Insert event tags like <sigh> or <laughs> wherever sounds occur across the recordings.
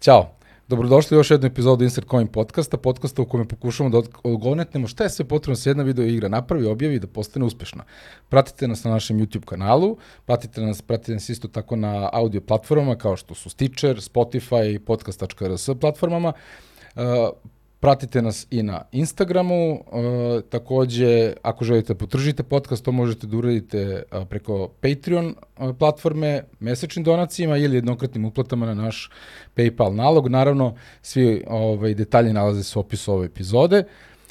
Ćao. Dobrodošli u još jednu epizodu Insert Coin podcasta, podcasta u kojem pokušamo da odgonetnemo šta je sve potrebno da se jedna video igra napravi, objavi i da postane uspešna. Pratite nas na našem YouTube kanalu, pratite nas, pratite nas isto tako na audio platformama kao što su Stitcher, Spotify, podcast.rs platformama. Uh, Pratite nas i na Instagramu, uh, takođe ako želite da potržite podcast, to možete da uradite uh, preko Patreon uh, platforme, mesečnim donacijama ili jednokratnim uplatama na naš PayPal nalog. Naravno, svi ovaj, detalji nalaze se u opisu ove epizode.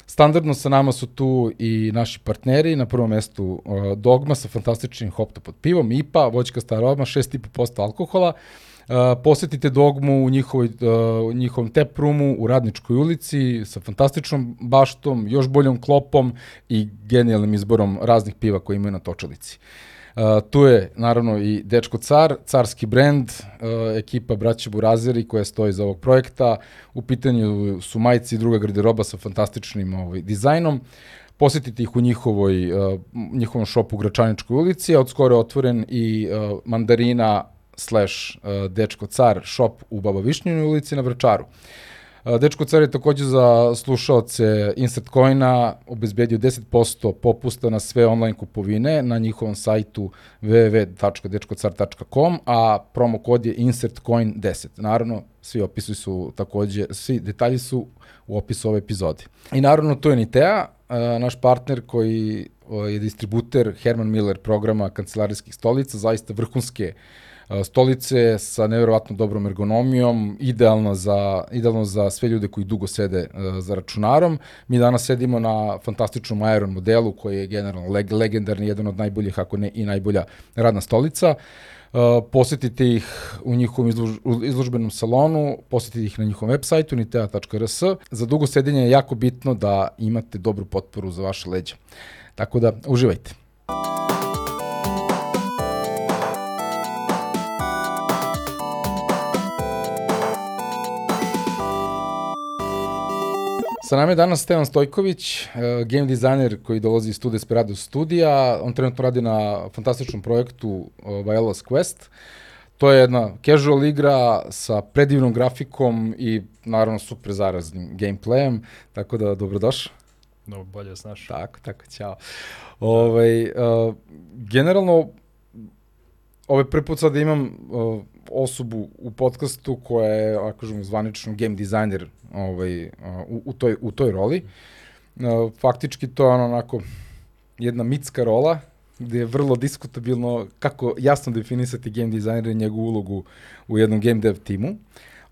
Standardno sa nama su tu i naši partneri, na prvom mestu uh, Dogma sa fantastičnim hopta pod pivom, IPA, voćka staroma, 6,5% alkohola, posetite Dogmu u njihovoj, uh, njihovom tap roomu u Radničkoj ulici sa fantastičnom baštom, još boljom klopom i genijalnim izborom raznih piva koje imaju na točalici. Uh, tu je naravno i Dečko Car, carski brend, uh, ekipa braće Burazeri koja stoji za ovog projekta. U pitanju su majici i druga garderoba sa fantastičnim ovaj, dizajnom. Posetite ih u njihovoj, uh, njihovom šopu u Gračaničkoj ulici, a od skoro je otvoren i uh, mandarina slash uh, Dečko Car shop u Baba Višnjinoj ulici na Vračaru. Uh, Dečko Car je takođe za slušaoce Insert Coina obezbedio 10% popusta na sve online kupovine na njihovom sajtu www.dečkocar.com, a promo kod je InsertCoin10. Naravno, svi opisi su takođe, svi detalji su u opisu ove epizode. I naravno, to je Nitea, uh, naš partner koji je distributer Herman Miller programa kancelarijskih stolica, zaista vrhunske uh, stolice sa nevjerovatno dobrom ergonomijom, idealna za, idealno za sve ljude koji dugo sede za računarom. Mi danas sedimo na fantastičnom Aeron modelu koji je generalno leg, legendarni, jedan od najboljih, ako ne i najbolja radna stolica. Uh, posetite ih u njihovom izlož, izložbenom salonu, posetite ih na njihovom web sajtu nitea.rs. Za dugo sedenje je jako bitno da imate dobru potporu za vaše leđe. Tako da, uživajte. Sa nama je danas Stevan Stojković, uh, game designer koji dolazi iz Studio Desperado studija. On trenutno radi na fantastičnom projektu Violas Quest. To je jedna casual igra sa predivnom grafikom i naravno super zaraznim gameplayem, tako da dobrodošao. No, bolje znaš. Tako, tako, ćao. Ovaj, uh, generalno, ovaj prvi put sad da imam uh, osobu u podcastu koja je, ako kažemo, zvanično game designer ovaj, u, u, toj, u toj roli. Faktički to je ono onako jedna mitska rola, gde je vrlo diskutabilno kako jasno definisati game designer i njegovu ulogu u jednom game dev timu.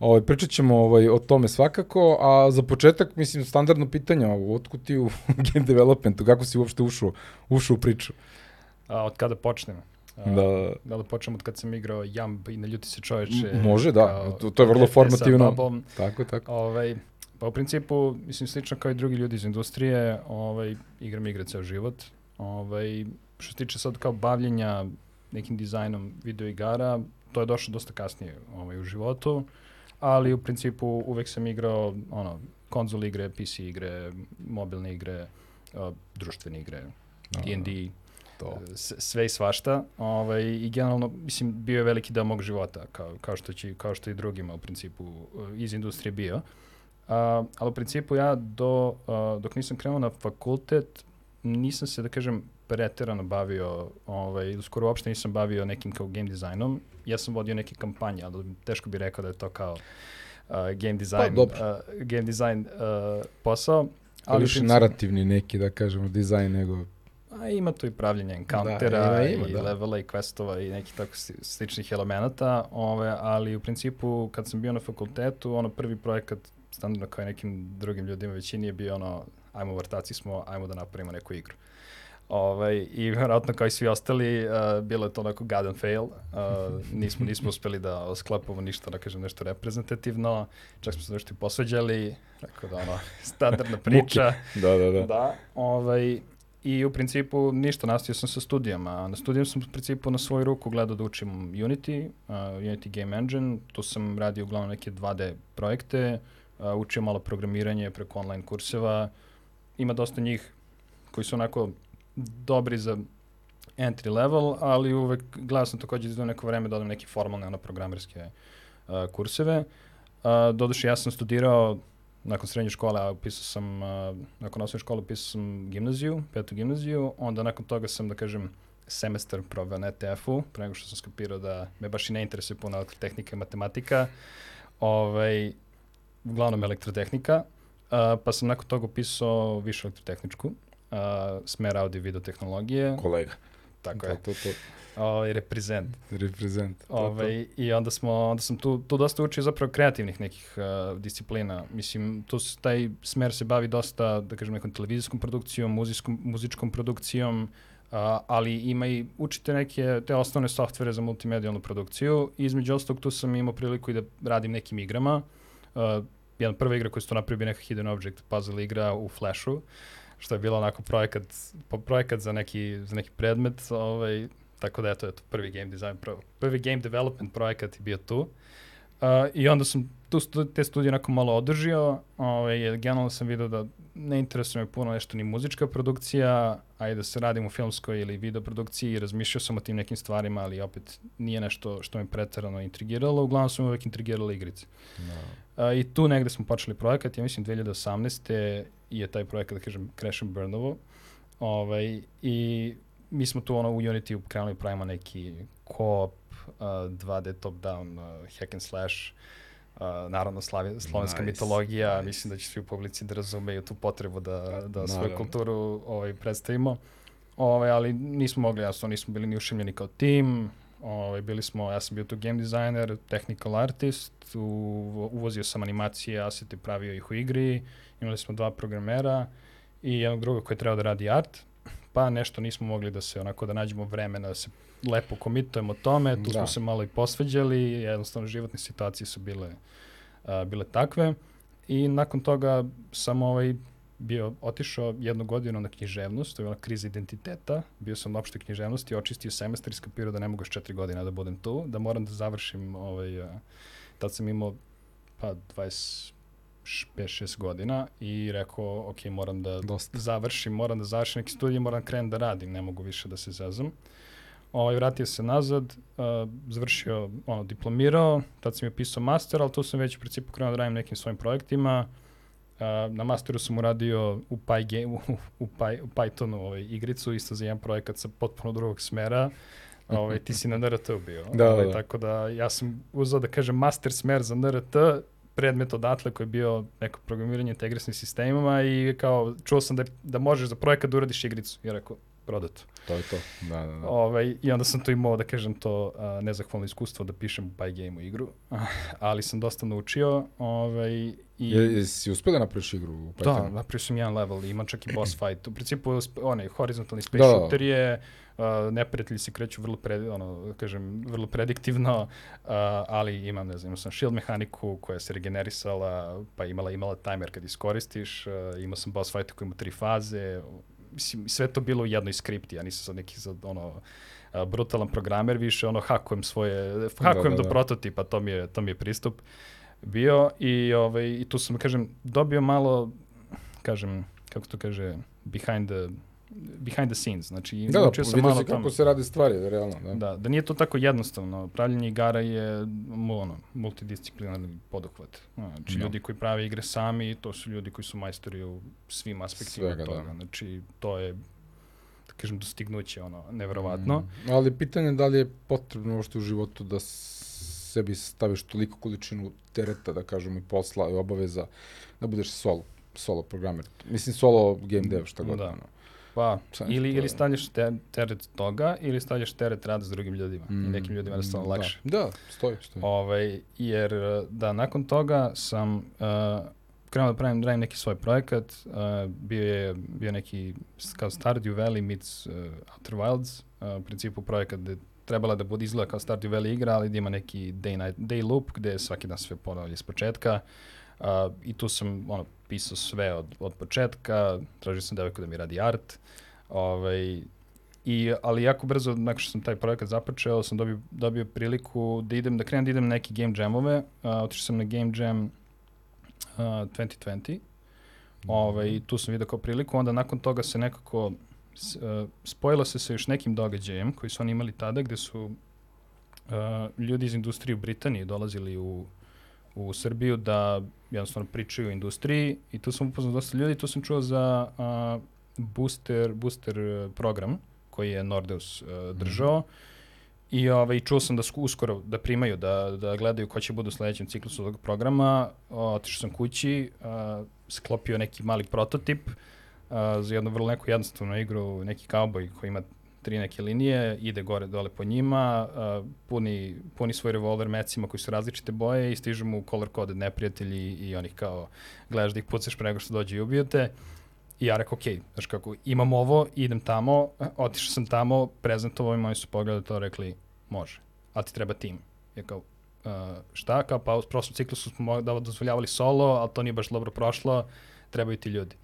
Ovaj, pričat ćemo ovaj, o tome svakako, a za početak, mislim, standardno pitanje, ovo, otkud ti u <laughs> game developmentu, kako si uopšte ušao, ušao u priču? A, od kada počnemo? Da. Da li počnem od kad sam igrao Jamb i ne ljuti se čoveče. Može, da. Kao, to, to je vrlo formativno. Babom. Tako, tako. Ovaj, pa u principu, mislim, slično kao i drugi ljudi iz industrije, ovaj, igram igre ceo život. Ovaj, što se tiče sad kao bavljenja nekim dizajnom video igara, to je došlo dosta kasnije ovaj, u životu, ali u principu uvek sam igrao ono, konzol igre, PC igre, mobilne igre, uh, društvene igre, D&D, to. sve i svašta. Ovaj, I generalno, mislim, bio je veliki deo mog života, kao, kao, što, će, kao što i drugima u principu eh, iz industrije bio. Uh, ali u principu ja do, uh, dok nisam krenuo na fakultet, nisam se, da kažem, preterano bavio, ovaj, skoro uopšte nisam bavio nekim kao game dizajnom. Ja sam vodio neke kampanje, ali teško bih rekao da je to kao uh, game design, pa, uh, game design uh, posao. Ali više narativni neki, da kažemo, dizajn nego A ima tu i pravljenje encountera da, ima, ima, i da. levela i questova i nekih tako sličnih elemenata, ove, ali u principu kad sam bio na fakultetu, ono prvi projekat standardno kao i nekim drugim ljudima većini je bio ono, ajmo vrtaci smo, ajmo da napravimo neku igru. Ovaj, I vjerojatno kao i svi ostali, uh, bilo je to onako god and fail. Uh, <laughs> nismo, nismo uspeli da sklepamo ništa, da kažem nešto reprezentativno. Čak smo se nešto i posveđali, tako da ono, standardna priča. da, da, da. Da, ovaj, I u principu ništa, nastavio sam sa studijama. Na studijama sam u principu na svoju ruku gledao da učim Unity, uh, Unity Game Engine. Tu sam radio uglavnom neke 2D projekte, uh, učio malo programiranje preko online kurseva. Ima dosta njih koji su onako dobri za entry level, ali uvek gledao sam takođe da neko vreme da odam neke formalne ono, programerske uh, kurseve. Uh, doduše, ja sam studirao nakon srednje škole, upisao sam, uh, nakon osnovne škole upisao sam gimnaziju, petu gimnaziju, onda nakon toga sam, da kažem, semestar proveo na ETF-u, pre nego što sam skapirao da me baš i ne interesuje puno elektrotehnika i matematika, ovaj, uglavnom elektrotehnika, uh, pa sam nakon toga upisao višu elektrotehničku, uh, smer audio i video tehnologije. Kolega. Tako to, je. To, to, Ovaj, reprezent. reprezent. To, Ovaj, I onda, smo, onda sam tu, tu dosta učio zapravo kreativnih nekih uh, disciplina. Mislim, tu s, taj smer se bavi dosta, da kažem, nekom televizijskom produkcijom, muzijskom, muzičkom produkcijom, uh, ali ima i, učite neke te osnovne softvere za multimedijalnu produkciju. I između ostalog tu sam imao priliku i da radim nekim igrama. Uh, jedna prva igra koju su to napravio bi neka Hidden Object puzzle igra u Flashu, što je bilo onako projekat, projekat za neki, za neki predmet, ovaj, Tako da eto, eto prvi game design, prvi game development projekat je bio tu. Uh, I onda sam tu stu, te studije onako malo održio, ovaj, jer generalno sam vidio da ne interesuje me puno nešto ni muzička produkcija, a i da se radim u filmskoj ili video produkciji i razmišljao sam o tim nekim stvarima, ali opet nije nešto što me pretarano intrigiralo, uglavnom su me uvek intrigirale igrice. No. Da. Uh, I tu negde smo počeli projekat, ja mislim 2018. je taj projekat, da kažem, Crash and Burnovo. Ovaj, I mi smo tu ono u Unity krenuli pravimo neki co-op, uh, 2D top-down, uh, hack and slash, uh, naravno slavi, slovenska nice, mitologija, nice. mislim da će svi u publici da razumeju tu potrebu da, da svoju kulturu ovaj, predstavimo. Ovaj, ali nismo mogli, jasno, nismo bili ni ušimljeni kao tim, ovaj, bili smo, ja sam bio tu game designer, technical artist, u, uvozio sam animacije, asete, pravio ih u igri, imali smo dva programera i jednog druga koji je trebao da radi art, pa nešto nismo mogli da se onako da nađemo vremena da se lepo komitujemo tome, tu da. smo se malo i posveđali, jednostavno životne situacije su bile, a, bile takve i nakon toga sam ovaj bio otišao jednu godinu na književnost, to je bila kriza identiteta, bio sam na opštoj književnosti, očistio semestar i skapirao da ne mogu još četiri godina da budem tu, da moram da završim, ovaj, a, tad sam imao pa 20, 5-6 godina i rekao, ok, moram da Dosta. završim, moram da završim neki studij, moram da krenem da radim, ne mogu više da se zezam. Ovaj, vratio se nazad, uh, završio, ono, diplomirao, tad sam je pisao master, ali tu sam već u principu krenuo da radim nekim svojim projektima. Uh, na masteru sam uradio u, Py, u, u, Py, u Pythonu ovaj, igricu, isto za jedan projekat sa potpuno drugog smera. Ovaj, ti si na NRT bio. Da, ovaj, da. Tako da ja sam uzao da kažem master smer za NRT, predmet odatle koji je bio neko programiranje integrisnim sistemima i kao čuo sam da, da možeš za projekat da uradiš igricu. I rekao, prodato. To je to, da, da, da. Ovaj, I onda sam to imao, da kažem to, a, nezahvalno iskustvo da pišem u Pygame igru, <laughs> ali sam dosta naučio. Ovaj, i... Je, jesi uspio da napraviš igru u Pythonu? Da, napravio sam jedan level, ima čak i boss <clears throat> fight. U principu, onaj horizontalni space da. shooter je uh, neprijatelji se kreću vrlo pre, ono, da kažem, vrlo prediktivno, uh, ali imam, ne znam, imao sam shield mehaniku koja se regenerisala, pa imala imala timer kad iskoristiš, uh, imao sam boss fight koji ima tri faze, mislim, sve to bilo u jednoj skripti, ja nisam sad neki sad, ono, brutalan programer, više ono hakujem svoje, hakujem da, da, da. do prototipa, to mi je, to mi je pristup bio i, ovaj, i tu sam, kažem, dobio malo, kažem, kako to kaže, behind the behind the scenes, znači da, da, sam malo kako tamo. se radi stvari, realno. Da. da, da nije to tako jednostavno. Pravljenje igara je ono, multidisciplinarni poduhvat. Znači, no. Da. ljudi koji prave igre sami, to su ljudi koji su majstori u svim aspektima Svega, toga. Da. Znači, to je da kažem, dostignuće, ono, neverovatno. Mm. Ali pitanje je da li je potrebno što u životu da sebi staviš toliko količinu tereta, da kažem, i posla i obaveza, da budeš solo, solo programer. Mislim, solo game dev, šta god. Da. Ono. Pa, ili, ili stavljaš te, teret toga, ili stavljaš teret rada s drugim ljudima. Mm, I nekim ljudima je jednostavno mm, lakše. Da, da stoji, stoji. Ovaj, jer, da, nakon toga sam uh, krenuo da pravim, radim neki svoj projekat. Uh, bio je bio neki kao Stardew Valley meets uh, Outer Wilds. Uh, u principu projekat gde trebala da bude izgleda kao Stardew Valley igra, ali da ima neki day, night, day loop gde svaki dan sve ponavlja iz početka. Uh, I tu sam ono, pisao sve od, od početka, tražio sam devojku da mi radi art, ovaj, I, ali jako brzo, nakon što sam taj projekat započeo, sam dobio, dobio priliku da idem, da krenem da idem na neke game jamove. Uh, otišao sam na game jam uh, 2020. Mm. Ovaj, tu sam vidio kao priliku, onda nakon toga se nekako uh, spojilo se sa još nekim događajem koji su oni imali tada, gde su uh, ljudi iz industrije u Britaniji dolazili u, u Srbiju da jednostavno pričaju o industriji i tu sam upoznao dosta ljudi, tu sam čuo za a, booster, booster e, program koji je Nordeus uh, držao. Mm -hmm. I ovaj, čuo sam da su uskoro da primaju, da, da gledaju ko će budu u sledećem ciklusu tog programa. Otišao sam kući, uh, sklopio neki mali prototip uh, za jednu vrlo neku jednostavnu igru, neki kauboj koji ima tri neke linije, ide gore dole po njima, uh, puni, puni svoj revolver mecima koji su različite boje i stižu mu color coded neprijatelji i onih kao gledaš da ih pucaš pre nego što dođe i ubijete. I ja rekao, ok, znaš kako, imam ovo, idem tamo, otišao sam tamo, prezentovao im, oni su pogledali to, rekli, može, ali ti treba tim. Ja kao, uh, šta, kao, pa u prošlom ciklusu smo da dozvoljavali solo, ali to nije baš dobro prošlo, trebaju ti ljudi.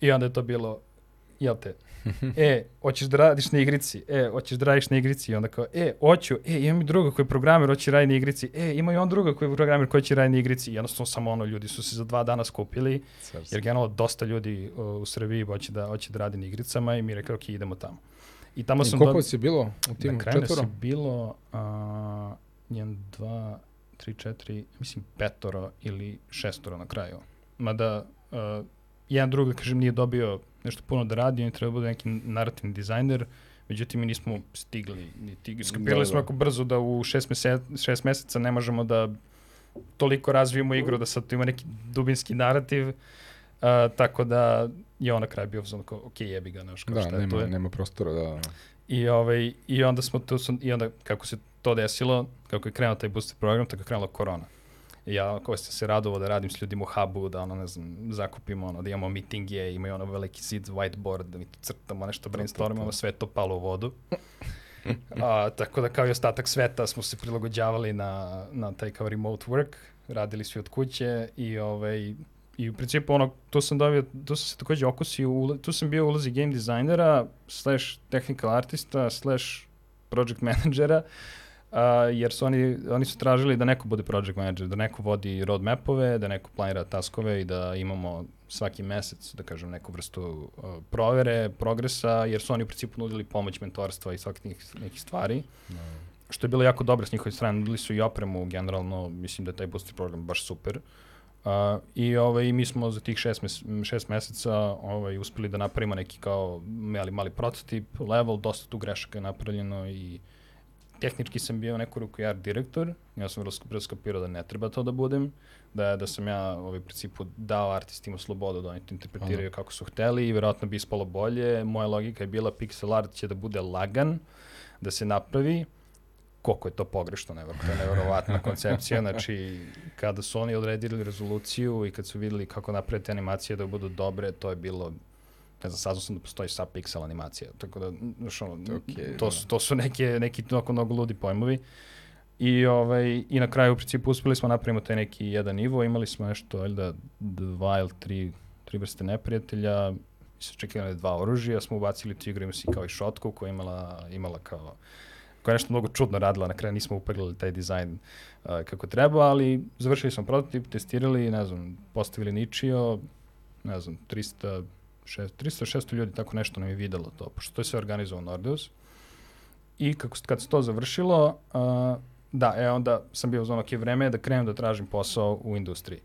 I onda je to bilo, jel te, <laughs> e, hoćeš da radiš na igrici, e, hoćeš da radiš na igrici, i onda kao, e, hoću, e, imam i druga koji je programer, hoće raditi na igrici, e, ima i on druga koji je programer koji će raditi na igrici, i jednostavno samo ono, ljudi su se za dva dana skupili, jer generalno dosta ljudi uh, u Srbiji hoće da, hoće da radi na igricama i mi rekao, ok, idemo tamo. I tamo I sam... Koliko si bilo u timu? Na kraju četvoro? bilo uh, 1, 2, 3, 4, mislim petoro ili šestoro na kraju. Mada uh, jedan drug, da kažem, nije dobio nešto puno da radi, on je trebao da bude neki narativni dizajner, međutim mi nismo stigli, niti skapirali da, smo da. jako brzo da u šest, mese, šest meseca ne možemo da toliko razvijemo igru da sad ima neki dubinski narativ, uh, tako da je on na kraju bio kao, ok, jebi ga, znaš, kao da, šta nema, je to je. nema prostora, da. I, ovaj, I onda smo tu, i onda kako se to desilo, kako je krenuo taj booster program, tako je krenula korona. Ja kao sam se radovao da radim s ljudima u hubu, da ono, ne znam, zakupimo, ono, da imamo mitinge, imaju ono veliki zid, whiteboard, da mi tu crtamo nešto, brainstormamo, sve to palo u vodu. A, tako da kao i ostatak sveta smo se prilagođavali na, na taj kao remote work, radili svi od kuće i ovaj, I u principu ono, tu sam dobio, tu sam se takođe okusio, u, tu sam bio u ulozi game designera, slash technical artista, slash project <laughs> managera, uh, jer su oni, oni su tražili da neko bude project manager, da neko vodi roadmapove, da neko planira taskove i da imamo svaki mesec, da kažem, neku vrstu uh, provere, progresa, jer su oni u principu nudili pomoć mentorstva i svakih nekih stvari. No. Što je bilo jako dobro s njihove strane, nudili su i opremu generalno, mislim da je taj booster program baš super. Uh, Uh, I ovaj, mi smo za tih šest, mes, šest meseca ovaj, uspeli da napravimo neki kao mali, mali prototip, level, dosta tu grešaka je napravljeno i tehnički sam bio neku ruku art direktor, ja sam vrlo skapirao da ne treba to da budem, da, da sam ja ovaj, principu dao artistima slobodu da oni to interpretiraju Aha. kako su hteli i verovatno bi ispalo bolje. Moja logika je bila pixel art će da bude lagan, da se napravi, koliko je to pogrešno, nevro, to je nevjerovatna koncepcija, znači kada su oni odredili rezoluciju i kad su videli kako napraviti animacije da budu dobre, to je bilo ne znam, saznao sam da postoji sub pixel animacija, tako da, znaš, ono, okay, to, su, to su neke, neki mnogo, mnogo ludi pojmovi. I, ovaj, I na kraju u principu uspeli smo napravimo taj neki jedan nivo, imali smo nešto, ali da, dva ili tri, tri vrste neprijatelja, su čekali dva oružja, smo ubacili tu igru, ima si kao i šotku koja imala, imala kao koja je nešto mnogo čudno radila, na kraju nismo upeglali taj dizajn uh, kako treba, ali završili smo prototip, testirali, ne znam, postavili ničio, ne znam, 300, 300-600 ljudi, tako nešto nam je videlo to, pošto to je sve organizovao Nordeus. I kako, kad se to završilo, uh, da, e onda sam bio za ono vreme da krenem da tražim posao u industriji.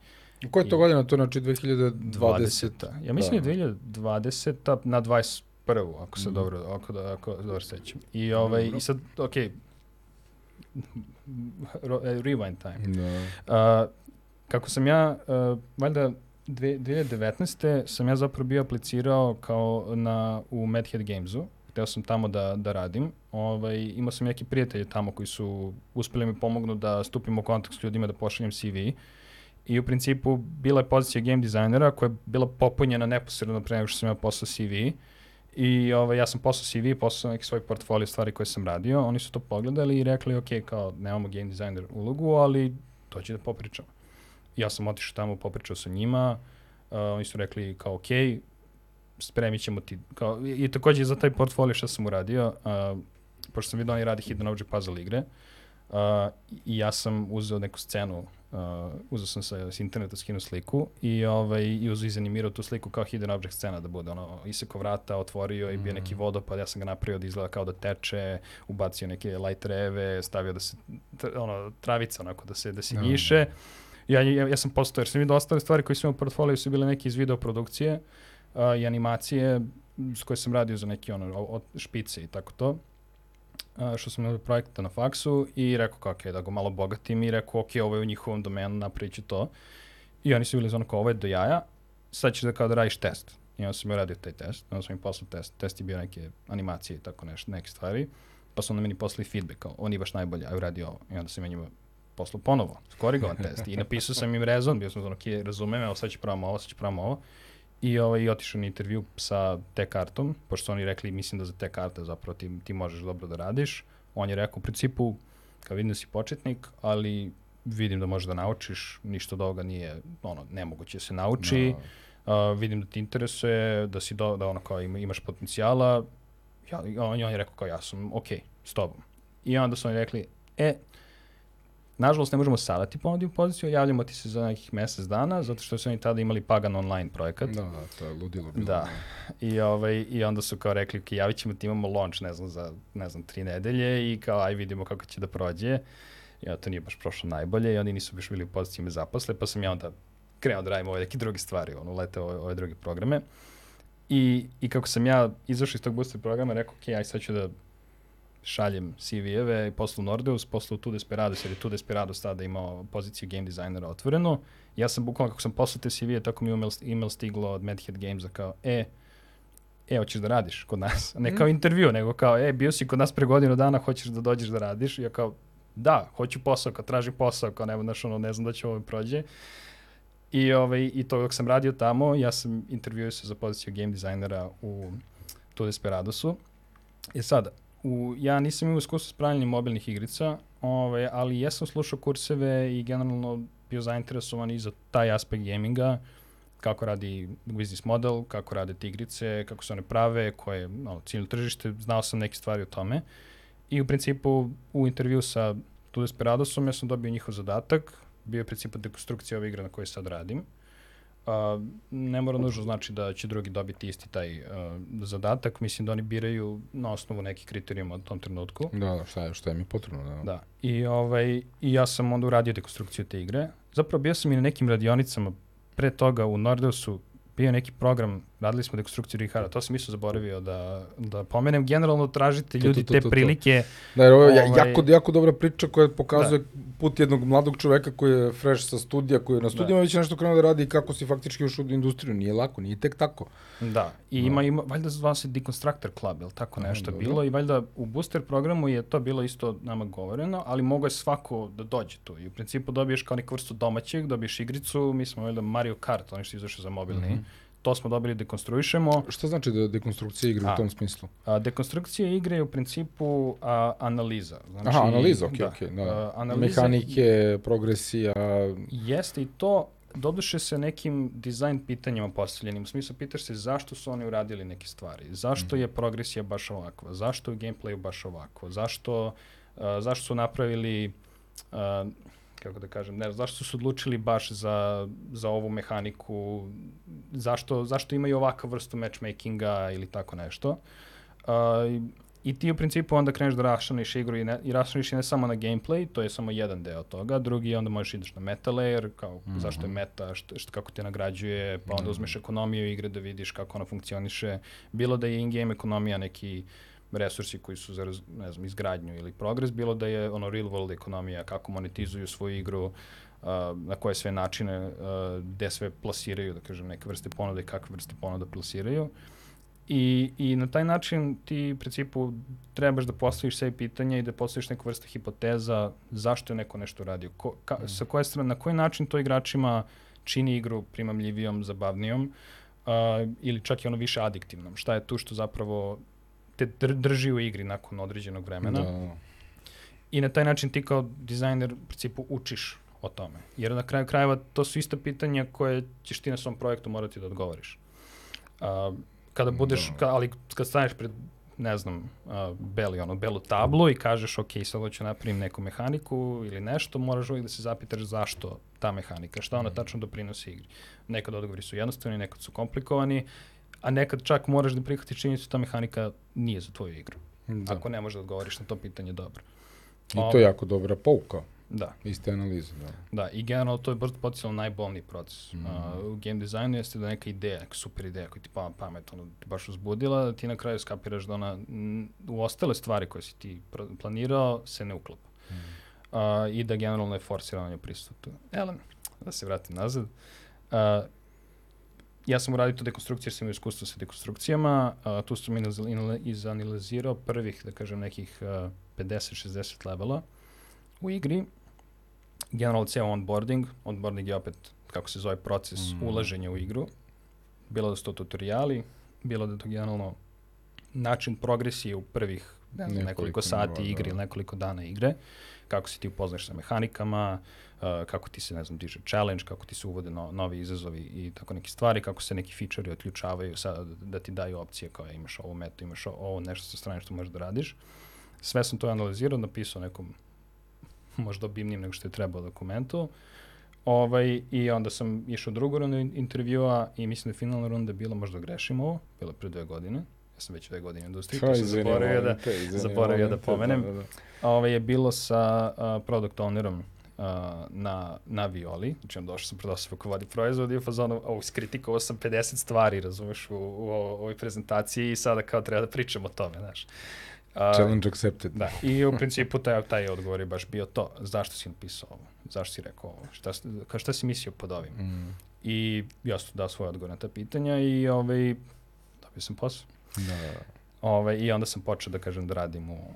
Koja je to I, godina? To znači 2020? 20. Ja mislim da. je 2020. na 20 prvu, ako se mm. dobro, ako, da, ako dobro sećam. I, ovaj, mm. i sad, ok, <laughs> rewind time. Da. Uh, kako sam ja, uh, valjda 2019. sam ja zapravo bio aplicirao kao na, u Madhead Gamesu. Hteo sam tamo da, da radim. Ovaj, imao sam neki prijatelje tamo koji su uspeli mi pomognu da stupim u kontakt s ljudima, da pošaljem CV. I u principu bila je pozicija game dizajnera koja je bila popunjena neposredno pre nego što sam ja poslao CV. I ovaj, ja sam poslao CV, poslao neki svoj portfolio stvari koje sam radio, oni su to pogledali i rekli, ok, kao nemamo game designer ulogu, ali to će da popričamo. Ja sam otišao tamo, popričao sa njima, uh, oni su rekli kao, ok, spremit ćemo ti, kao, i, i takođe za taj portfolio što sam uradio, uh, pošto sam vidio da oni radi Hidden Object Puzzle igre, uh, i ja sam uzeo neku scenu uh, uzeo sam sa, sa interneta skinu sliku i, ovaj, i uzeo izanimirao tu sliku kao hidden object scena da bude ono, iseko vrata, otvorio mm. i bio neki mm. vodopad, ja sam ga napravio da izgleda kao da teče, ubacio neke light reve, stavio da se, ono, travica onako da se, da se njiše. Ja, ja, ja sam postao, jer sam vidio ostale stvari koje su imao u portfoliju su bile neke iz videoprodukcije uh, i animacije s koje sam radio za neki ono, od špice i tako to. Uh, što sam imao projekta na faksu i rekao kako je da ga malo bogatim i rekao ok, ovo je u njihovom domenu, napravit ću to. I oni su bili ono kao ovo je do jaja, sad ćeš da kao da radiš test. I onda sam joj radio taj test, onda sam im poslao test. Test je bio neke animacije i tako nešto, neke stvari. Pa su onda meni poslali feedback, kao, on je baš najbolje, aj uradi ovo. I onda sam ja njima poslao ponovo, skorigovan test. I napisao sam im rezon, bio sam ono, ok, razumem, evo sad ću pravamo ovo, sad ću pravamo ovo. I, ovaj, otišao na intervju sa te kartom, pošto su oni rekli, mislim da za te karte zapravo ti, ti možeš dobro da radiš. On je rekao, u principu, kao vidim da si početnik, ali vidim da možeš da naučiš, ništa od ovoga nije, ono, nemoguće da se nauči. No. Uh, vidim da ti interesuje, da si do, da ono kao ima, imaš potencijala. Ja, on, on je rekao kao ja sam ok, s tobom. I onda su oni rekli, e, Nažalost, ne možemo sada ti ponuditi poziciju, javljamo ti se za nekih mesec dana, zato što su oni tada imali pagan online projekat. Da, da, to je ludilo bilo. Da. I, ovaj, I onda su kao rekli, ok, javit ćemo ti, imamo launch, ne znam, za, ne znam, tri nedelje i kao, aj vidimo kako će da prođe. I onda to nije baš prošlo najbolje i oni nisu baš bili u poziciji me zaposle, pa sam ja onda krenuo da radim ove neke druge stvari, ono, leteo ove, ove druge programe. I, I kako sam ja izašao iz tog booster programa, rekao, ok, aj sad ću da šaljem CV-eve i poslu Nordeus, poslu Tu Desperados, jer je Tu Desperados tada imao poziciju game designera otvorenu. Ja sam bukvalno, kako sam poslao te CV-e, tako mi email, email stiglo od Madhead Gamesa kao, e, e, hoćeš da radiš kod nas. <laughs> Ne kao intervju, nego kao, e, bio si kod nas pre godinu dana, hoćeš da dođeš da radiš. I ja kao, da, hoću posao, kao traži posao, kao nema, znaš, ono, ne znam da će ovo prođe. I, ovaj, I to dok sam radio tamo, ja sam intervjuo se za poziciju game designera u Tu Desperadosu. I sad, u, ja nisam imao iskustva s pravljanjem mobilnih igrica, ovaj, ali jesam slušao kurseve i generalno bio zainteresovan i za taj aspekt gaminga, kako radi business model, kako rade te igrice, kako se one prave, koje je no, ciljno tržište, znao sam neke stvari o tome. I u principu u intervju sa Tu Desperadosom ja sam dobio njihov zadatak, bio je u principu dekonstrukcija ove igre na kojoj sad radim. Uh, ne mora nužno znači da će drugi dobiti isti taj uh, zadatak, mislim da oni biraju na osnovu nekih kriterijuma u tom trenutku. Da, da, šta je, šta je mi potrebno, da. Da, i, ovaj, i ja sam onda uradio dekonstrukciju te igre. Zapravo bio sam i na nekim radionicama pre toga u Nordeusu bio neki program, radili smo dekonstrukciju Richara, to sam isto zaboravio da, da pomenem. Generalno tražite ljudi to, to, to, to, te prilike. Da, jer ovo je ovaj, jako, jako dobra priča koja pokazuje da. put jednog mladog čoveka koji je fresh sa studija, koji je na studijama da. već nešto krenuo da radi i kako si faktički ušao u industriju. Nije lako, nije tek tako. Da, i da. ima, ima valjda zvao se Deconstructor Club, je tako nešto da, bilo? I valjda u booster programu je to bilo isto nama govoreno, ali mogo je svako da dođe tu. I u principu dobiješ kao neku vrstu domaćeg, dobiješ igricu, mi smo valjda Mario Kart, oni što izašao za mobilni. Mm -hmm to smo dobili dekonstruišemo. Šta znači da dekonstrukcija igre a, u tom smislu? A, dekonstrukcija igre je u principu a, analiza. Znači, Aha, analiza, okej, okay, da, okay, da. A, analiza, Mehanike, progresija. Jeste i to, doduše se nekim dizajn pitanjima postavljenim. U smislu, pitaš se zašto su oni uradili neke stvari, zašto mm je progresija baš ovakva, zašto je gameplay baš ovako, zašto, uh, zašto su napravili uh, kako da kažem, ne zašto su odlučili baš za, za ovu mehaniku, zašto, zašto imaju ovakvu vrstu matchmakinga ili tako nešto. Uh, I ti u principu onda kreneš da rašaniš igru i, ne, i rašaniš i ne samo na gameplay, to je samo jedan deo toga, drugi onda možeš ideš na meta layer, kao mm -hmm. zašto je meta, što, što, kako te nagrađuje, pa onda mm -hmm. uzmeš ekonomiju igre da vidiš kako ona funkcioniše, bilo da je in-game ekonomija neki uh, resursi koji su za ne znam, izgradnju ili progres, bilo da je ono real world ekonomija, kako monetizuju svoju igru, uh, na koje sve načine, uh, gde sve plasiraju, da kažem, neke vrste ponude i kakve vrste ponuda plasiraju. I, I na taj način ti u principu trebaš da postaviš sve pitanja i da postaviš neku vrstu hipoteza zašto je neko nešto radio, ko, ka, mm. sa koje strane, na koji način to igračima čini igru primamljivijom, zabavnijom uh, ili čak i ono više adiktivnom. Šta je tu što zapravo te drži u igri nakon određenog vremena. Da. I na taj način ti kao dizajner u principu učiš o tome. Jer na kraju krajeva to su ista pitanja koje ćeš ti na svom projektu morati da odgovoriš. Uh, kada budeš, da. ka, ali kad staneš pred ne znam, uh, beli, ono, belu tablu i kažeš, ok, sad hoću napravim neku mehaniku ili nešto, moraš uvijek da se zapitaš zašto ta mehanika, šta ona mhm. tačno doprinosi igri. Nekad odgovori su jednostavni, nekad su komplikovani a nekad čak moraš da prihvatiš činjenicu da ta mehanika nije za tvoju igru. Da. Ako ne možeš da odgovoriš na to pitanje dobro. I to je jako dobra pouka. Da, iste analize, da. da. I generalno to je baš potencijalno najbolniji proces. Mhm. Uh, u game dizajnu jeste da neka ideja, neka super ideja koja ti pa pamet, ono, ti baš uzbudila, da ti na kraju skapiraš da ona n, u ostale stvari koje si ti planirao se ne uklapa. Mhm. Uh, I da generalno je forsiranje pristupu. Ele, da se vratim nazad. Uh, ja sam uradio tu dekonstrukciju jer sam imao iskustvo sa dekonstrukcijama. Uh, tu sam izanalizirao prvih, da kažem, nekih uh, 50-60 levela u igri. Generalno ceo onboarding. Onboarding je opet, kako se zove, proces Mm. ulaženja u igru. Bilo da su to tutoriali, bilo da je to generalno način progresije u prvih ne znam, nekoliko, Nekoliko sati nivoa, igre da. ili nekoliko dana igre, kako se ti upoznaš sa mehanikama, uh, kako ti se, ne znam, diže challenge, kako ti se uvode no, novi izazovi i tako neke stvari, kako se neki feature otključavaju sa, da ti daju opcije kao ja, imaš ovu metu, imaš ovo nešto sa strane što možeš da radiš. Sve sam to analizirao, napisao nekom <laughs> možda obimnijim nego što je trebao dokumentu. Ovaj, I onda sam išao drugu rundu in- intervjua i mislim da je finalna runda bila, možda grešim ovo, bila pre dve godine. Ja sam već dve godine u industriji, to sam zaboravio da, zaboravio da pomenem. Da, da, da. a ovaj je bilo sa uh, product ownerom uh, na, na Violi, znači on došao sam prodao sam kako vodi proizvod i u fazonu, oh, iskritikovao sam 50 stvari, razumeš, u, u, o- ovoj prezentaciji i sada kao treba da pričam o tome, znaš. A, Challenge accepted. Da, i u principu taj, taj odgovor je baš bio to. Zašto si napisao ovo? Zašto si rekao ovo? Šta, kao šta si mislio pod ovim? Mm. I ja sam dao svoj odgovor na ta pitanja i ovaj, dobio sam posao. Da, da. Ovaj, I onda sam počeo da kažem da radim u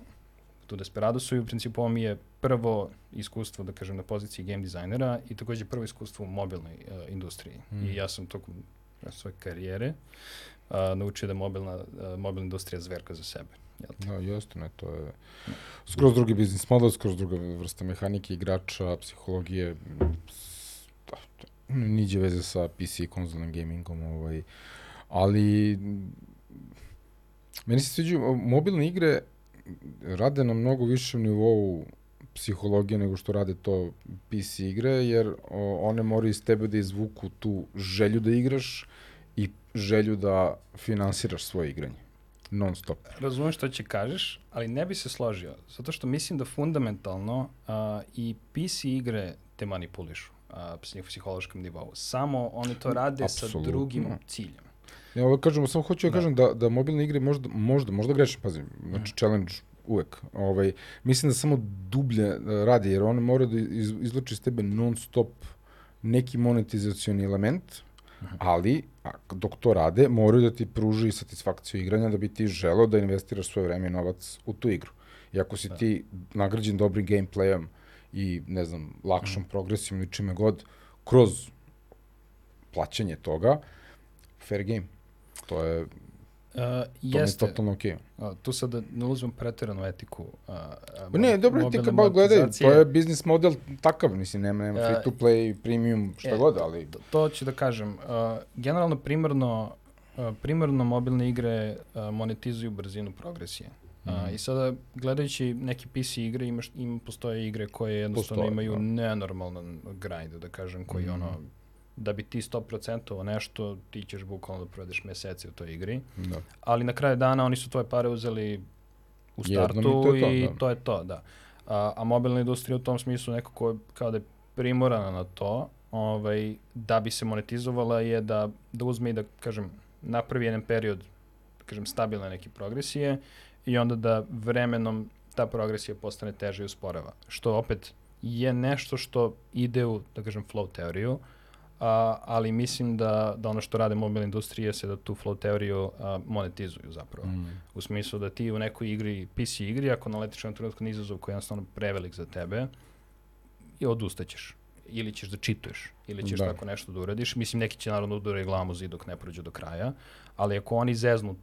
tu Desperadosu i u principu ovo mi je prvo iskustvo, da kažem, na poziciji game dizajnera i takođe prvo iskustvo u mobilnoj uh, industriji. Mm. I ja sam tokom ja, svoje karijere uh, naučio da mobilna, uh, mobilna industrija zverka za sebe. Jel te? Da, jeste, ne, to je skroz drugi biznis model, skroz druga vrsta mehanike, igrača, psihologije, da, niđe veze sa PC i konzolnim gamingom, ovaj, ali meni se sviđaju, mobilne igre rade na mnogo višem nivou psihologije nego što rade to PC igre, jer o, one moraju iz tebe da izvuku tu želju da igraš i želju da finansiraš svoje igranje. Non stop. Razumem što će kažeš, ali ne bi se složio, zato što mislim da fundamentalno uh, i PC igre te manipulišu uh, psih, psihološkom nivou. Samo oni to rade sa Apsolutno. drugim ciljem. Ja ovo kažem, samo hoću da, Da. kažem da, da mobilne igre možda, možda, možda grešim, pazim, znači Mhm. challenge uvek. Ovaj, mislim da samo dublje uh, radi, jer on mora da iz, izluči iz tebe non stop neki monetizacioni element, Mhm. ali a, dok to rade, moraju da ti pruži satisfakciju igranja da bi ti želeo da investiraš svoje vreme i novac u tu igru. I ako si Da. ti nagrađen dobrim gameplayom i, ne znam, lakšom Mhm. progresijom ili čime god, kroz plaćanje toga, fair game. To je, Uh, to mi je jeste, totalno okej. A, tu sad da ne uzmem preteranu etiku. Pa ne, dobro, ti ba, gledaj, to je biznis model takav, mislim, nema, nema free to play, premium, šta e, god, ali... To, to ću da kažem. Uh, generalno, primarno, uh, primarno mobilne igre uh, monetizuju brzinu progresije. Uh, Mhm. I sada, gledajući neke PC igre, imaš, ima, postoje igre koje jednostavno Postoje, imaju da. nenormalan grind, da kažem, koji Mhm. ono, da bi ti 100% nešto, ti ćeš bukvalno da provedeš meseci u toj igri. Da. ali na kraju dana oni su tvoje pare uzeli u Jednom startu i to je to, i da. to je to, da. A, a mobilna industrija u tom smislu nekako je kao da je primorana na to, ovaj, da bi se monetizovala je da, da uzme i da, kažem, napravi jedan period, da kažem, stabilne neke progresije i onda da vremenom ta progresija postane teža i usporava. Što opet je nešto što ide u, da kažem, flow teoriju, a, ali mislim da, da ono što rade mobilne industrije se da tu flow teoriju a, monetizuju zapravo. Mm. U smislu da ti u nekoj igri, PC igri, ako naletiš na trenutku na izazov koji je jednostavno prevelik za tebe, i odustaćeš. Ili ćeš da čituješ, ili ćeš Da. tako nešto da uradiš. Mislim, neki će naravno udare glavom u zid dok ne prođu do kraja, ali ako oni zeznu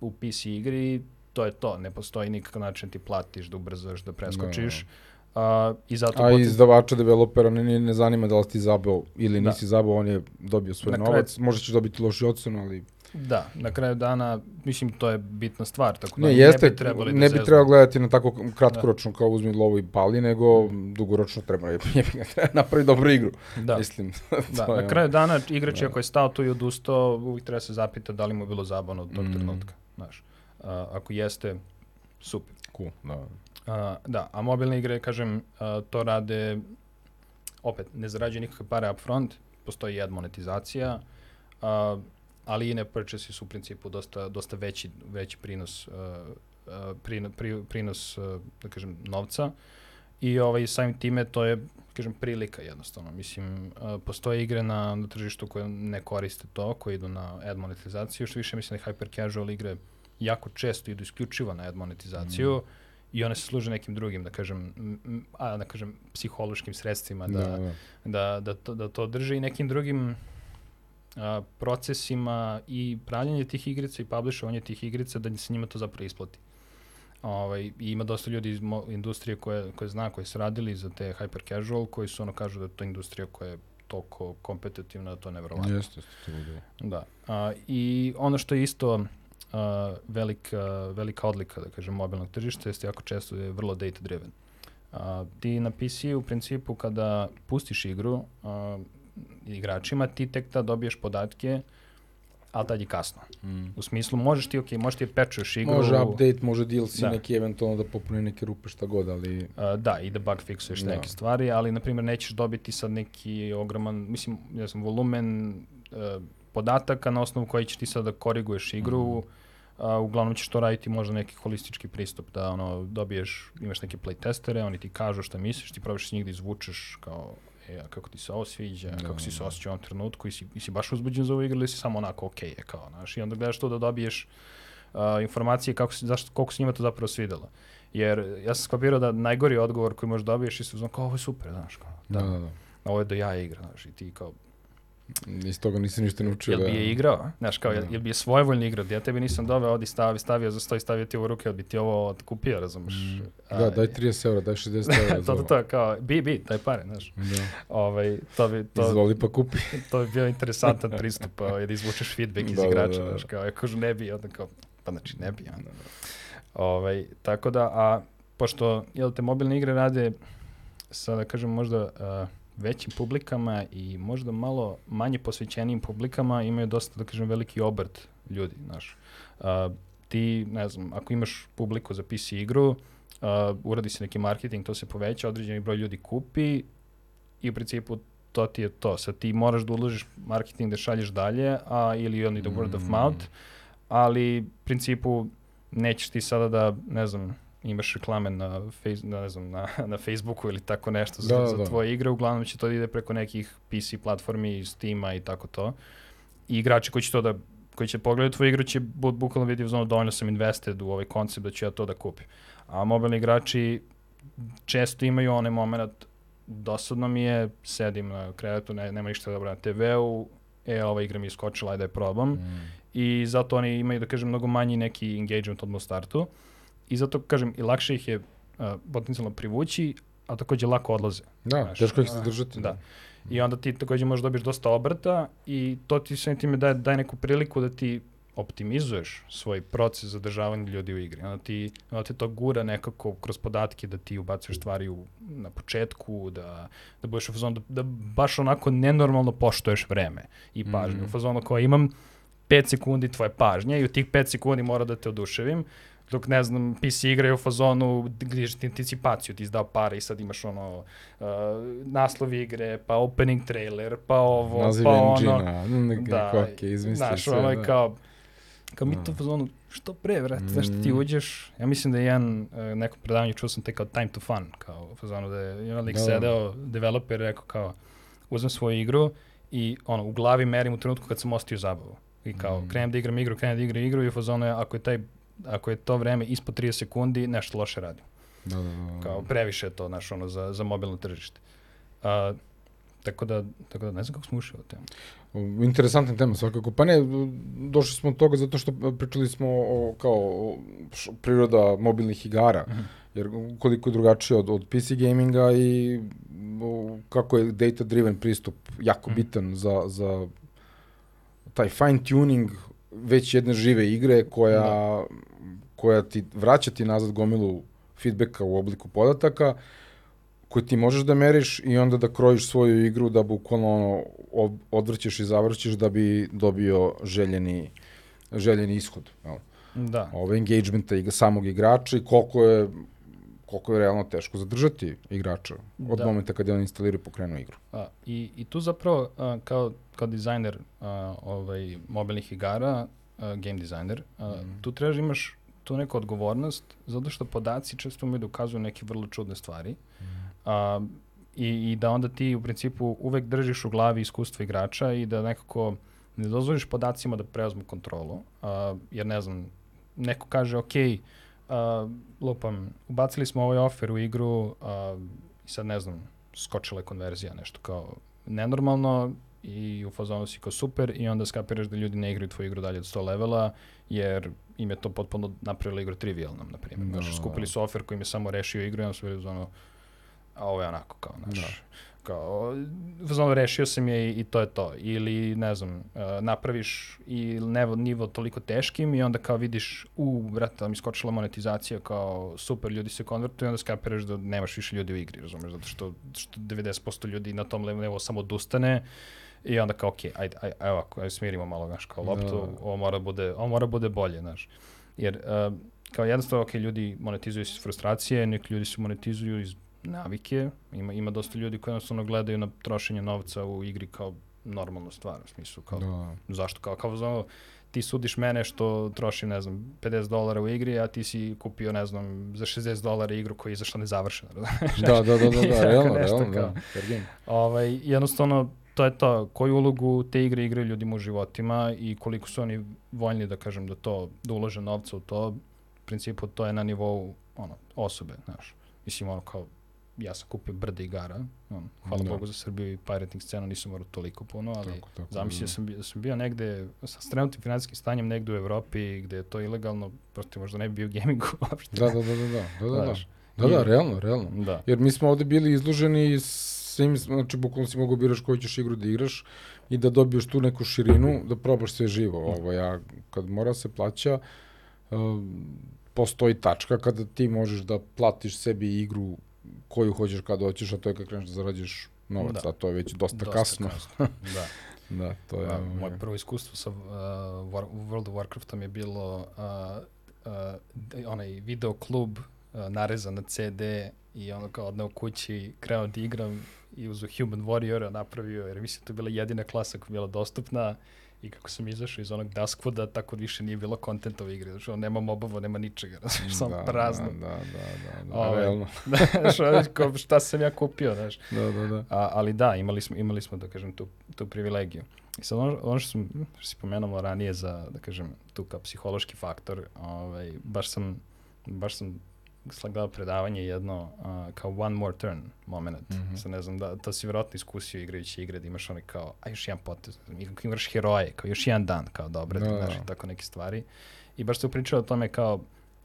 u PC igri, to je to. Ne postoji nikakav način da ti platiš, da ubrzaš, da preskočiš. A, I zato A poten- izdavača, developera ne, ne, ne zanima da li ti zabao ili Da. nisi zabao, on je dobio svoj Na kraju- novac, možda ćeš dobiti loši ocenu, ali Da, na kraju dana, mislim, to je bitna stvar, tako da ne, jeste, ne bi trebali ne da bi zeznu. trebao gledati na tako kratkoročno kao uzmi lovo i pali, nego dugoročno treba, <laughs> napravi dobru igru, Da. mislim. <laughs> Da, na kraju dana igrač Da. ako je stao tu i odustao, uvijek treba se zapita da li mu je bilo zabavno od tog Mm. trenutka, znaš. A, ako jeste, super. Cool, da. Da, a mobilne igre, kažem, a, to rade, opet, ne zarađuje nikakve pare upfront, postoji ad monetizacija, a, ali i purchase su u principu dosta, dosta veći, veći prinos, a, prino, pri, prinos, a, da kažem, novca. I ovaj, samim time to je, kažem, prilika jednostavno. Mislim, a, postoje igre na, na tržištu koje ne koriste to, koje idu na ad monetizaciju, što više mislim da hyper casual igre jako često idu isključivo na ad monetizaciju. Mm i one se služe nekim drugim, da kažem, a, da kažem, psihološkim sredstvima da, da, da. da, da, to, da to drže i nekim drugim a, procesima i pravljanje tih igrica i publishovanje tih igrica da se njima to zapravo isplati. Ovaj, I ima dosta ljudi iz industrije koje, koje zna, koji su radili za te hyper casual, koji su ono kažu da je to industrija koja je toliko kompetitivna da to je nevjerovatno. Jeste, jeste, to bude. Da. A, I ono što je isto uh, velika, velika odlika, da kažem, mobilnog tržišta, jeste jako često je vrlo data driven. Uh, ti na PC u principu kada pustiš igru uh, igračima, ti tek da dobiješ podatke ali tad je kasno. Mm. U smislu, možeš ti, ok, možeš ti pečuješ igru. Može update, može DLC da. neki eventualno da popune neke rupe šta god, ali... Uh, da, i da bug fixuješ da. neke stvari, ali, na primjer, nećeš dobiti sad neki ogroman, mislim, ne znam, volumen uh, podataka na osnovu koji ćeš ti sad da koriguješ igru, mm a, uglavnom ćeš to raditi možda neki holistički pristup, da ono, dobiješ, imaš neke playtestere, oni ti kažu šta misliš, ti probaš s njih da izvučeš kao e, a kako ti se ovo sviđa, no, kako si se osjećao u ovom trenutku i si, i si baš uzbuđen za ovu igru ili si samo onako ok je kao, znaš, i onda gledaš to da dobiješ uh, informacije kako si, zašto, koliko se njima to zapravo svidelo. Jer ja sam skapirao da najgori odgovor koji možeš dobiješ i se uzmano kao ovo je super, znaš, kao, da, da, da. Ovo je do ja igra, znaš, i ti kao, Iz toga nisi ništa naučio. Jel bi je igrao? Znaš, kao, jel, jel bi je svojevoljno igrao? Ja tebi nisam doveo, odi stavi, stavio za sto i stavio ti u ruke, jel bi ti ovo kupio, razumeš? Mm. Da, daj 30 eura, daj 60 <laughs> eura. to, to, to, kao, bi, bi, daj pare, znaš. Da. Ovaj, to bi, to, Izvoli pa kupi. <laughs> to bi bio interesantan pristup, ovaj, da izvučeš feedback iz da, igrača, da, da. znaš, kao, ako ne bi, onda kao, pa znači ne bi, onda. Ovaj, tako da, a pošto, jel te mobilne igre rade, sada da kažem možda, uh, većim publikama i možda malo manje posvećenijim publikama imaju dosta, da kažem, veliki obrt ljudi, znaš. Uh, ti, ne znam, ako imaš publiku za PC igru, uh, uradi se neki marketing, to se poveća, određeni broj ljudi kupi i u principu to ti je to. Sad ti moraš da uložiš marketing da šalješ dalje, a, ili only the word of mm. mouth, ali u principu nećeš ti sada da, ne znam, imaš reklame na, face, na, ne znam, na, <laughs> na Facebooku ili tako nešto za, da, za da. tvoje igre, uglavnom će to da ide preko nekih PC platformi, Steama i tako to. I igrači koji će to da koji će pogledati tvoju igru će bud, bukvalno vidi uzmano dovoljno sam invested u ovaj koncept da ću ja to da kupim. A mobilni igrači često imaju onaj moment dosadno mi je, sedim na krevetu, ne, nema ništa dobro na TV-u, e, ova igra mi je skočila, ajde je probam. Mm. I zato oni imaju, da kažem, mnogo manji neki engagement odmah u startu. Uh, i zato, kažem, i lakše ih je uh, potencijalno privući, a takođe lako odlaze. Da, znaš, teško ih se držati. Da. I onda ti takođe možeš dobiješ dosta obrta i to ti sve time daje, daje neku priliku da ti optimizuješ svoj proces zadržavanja ljudi u igri. Onda ti, onda te to gura nekako kroz podatke da ti ubacuješ stvari u, na početku, da, da budeš u fazonu, da, da baš onako nenormalno poštoješ vreme i pažnju. Mm -hmm. U fazonu koja imam 5 sekundi tvoje pažnje i u tih 5 sekundi mora da te oduševim dok ne znam, PC igraju u fazonu gdje ti anticipaciju, ti izdao pare i sad imaš ono uh, naslov igre, pa opening trailer, pa ovo, Naziv pa engine ono. Neke da, koke, znaš, sve. Ono, da. kao, kao mi to u fazonu, što pre, vrat, mm. znaš ti uđeš, ja mislim da je jedan, uh, neko predavanje čuo sam te kao time to fun, kao u fazonu da je jedan lik da, da. sedeo, developer rekao kao, uzmem svoju igru i ono, u glavi merim u trenutku kad sam ostio zabavu. I kao, mm. krenem da igram igru, krenem da igram igru i u fazonu je, ako je taj ako je to vreme ispod 30 sekundi, nešto loše radim. Da, da, da, da. Kao previše je to, naš, ono, za, za mobilno tržište. A, tako da, tako da ne znam kako smo ušli o temu. Interesantna tema svakako. Pa ne, došli smo od toga zato što pričali smo o, kao o priroda mobilnih igara. Mhm. -huh. Jer koliko je drugačije od, od PC gaminga i o, kako je data driven pristup jako mhm. -huh. bitan za, za taj fine tuning već jedne žive igre koja, da. Koja ti vraća ti nazad gomilu feedbacka u obliku podataka koje ti možeš da meriš i onda da krojiš svoju igru da bukvalno ono, odvrćeš i zavrćeš da bi dobio željeni, željeni ishod. Jel? Da. Ove engagementa i samog igrača i koliko je koliko je realno teško zadržati igrača od Da. momenta kada on instalira i pokrenu igru. A, i, I tu zapravo a, kao, kao dizajner a, ovaj, mobilnih igara, a, game dizajner, a, tu trebaš da imaš tu neku odgovornost, zato što podaci često umeju da ukazuju neke vrlo čudne stvari. A, i, I da onda ti u principu uvek držiš u glavi iskustvo igrača i da nekako ne dozvoliš podacima da preuzmu kontrolu. A, jer ne znam, neko kaže, ok, uh, lupam, ubacili smo ovaj offer u igru uh, i sad ne znam, skočila je konverzija, nešto kao nenormalno i u fazonu si kao super i onda skapiraš da ljudi ne igraju tvoju igru dalje od 100 levela jer im je to potpuno napravilo igru trivialnom, na primjer. Da. Znaš, skupili su offer koji im je samo rešio igru i onda su bili zonu, a ovo je onako kao, znaš, kao, u fazonu rešio sam je i, i to je to. Ili, ne znam, uh, napraviš i nevo, nivo toliko teškim i onda kao vidiš, u, brate, mi skočila monetizacija, kao super, ljudi se konvertuju i onda skapiraš da nemaš više ljudi u igri, razumeš, zato što, što 90% ljudi na tom levelu samo odustane i onda kao, ok, ajde, ajde, ajde ovako, ajde smirimo malo, znaš, kao loptu, Da. ovo mora bude, ovo mora bude bolje, znaš. Jer, uh, kao jednostavno, ok, ljudi monetizuju se iz frustracije, neki ljudi se monetizuju iz navike, ima, ima dosta ljudi koji jednostavno gledaju na trošenje novca u igri kao normalnu stvar, u smislu kao, Da. zašto, kao, kao znamo, ti sudiš mene što trošim, ne znam, 50 dolara u igri, a ti si kupio, ne znam, za 60 dolara igru koja je izašla nezavršena. <laughs> Da, da, da, da, da, realno, realno, da. Ovaj, jednostavno, to je to, koju ulogu te igre igraju ljudima u životima i koliko su oni voljni da kažem da to, da ulože novca u to, u principu to je na nivou ono, osobe, znaš. Mislim, ono kao, ja sam kupio brde igara, on, hvala Da. Bogu za Srbiju i pirating scenu, nisam morao toliko puno, ali Tako, tako, zamislio da. sam, bio, sam bio negde, sa s trenutnim finansijskim stanjem negde u Evropi gde je to ilegalno, prosto možda ne bi bio u gamingu <laughs> uopšte. Da, da, da, da, da, da, da, da. Da, da, realno, realno. Da. Jer mi smo ovde bili izloženi svim, znači bukvalno si mogu biraš koju ćeš igru da igraš i da dobiješ tu neku širinu, da probaš sve živo. Ovo, ja, kad mora se plaća, um, postoji tačka kada ti možeš da platiš sebi igru koju hoćeš kada hoćeš, a to je kad kreneš da zarađuješ novac, Da. a to je već dosta, Dosta kasno. <laughs> da. Da, to je... Da, moje prvo iskustvo sa uh, War, World of Warcraftom je bilo uh, uh, onaj video klub uh, narezan na CD i ono kao odneo kući, kreo da igram i uz Human Warriora napravio, jer mislim to je bila jedina klasa koja je bila dostupna i kako sam izašao iz onog Duskwoda, tako više nije bilo kontenta u igri. Znači, nema mobova, nema ničega, <laughs> znači, samo da, prazno. Da, da, da, da, da realno. <laughs> Kao, šta sam ja kupio, znaš. Da, da, da. A, ali da, imali smo, imali smo da kažem, tu, tu privilegiju. I sad ono, ono što, sam, što si pomenuo ranije za, da kažem, tu kao psihološki faktor, ovaj, baš sam, baš sam gledao predavanje jedno uh, kao one more turn moment. Mm. -hmm. Sad ne znam, da, to si vjerojatno iskusio igrajući igre, da imaš onaj kao, a još jedan potez, imaš heroje, kao još jedan dan, kao dobro, Da, da, da. znaš, i tako neke stvari. I baš se pričao o tome kao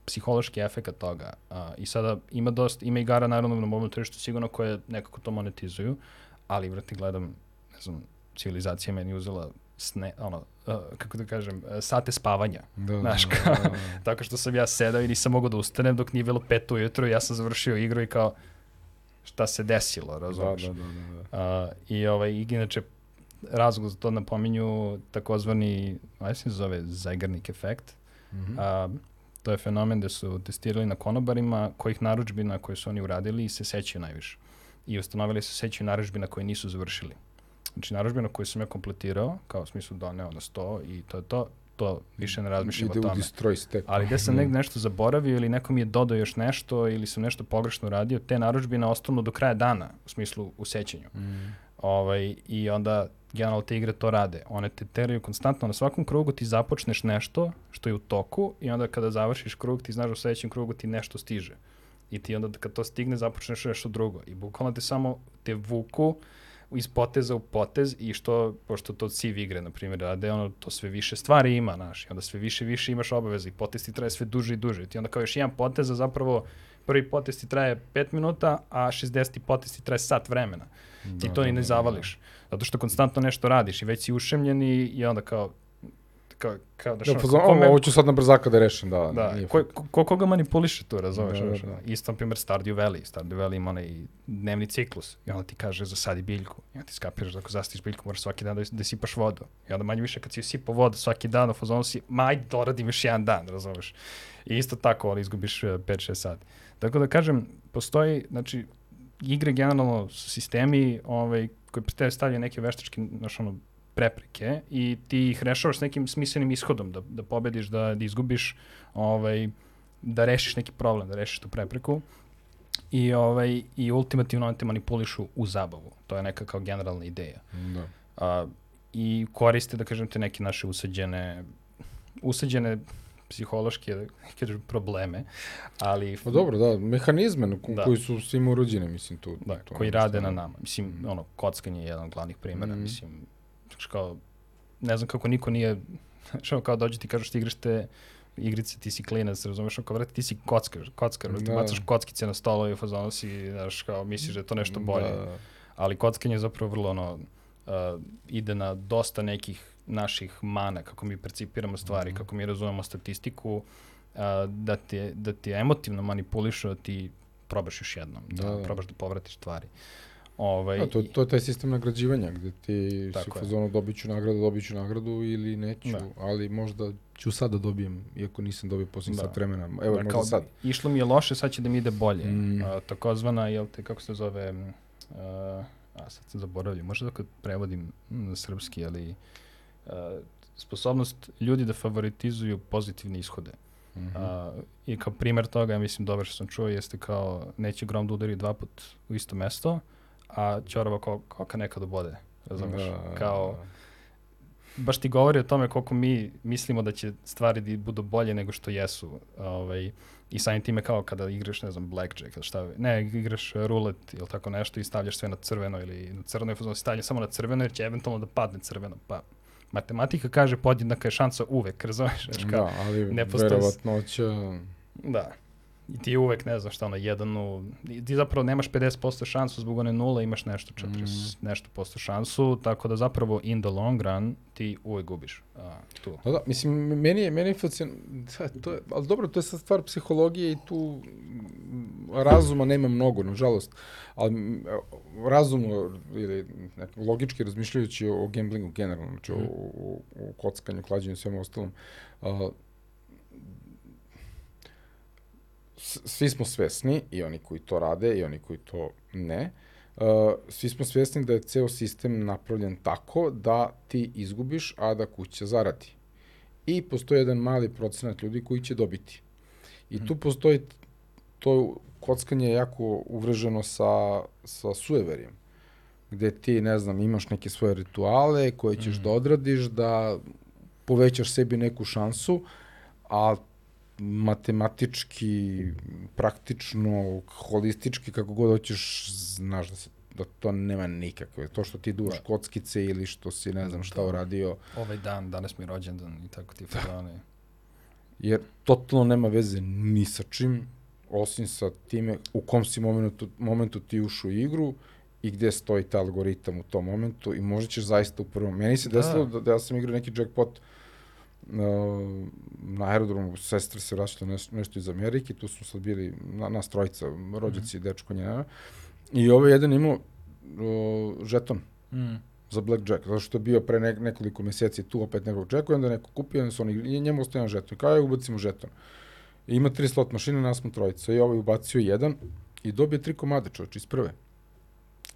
psihološki efekt toga. Uh, I sada ima dosta, ima igara naravno na mobilnom tržištu sigurno koje nekako to monetizuju, ali vrati gledam, ne znam, civilizacija meni uzela sne, ono, uh, kako da kažem, uh, sate spavanja. Da, Znaš, da, da, da. <laughs> Tako što sam ja sedao i nisam mogao da ustanem dok nije bilo pet ujutro i ja sam završio igru i kao šta se desilo, Da, razumiješ? da, da, da, da. Uh, I ovaj, i inače, razlog za to napominju takozvani, ajde se zove Zeigarnik efekt. Mhm. A, to je fenomen da su testirali na konobarima kojih narudžbina koje su oni uradili se sećaju najviše. I ustanovili se sećaju narudžbina koje nisu završili. Znači, narudžbina koju sam ja kompletirao, kao u smislu doneo na 100 i to je to, to više ne razmišljam Ide o u tome. destroy step. Ali gde sam negde nešto zaboravio ili neko mi je dodao još nešto ili sam nešto pogrešno radio, te narudžbine ostanu do kraja dana, u smislu u sećanju. Mhm. Ovaj, I onda generalno te igre to rade. One te teraju konstantno. Na svakom krugu ti započneš nešto što je u toku i onda kada završiš krug ti znaš da u sledećem krugu ti nešto stiže. I ti onda kad to stigne započneš nešto drugo. I bukvalno te samo te vuku iz poteza u potez i što, pošto to civ igre, na primjer, rade, ono, to sve više stvari ima, znaš, i onda sve više i više imaš obaveza i potez ti traje sve duže i duže. Ti onda kao još jedan potez, a zapravo prvi potez ti traje 5 minuta, a 60. potez ti traje sat vremena ti Da, to da, i ne da, zavališ. Zato što konstantno nešto radiš i već si ušemljen i, i onda kao kao, kao da Da, što, fazon, ko me- ovo ću sad na brzaka da rešim, da. Da, ko, ko, ko koga manipuliše tu, razumeš? Da, da, da. Isto, na primjer, Stardew Valley. Stardew Valley ima onaj dnevni ciklus i onda ti kaže zasadi biljku. I onda ti skapiraš da ako zastiš biljku moraš svaki dan da, da sipaš vodu. I onda manje više kad si sipa vodu svaki dan, u fazonu si, ma ajde doradim još jedan dan, razumeš? I isto tako, ali izgubiš 5-6 sati. Tako da kažem, postoji, znači, igre generalno su sistemi ovaj, koji pre tebe stavljaju neke veštačke, znaš, ono, prepreke i ti ih rešavaš s nekim smislenim ishodom, da, da pobediš, da, da izgubiš, ovaj, da rešiš neki problem, da rešiš tu prepreku i, ovaj, i ultimativno oni te manipulišu u zabavu. To je neka kao generalna ideja. Da. A, I koriste, da kažem te, neke naše usađene, usađene psihološke da kažem, probleme, ali Pa dobro, da, mehanizme na Da. koji su svima urođene, mislim, tu. da, to koji rade na nama. Mislim, Mhm. ono, kockanje je jedan od glavnih primjera, Mhm. mislim, znaš kao, ne znam kako niko nije, <laughs> znaš kao dođe ti kažeš ti igraš te igrice, ti si klinac, razumeš, kao vrati, ti si kockar, kockar, ti Da. bacaš kockice na stolu i u fazonu si, znaš, kao, misliš da je to nešto bolje. Da. ali kockanje je zapravo vrlo ono, uh, ide na dosta nekih naših mana, kako mi percipiramo stvari, Mhm. kako mi razumemo statistiku, uh, da, te, da ti emotivno manipulišu, da ti probaš još jednom, da, Da, da. probaš da povratiš stvari. Ovaj, Da, to, to je taj sistem nagrađivanja gde ti si u fazonu dobit ću nagradu, dobit ću nagradu ili neću, Da. ali možda ću sad da dobijem, iako nisam dobio posljednjih Da. sat vremena. Evo, da, možda kao, sad. Išlo mi je loše, sad će da mi ide bolje. Mm. Uh, takozvana, jel te, kako se zove, uh, a sad sam zaboravio, možda kad prevodim na srpski, ali uh, sposobnost ljudi da favoritizuju pozitivne ishode. Mhm. A, I kao primjer toga, ja mislim, dobro što sam čuo, jeste kao neće grom da udari dva put u isto mesto, a Ćorava ko, koka nekad obode. Razumeš? Da, Kao, baš ti govori o tome koliko mi mislimo da će stvari da budu bolje nego što jesu. Ovaj, I samim time kao kada igraš, ne znam, blackjack ili šta, ne, igraš rulet ili tako nešto i stavljaš sve na crveno ili na crno i fazon stavlja samo na crveno jer će eventualno da padne crveno. Pa matematika kaže podjednaka je šansa uvek, razumeš? Kao, Da, ali ne postoji verovatnoća... Da. I ti uvek, ne znam šta, ono, jedan u... Ti zapravo nemaš 50% šansu zbog one nule, imaš nešto 40, nešto posto šansu, tako da zapravo in the long run ti uvek gubiš a, tu. Da, da, mislim, meni je, meni je fascin... Da, to je, ali dobro, to je sad stvar psihologije i tu mm, razuma nema mnogo, nažalost. Ali mm, razumno ili nekako logički razmišljajući o, gamblingu generalno, znači o, o, o kockanju, klađenju i svemu ostalom, a, s- svi smo svesni, i oni koji to rade, i oni koji to ne, uh, svi smo svesni da je ceo sistem napravljen tako da ti izgubiš, a da kuća zaradi. I postoji jedan mali procenat ljudi koji će dobiti. I tu postoji to kockanje je jako uvreženo sa, sa sueverijem gde ti, ne znam, imaš neke svoje rituale koje ćeš da odradiš, da povećaš sebi neku šansu, a matematički, praktično, holistički, kako god hoćeš, znaš da, se, da to nema nikakve. To što ti duvaš kockice ili što si ne znam šta uradio, Ovaj dan, danas mi je rođendan i tako ti fazone. jer totalno nema veze ni sa čim, osim sa time u kom si momentu, momentu ti ušao u igru i gde stoji taj algoritam u tom momentu i možda ćeš zaista u prvom. Meni se Da. desilo da, da ja sam igrao neki jackpot uh, na aerodromu, sestra se vraćala nešto, nešto iz Amerike, tu smo sad bili na, nas trojica, rođaci, mm dečko njena. I ovaj jedan imao uh, žeton Mm. za blackjack, zato što je bio pre ne, nekoliko meseci tu opet nekog jacka i onda neko kupio, onda su oni, njemu ostaje jedan žeton. Kao je ubacimo žeton. I ima tri slot mašine, nas smo trojica. I ovaj ubacio jedan i dobije tri komade čovječ iz prve.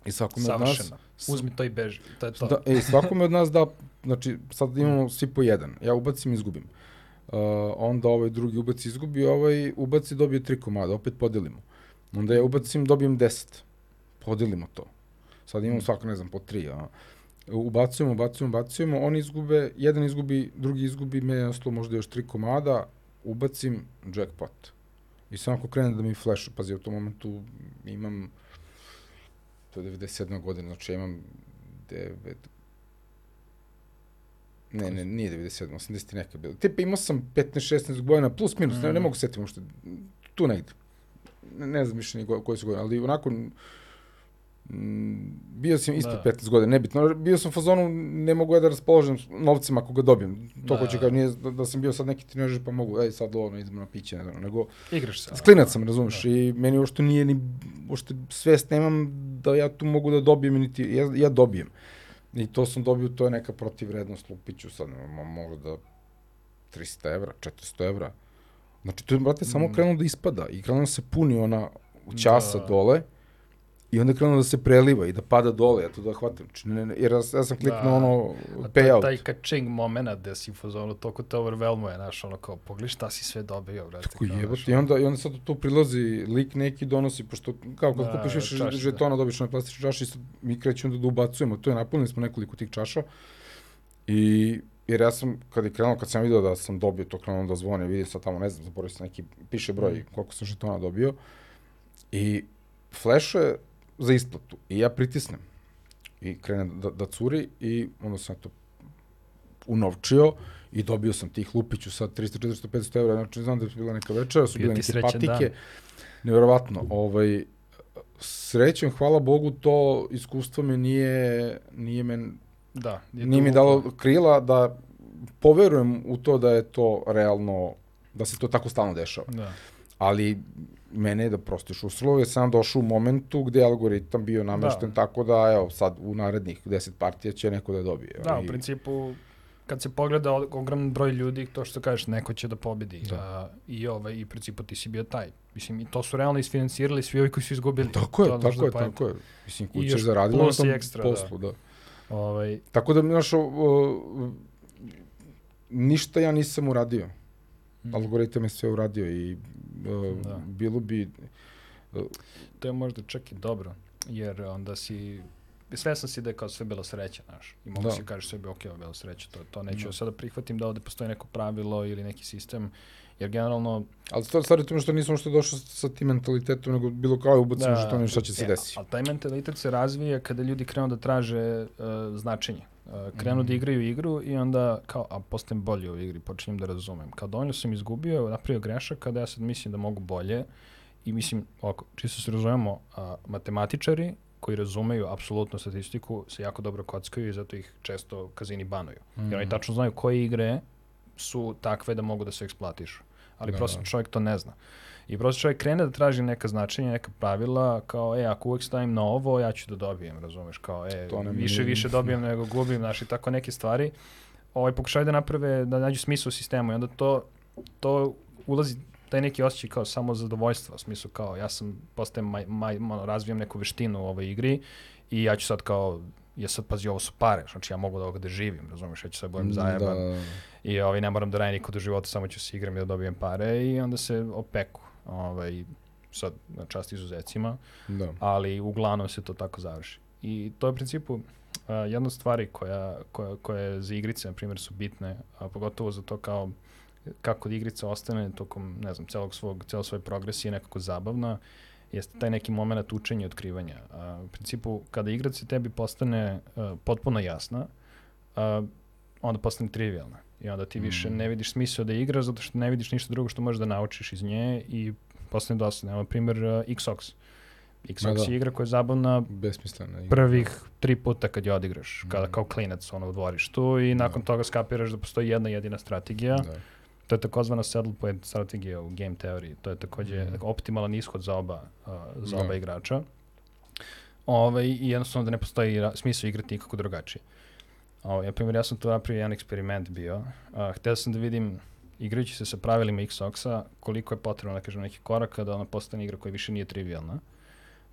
I svakome od nas... Uzmi to i beži. To je to. Da, e, svakome od nas da, znači, sad imamo svi po jedan. Ja ubacim, izgubim. Uh, onda ovaj drugi ubaci, izgubi, ovaj ubaci, dobije tri komada, opet podelimo. Onda ja ubacim, dobijem deset. Podelimo to. Sad imamo svako, ne znam, po tri. A. Ubacujemo, ubacujemo, ubacujemo, oni izgube, jedan izgubi, drugi izgubi, me ostalo možda još tri komada, ubacim jackpot. I samo ako krene da mi flash, pazi, u tom momentu imam, to je 97. godina, znači ja imam 9, ne, ne, nije 97, 80 i neka bilo. Tipa imao sam 15-16 godina, plus minus, mm. ne, ne mogu setiti možda, tu negde. Ne, ne znam više ni koje su godine, ali onako Mm, bio sam ispod Da. 15 godina, nebitno. Bio sam u fazonu, ne mogu ja da raspoložim s novcem ako ga dobijem. To Da. hoće kao nije da, da sam bio sad neki tinežer pa mogu, ej sad ovo izmeno piće, ne znam, nego Igraš se. Klinac sam, razumeš, i meni uopšte nije ni, uopšte svest nemam da ja tu mogu da dobijem, niti, ja, ja dobijem. I to sam dobio, to je neka protivrednost Lupiću, sad možda 300 evra, 400 evra. Znači, to je, brate, samo Mm. krenulo da ispada i krenulo da se puni ona ćasa Da. dole i onda je krenulo da se preliva i da pada dole, ja to da hvatam. Znači, ne, ne, jer ja, ja sam kliknuo Da. ono payout. Taj kačing moment gde si u fazonu, toliko te overwhelmuje, znaš, ono kao, pogledaj šta si sve dobio, brate. Tako jebote, i onda, i onda sad tu prilazi lik neki donosi, pošto kao kad Da, kupiš više čaše, da. žetona, dobiš one plastične čaše i sad mi krećemo da, da ubacujemo, to je napunili smo nekoliko tih čaša i jer ja sam, kad je krenuo, kad sam vidio da sam dobio to, krenuo da zvone, vidim sad tamo, ne znam, zaboravio sam neki, piše broj Mm. koliko sam žetona dobio i flešuje za isplatu i ja pritisnem i krene da, da curi i onda sam to unovčio i dobio sam tih lupiću sad 300, 400, 500 evra, znači znam da je bila neka večera, su Bio bile neke srećan patike, dan. neverovatno, ovaj, srećem, hvala Bogu, to iskustvo me nije, nije men, Da. je nije mi dalo krila da poverujem u to da je to realno, da se to tako stalno dešava. Da. Ali mene je da prosto šusrlo, jer sam došao u momentu gde je algoritam bio namešten Da. tako da, evo, sad u narednih 10 partija će neko da dobije. Da, u I- principu, kad se pogleda ogroman broj ljudi, to što kažeš, neko će da pobedi. Da. A, I ovaj, i u principu ti si bio taj. Mislim, i to su realno isfinansirali svi ovi koji su izgubili. Tako je, To tako je, tako je. Mislim, I kuća je još zaradila na tom ekstra, da. poslu, da. Ovaj, Tako da, znaš, o, o, ništa ja nisam uradio. Mm, Algoritam je sve uradio i o, Da. bilo bi... to je možda čak i dobro, jer onda si svestan si da je kao sve bilo sreća, znaš. I mogu Da. si kažeš sve bi ok, bilo sreća, to, to neću Da. sada prihvatim da ovde postoji neko pravilo ili neki sistem, jer generalno... Ali stvar, stvar je tome što nisam što došao sa tim mentalitetom, nego bilo kao je ubacimo da, što ne šta će se e, desiti. Ali taj mentalitet se razvija kada ljudi krenu da traže uh, značenje. Uh, krenu Mhm. da igraju igru i onda kao, a postajem bolji u igri, počinjem da razumem. Kao dovoljno sam izgubio, napravio grešak kada ja sad mislim da mogu bolje i mislim, ovako, čisto se razumemo, a, matematičari koji razumeju apsolutno statistiku se jako dobro kockaju i zato ih često kazini banuju. Jer Mhm. oni tačno znaju koje igre su takve da mogu da se eksploatišu. Ali Da, prosječan da. čovjek to ne zna. I prosječan čovjek krene da traži neka značenja, neka pravila, kao, e, ako uvek stavim na ovo, ja ću da dobijem, razumeš, kao, e, više, više <laughs> dobijem nego gubim, znaš, i tako neke stvari. Ovaj, pokušaju da naprave, da nađu smisla u sistemu i onda to, to ulazi taj neki osjećaj kao samo zadovoljstva, u smislu kao ja sam, postajem, maj, maj, ono, razvijam neku veštinu u ovoj igri i ja ću sad kao, ja sad pazi, ovo su pare, znači ja mogu da ovoga da živim, razumeš, ja ću sad budem zajeban Da, da, da. i ovaj, ne moram da radim niko do života, samo ću se igram i da dobijem pare i onda se opeku. Ovaj, sad, na čast izuzecima, da. ali uglavnom se to tako završi. I to je u principu uh, jedna od stvari koja, koja, koje za igrice, na primjer, su bitne, a pogotovo za to kao kako da igrica ostane tokom, ne znam, celog svog, celog svoje progresije nekako zabavna, jeste taj neki moment učenja i otkrivanja. A, u principu, kada igrac tebi postane uh, potpuno jasna, uh, onda postane trivialna. I onda ti više Mm. ne vidiš smisao da igraš zato što ne vidiš ništa drugo što možeš da naučiš iz nje i postane dosadno. Evo, na primjer, uh, Xox. Xox Ma da. je igra koja je zabavna Besmislena igra. prvih tri puta kad je odigraš, kada Mm. kao klinac ono u dvorištu i nakon Da. toga skapiraš da postoji jedna jedina strategija. Da. To je takozvana saddle point strategija u game teoriji. To je takođe Mhm. optimalan ishod za oba, uh, za Da. oba igrača. Ovaj, I jednostavno da ne postoji smisao igrati nikako drugačije. Ovaj, na primjer, ja sam tu napravio jedan eksperiment bio. Uh, hteo sam da vidim, igrajući se sa pravilima Xoxa, koliko je potrebno, da kažem, neki koraka da ona postane igra koja više nije trivialna.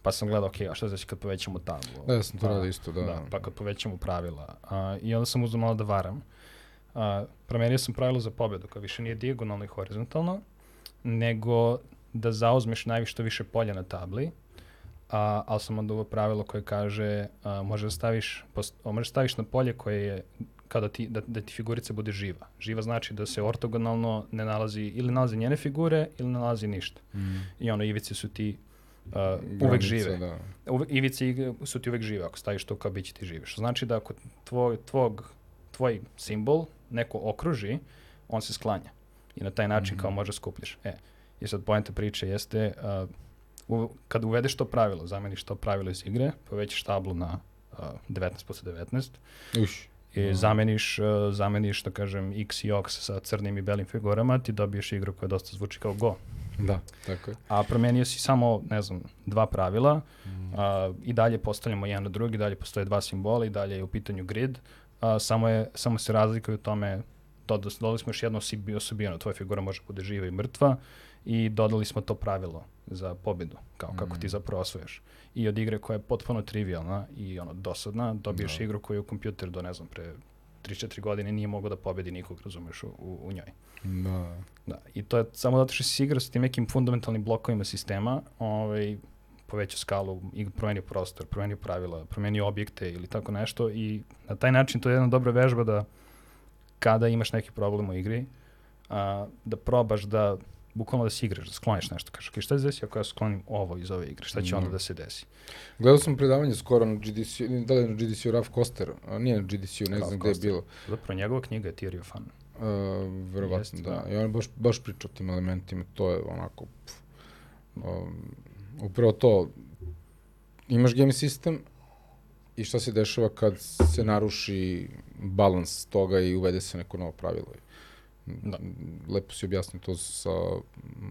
Pa sam gledao, ok, a šta znači kad povećamo tablu? Da, ja sam to Pa, radio isto, da. Da, pa kad povećamo pravila. A, I onda sam uzao malo da varam. A, promenio sam pravilo za pobedu, koja više nije dijagonalno i horizontalno, nego da zauzmeš najviše što više polja na tabli, a, ali sam onda uveo pravilo koje kaže a, može da staviš, post, a, možeš da staviš na polje koje je kada ti, da, da ti figurica bude živa. Živa znači da se ortogonalno ne nalazi, ili nalazi njene figure, ili ne nalazi ništa. Mm. I ono, ivice su ti uh, uvek žive. Da. Uve, ivice su ti uvek žive, ako staviš to kao biće ti živi. Što znači da ako tvoj, tvog, tvoj simbol neko okruži, on se sklanja. I na taj način Mhm. kao može skupljaš. E, i sad poenta priče jeste, uh, u, kad uvedeš to pravilo, zameniš to pravilo iz igre, povećaš tablu na uh, 19 posle 19, Uš. i zameniš, uh, zameniš, da kažem, x i ox sa crnim i belim figurama, ti dobiješ igru koja dosta zvuči kao Go. Da, tako je. A promenio si samo, ne znam, dva pravila a, i dalje postavljamo jedan na drugi, dalje postoje dva simbola i dalje je u pitanju grid, a, samo, je, samo se razlikuje u tome, dodali, smo još jednu osobi- osobinu, tvoja figura može bude živa i mrtva i dodali smo to pravilo za pobedu, kao kako ti zapravo osvojaš. I od igre koja je potpuno trivialna i ono dosadna, dobiješ Da. igru koju kompjuter do, ne znam, pre 3-4 godine nije mogao da pobedi nikog, razumeš, u, u, u njoj. Da. Da, i to je samo zato što si igrao sa tim nekim fundamentalnim blokovima sistema, ovaj, povećao skalu, i promenio prostor, promenio pravila, promenio objekte ili tako nešto i na taj način to je jedna dobra vežba da kada imaš neki problem u igri, a, da probaš da bukvalno da se igraš, da skloniš nešto. Kažeš, okay, šta se desi ako ja sklonim ovo iz ove igre? Šta će onda Da. se desi? Gledao sam predavanje skoro na GDC, da li je na GDC-u Raf Koster, a nije na GDC-u, ne Ralph znam gde je bilo. Zapravo njegova knjiga je Theory of Fun. Uh, verovatno, Jeste, da. da. I on baš, baš priča o tim elementima, to je onako, pf, um, upravo to, imaš game sistem i šta se dešava kad se naruši balans toga i uvede se neko novo pravilo. Da. Lepo si objasnio to sa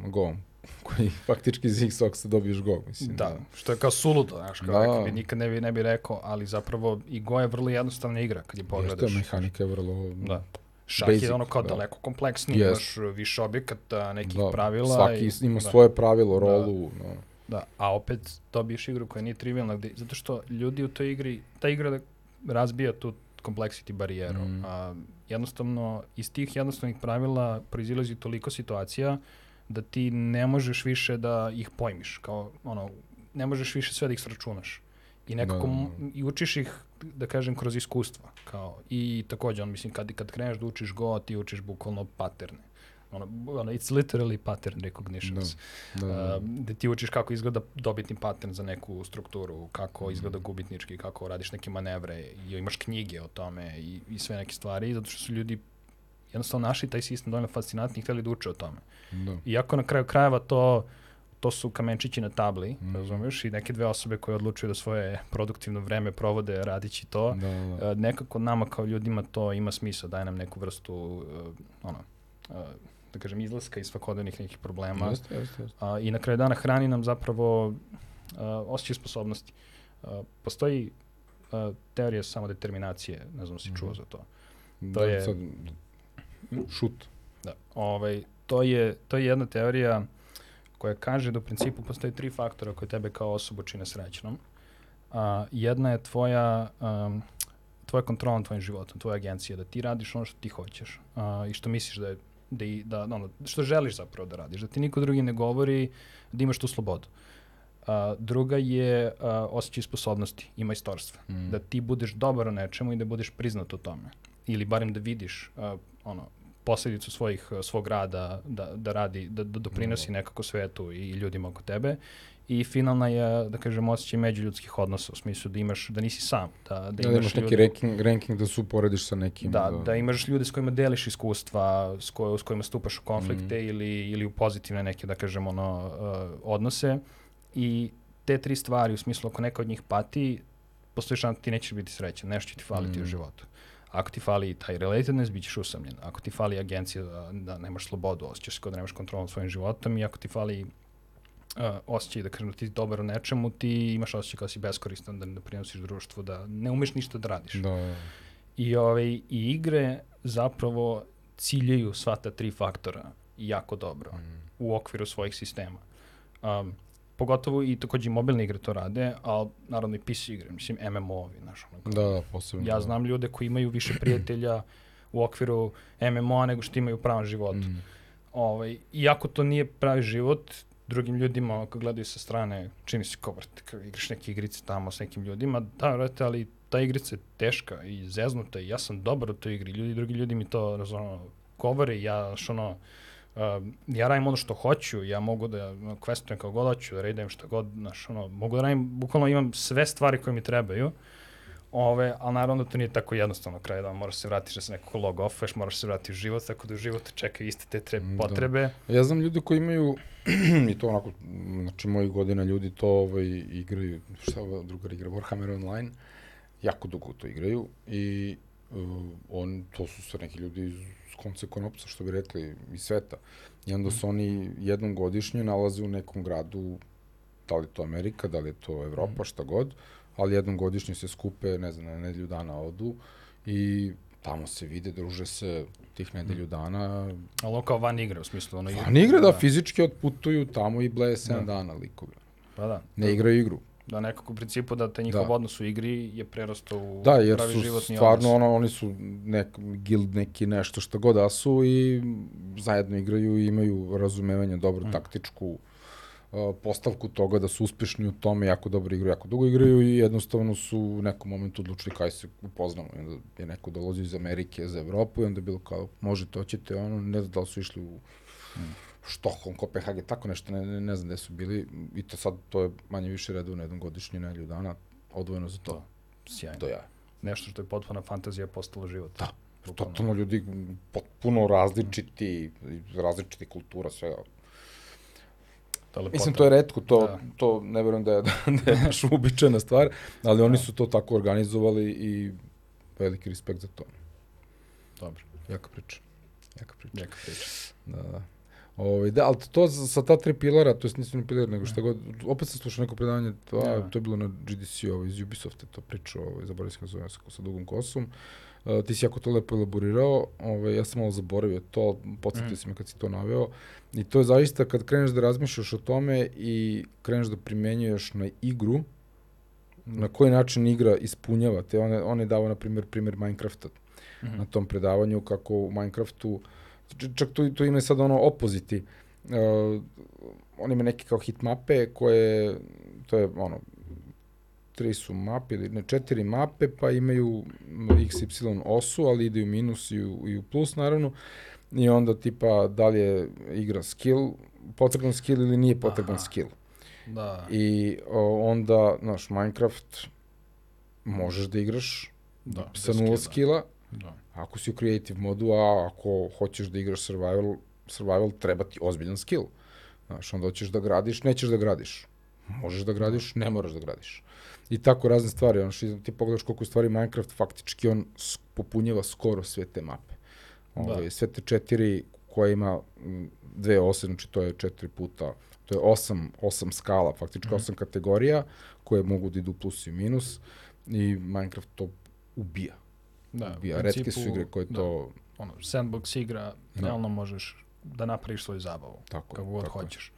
Go-om, <laughs> koji faktički iz Xboxa dobiješ Go, mislim. Da, što je kao suludo, znaš, kao Da. da. bi nikad ne bi, ne bi rekao, ali zapravo i Go je vrlo jednostavna igra kad je pogledaš. Jeste, mehanika je vrlo... Da. Šah Basic, je ono kao da. daleko kompleksniji, Yes. imaš više objekata, nekih da, pravila. Svaki i, ima da, svoje pravilo, rolu. Da. Da, a opet dobiješ igru koja nije trivialna, gde, zato što ljudi u toj igri, ta igra da razbija tu complexity barijeru. Mm. A, jednostavno, iz tih jednostavnih pravila proizilazi toliko situacija da ti ne možeš više da ih pojmiš, kao ono, ne možeš više sve da ih sračunaš. I nekako Da, da, m- i učiš ih, da kažem, kroz iskustva. Kao, I takođe, on, mislim, kad, kad kreneš da učiš Go, ti učiš bukvalno paterne. Ono, ono, it's literally pattern recognitions. Da, da, da. Uh, gde ti učiš kako izgleda dobitni pattern za neku strukturu, kako izgleda gubitnički, kako radiš neke manevre i imaš knjige o tome i, i sve neke stvari, zato što su ljudi jednostavno našli taj sistem dovoljno fascinantni i hteli da uče o tome. da. Iako na kraju krajeva to to su kamenčići na tabli, Mhm. razumeš, i neke dve osobe koje odlučuju da svoje produktivno vreme provode radići to, Da, da, da. nekako nama kao ljudima to ima smisla, daje nam neku vrstu, uh, ono, uh, da kažem, izlaska iz svakodnevnih nekih problema. Jeste, jeste, jeste. A, I na kraju dana hrani nam zapravo a, osjećaj sposobnosti. A, postoji a, teorija samodeterminacije, ne znam si čuo Mhm. za to. Da, je- Sad, šut. Da. Ovaj, to, je, to je jedna teorija koja kaže da u principu postoje tri faktora koje tebe kao osobu čine srećnom. A, jedna je tvoja, um, tvoja kontrola nad tvojim životom, tvoja agencija, da ti radiš ono što ti hoćeš a, i što misliš da je da, i, da ono, što želiš zapravo da radiš, da ti niko drugi ne govori da imaš tu slobodu. A, druga je a, osjećaj sposobnosti i majstorstva. Mm. Da ti budeš dobar u nečemu i da budeš priznat u tome. Ili barem da vidiš a, ono, posledicu svojih, svog rada, da, da radi, da, da doprinosi nekako svetu i ljudima oko tebe. I finalna je, da kažem, osjećaj međuljudskih odnosa, u smislu da imaš, da nisi sam, da, da Da, imaš, imaš neki ljude, ranking, ranking da se uporediš sa nekim. da, da imaš ljude s kojima deliš iskustva, s, ko, s kojima stupaš u konflikte Mhm. ili, ili u pozitivne neke, da kažem, ono, uh, odnose. I te tri stvari, u smislu, ako neka od njih pati, postoji šans da ti nećeš biti srećan, nešto će ti faliti u Mhm. životu. Ako ti fali taj relatedness, bit ćeš usamljen. Ako ti fali agencija da, da nemaš slobodu, osjećaš se kao da nemaš kontrolu nad svojim životom i ako ti fali uh, osjećaj da kažem da ti dobar u nečemu, ti imaš osjećaj kao da si beskoristan, da ne prinosiš društvu, da ne umeš ništa da radiš. Da, da. I, ovaj, I igre zapravo ciljaju sva ta tri faktora jako dobro Mm. u okviru svojih sistema. Um, pogotovo i takođe i mobilne igre to rade, ali naravno i PC igre, mislim MMO-ovi, znaš. ono kao- Da, da, posebno. Ja znam ljude koji imaju više <clears throat> prijatelja u okviru MMO-a nego što imaju u pravom životu. Mm. Ovaj, iako to nije pravi život, drugim ljudima ako gledaju sa strane, čini se kao, igraš neke igrice tamo s nekim ljudima, da, brate, ali ta igrica je teška i zeznuta i ja sam dobar u toj igri, ljudi, drugi ljudi mi to, razumno, govore, ja, što ono, uh, ja radim ono što hoću, ja mogu da questujem kao god hoću, da raidujem što god, znaš, ono, mogu da radim, bukvalno imam sve stvari koje mi trebaju, Ove, ali naravno da to nije tako jednostavno kraj dana, moraš se vratiš da se nekako log offuješ, moraš se vratiti u život, tako da u životu čekaju iste te tre Da. potrebe. Ja znam ljude koji imaju, <clears throat> i to onako, znači mojih godina ljudi to ovaj, igraju, šta ova druga igra, Warhammer Online, jako dugo to igraju i uh, on, to su sve neki ljudi iz konce konopca, što bi rekli, iz sveta. I onda Mhm. se oni jednom godišnje nalaze u nekom gradu, da li je to Amerika, da li je to Evropa, Mhm. šta god, ali jednom godišnje se skupe, ne znam, na nedelju dana odu i tamo se vide, druže se tih nedelju dana, Ali kao van igre, u smislu ono... Van igre da, fizički otputuju tamo i bleje 7 Da. dana likovi. Pa da. Ne igraju igru. Da nekako u principu da te njihov Da. odnos u igri je prerastao u Da, jer pravi su životni stvarno odnos. ono, oni su nek, guild neki nešto što god da su i zajedno igraju i imaju razumevanje, dobru Mm. taktičku postavku toga da su uspešni u tome, jako dobro igraju, jako dugo igraju i jednostavno su u nekom momentu odlučili kaj se upoznamo. I onda je neko dolazio iz Amerike za Evropu i onda je bilo kao, možete, hoćete, ono, ne znam da li su išli u Štokholm, Kopenhagen, tako nešto, ne, ne, ne znam gde su bili i to sad, to je manje više redovno jednom godišnje nedelju dana, odvojeno za to. To. Sjajno. Do ja. Nešto što je potpuna fantazija postalo život. Da. Totalno ljudi potpuno različiti, različiti kultura, svega. Je lepota. Mislim, to je redko, to, Da. to ne verujem da je, <laughs> da je baš uobičajena stvar, ali oni Da. su to tako organizovali i veliki respekt za to. Dobro, Jaka priča. Jaka priča. neka priča. Da, da. Ovaj, da, ali to sa ta tri pilara, to jest nisu ni pilari, nego šta god, opet sam slušao neko predavanje, to, a, Da. to je bilo na GDC, ovaj, iz Ubisofta, to pričao, ovaj, zaboravio sam kako zove, sa dugom kosom. Uh, ti si jako to lepo elaborirao, ovaj, ja sam malo zaboravio to, podsjetio Mhm. si me kad si to naveo, i to je zaista kad kreneš da razmišljaš o tome i kreneš da primenjuješ na igru, na koji način igra ispunjava te, on je, on je dao, na primjer, primjer Minecrafta, Mhm. na tom predavanju kako u Minecraftu čak tu, tu ima sad ono opoziti uh, on ima neke kao hit mape koje to je ono tri su mape ili ne četiri mape pa imaju m, x y osu ali ide u minus i u, i u plus naravno i onda tipa da li je igra skill potreban skill ili nije potreban Aha. skill Da, i o, onda znaš Minecraft možeš da igraš da. sa nula skilla. skilla Da. Ako si u creative modu, a ako hoćeš da igraš survival, survival treba ti ozbiljan skill. Znaš, onda hoćeš da gradiš, nećeš da gradiš. Možeš da gradiš, ne moraš da gradiš. I tako razne stvari. Ono što ti pogledaš koliko u stvari Minecraft faktički on popunjava skoro sve te mape. Ove, Da. Sve te četiri koje ima dve ose, znači to je četiri puta, to je osam, osam skala, faktički Mhm. osam kategorija koje mogu da idu plus i minus i Minecraft to ubija Da, ubija. u Retke su principu, igre koje da, to... ono, sandbox igra, Da. realno možeš da napraviš svoju zabavu, Tako, kako god tako je. hoćeš.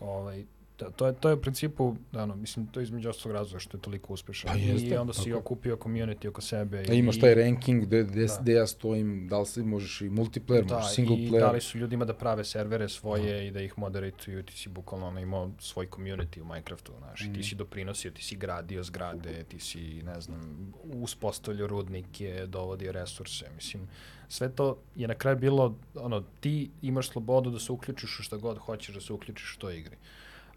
Ovaj, to, to, je, to je u principu, da, ono, mislim, to je između ostalog razloga što je toliko uspešan. Pa jeste, I onda si tako okupio community oko sebe. A imaš i- taj ranking gde, gde, Da. gde ja stojim, da li se možeš i multiplayer, Da, možeš single i player. dali su ljudima da prave servere svoje i da ih moderatuju, ti si bukvalno ono, imao svoj community u Minecraftu, znaš, Mhm. i ti si doprinosio, ti si gradio zgrade, ti si, ne znam, uspostavljao rudnike, dovodio resurse, mislim, sve to je na kraju bilo, ono, ti imaš slobodu da se uključiš u šta god hoćeš da se uključiš u toj igri.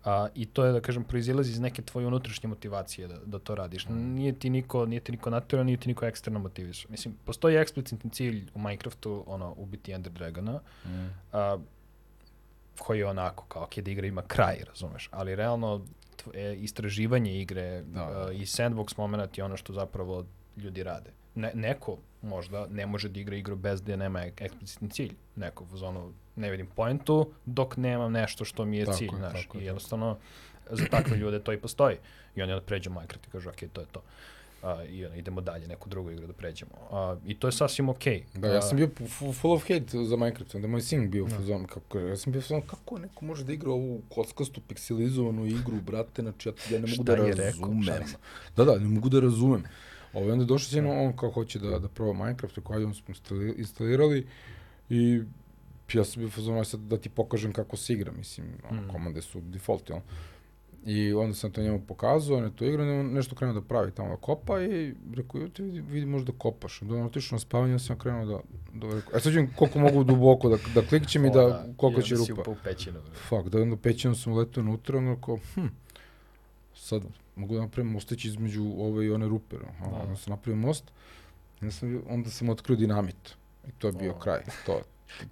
A, I to je, da kažem, proizilazi iz neke tvoje unutrašnje motivacije da, da to radiš. Nije ti niko, nije ti niko naturalno, nije ti niko eksterno motiviš. Mislim, postoji eksplicitni cilj u Minecraftu, ono, ubiti Ender Dragona, Mm. a, koji je onako, kao, ok, da igra ima kraj, razumeš, ali realno tv- e, istraživanje igre Da. a, i sandbox moment je ono što zapravo ljudi rade. Ne, neko možda ne može da igra igru bez da nema ek- eksplicitni cilj. Neko u zonu ne vidim pointu dok nemam nešto što mi je Tako cilj, je, znaš. je, I jednostavno za takve ljude to i postoji. I oni onda pređu Minecraft i kažu, ok, to je to. A, I ono, idemo dalje, neku drugu igru da pređemo. A, I to je sasvim okej. Da, ja sam bio fu- full of hate za Minecraft, onda je moj sin bio u Da. fazonu, kako, ja sam bio u fazonu, kako neko može da igra ovu kockastu, pikselizovanu igru, brate, znači ja, ja ne mogu da je rekao? razumem. Šalim Da, da, ne mogu da razumem. Ovo, onda je došao sin, on kao hoće da, da proba Minecraft, koji ajde, on smo instali- instalirali i ja sam bio "Aj sad da ti pokažem kako se igra, mislim, ono, Mm. komande su default, jel? I onda sam to njemu pokazao, on je to igrao, on nešto krenuo da pravi tamo da kopa i rekao, jo, ti vidi, vidi možda kopaš. Onda on otišao na spavanje, sam krenuo da, da rekao, e sad ću koliko mogu duboko da, da klikćem i O, da, koliko i će onda si rupa. upao u pećinu. Fuck, da onda pećinom sam uletio unutra, ono kao, hm, sad mogu da napravim mostić između ove i one rupe. Aha, Da. onda sam napravio most, onda sam, onda sam otkrio dinamit. I to je bio O. kraj. To,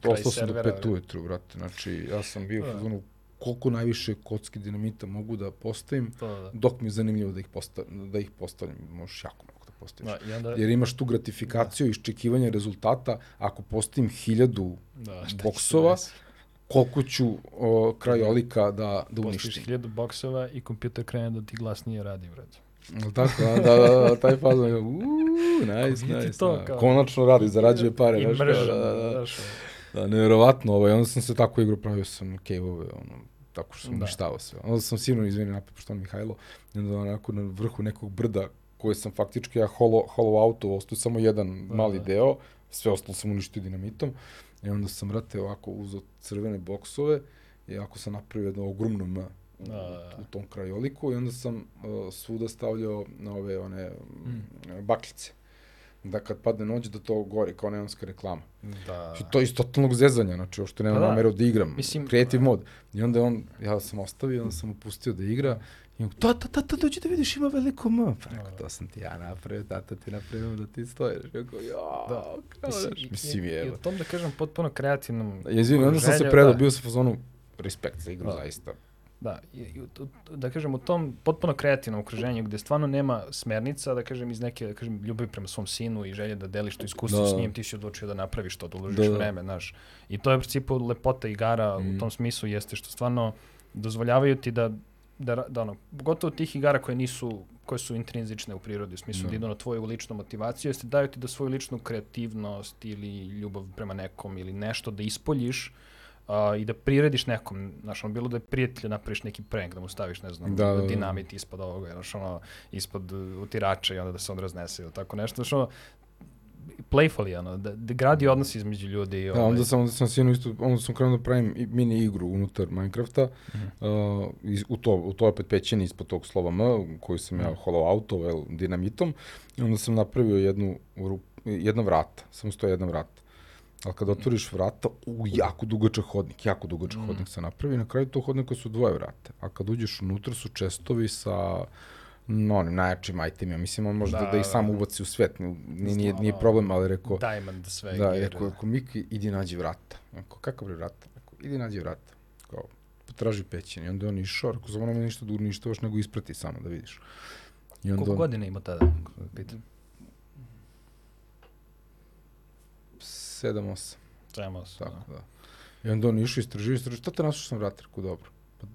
ostao sam do pet bre. ujutru, brate. Znači, ja sam bio u Da. fazonu koliko najviše kocki dinamita mogu da postavim, To, da. dok mi je zanimljivo da ih, posta, da ih postavim. Možeš jako mnogo da postaviš. Da, onda, Jer imaš tu gratifikaciju, iščekivanje rezultata. Ako postavim hiljadu da, boksova, koliko ću o, krajolika da, da Postaviš uništim. hiljadu boksova i kompjuter krene da ti glasnije radi, brate. Tako, da, da, da, da, taj fazon je, uuu, nice, Nije nice, to da. Konačno radi, zarađuje pare, I mržam, da, da, da, znaš, ono. Da, nevjerovatno, ovaj, onda sam se tako igrao, pravio sam cave-ove, ono, tako što sam Da. uništavao sve. Onda sam sigurno izvinio napad, pošto on Mihajlo, i onda onako na vrhu nekog brda, koje sam faktički ja hollow, hollow auto, ostao samo jedan Da, mali da. deo, sve ostalo sam uništio dinamitom, i onda sam, brate, ovako uzeo crvene boksove, i ako sam napravio jedno ogromno M u, Da, da, u tom krajoliku i onda sam uh, svuda stavljao na ove one mm. bakljice. Da kad padne noć da to gori kao neonska reklama. Da. Znači to je iz totalnog zezanja, znači uopšte nema Pa da. nameru da igram. Mislim- Creative mod. I onda on, ja sam ostavio, onda sam mu pustio da igra i on, tata, tata, dođi da vidiš, ima veliko M. Pa rekao, Da. to sam ti ja napravio, tata ti napravio da ti stojiš. Rekao, ja, Da. kao, Mislim, mislim i, i, je. i u tom da kažem potpuno kreativnom Ja izvinim, onda sam se predao, da. bio sam u fazonu, respekt za igru, Da. zaista. Da, da kažem, u tom potpuno kreativnom okruženju gde stvarno nema smernica, da kažem, iz neke, da kažem, ljubavi prema svom sinu i želje da deliš to iskustvo Da. s njim, ti si odlučio da napraviš to, da uložiš Da, da. vreme, znaš. I to je u principu lepota igara Mm. u tom smislu jeste što stvarno dozvoljavaju ti da, da, da ono, pogotovo tih igara koje nisu koje su intrinzične u prirodi, u smislu Da. da idu na tvoju ličnu motivaciju, jeste daju ti da svoju ličnu kreativnost ili ljubav prema nekom ili nešto da ispoljiš a, i da prirediš nekom, znaš, ono, bilo da je prijatelju napraviš neki prank, da mu staviš, ne znam, Da, da, da. dinamit ispod ovoga, znaš, ono, ispod uh, utirača i onda da se on raznese ili tako nešto, znaš, ono, playfully, ono, da, da gradi odnos između ljudi. i Da, ovaj, onda sam, onda sam sinu isto, onda sam krenuo da pravim mini igru unutar Minecrafta, Mhm. uh, iz, u, to, u to opet pećini ispod tog slova M, koju sam ja Mhm. hollow auto, vel, dinamitom, i onda sam napravio jednu, rup, jedno vrata, samo stoje jedna vrata. Ali kada otvoriš vrata, u jako dugačak hodnik, jako dugačak mm. hodnik se napravi. Na kraju tog hodnika su dvoje vrata. A kad uđeš unutra su čestovi sa no, onim najjačim itemima. Mislim, on može da, da, da i da, sam da. ubaci u svet. Nije, nije, nije problem, ali rekao... Diamond sve. Da, rekao, rekao, Miki, idi nađi vrata. Rekao, kakav je vrata? Rekao, idi nađi vrata. Kao, potraži pećenje. I onda on išao, rekao, za ono mi ništa da uništavaš, nego isprati samo da vidiš. I onda Koliko on... ima tada? Pitan. 7-8. 7-8, Tako da. da. I onda on išao istražio, istražio, šta te našao sam vratar, rekao, dobro.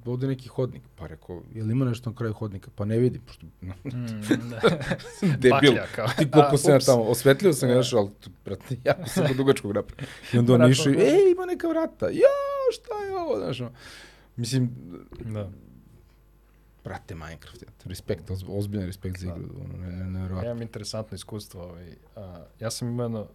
Pa ovde neki hodnik, pa rekao, je li ima nešto na kraju hodnika? Pa ne vidim, pošto... <laughs> mm, da. Debil, ti koliko sam ja da, tamo, osvetljio sam ga, da. znaš, ali, brate, ja sam po dugačkog napra. I onda on išao, ej, ima neka vrata, jo, šta je ovo, znaš. Mislim, da. Brate, Minecraft, ja. respekt, ozbiljan respekt za da. igru. Da. Ono, ne, ne, ne, ja imam interesantno iskustvo. Ovaj. A, ja sam imao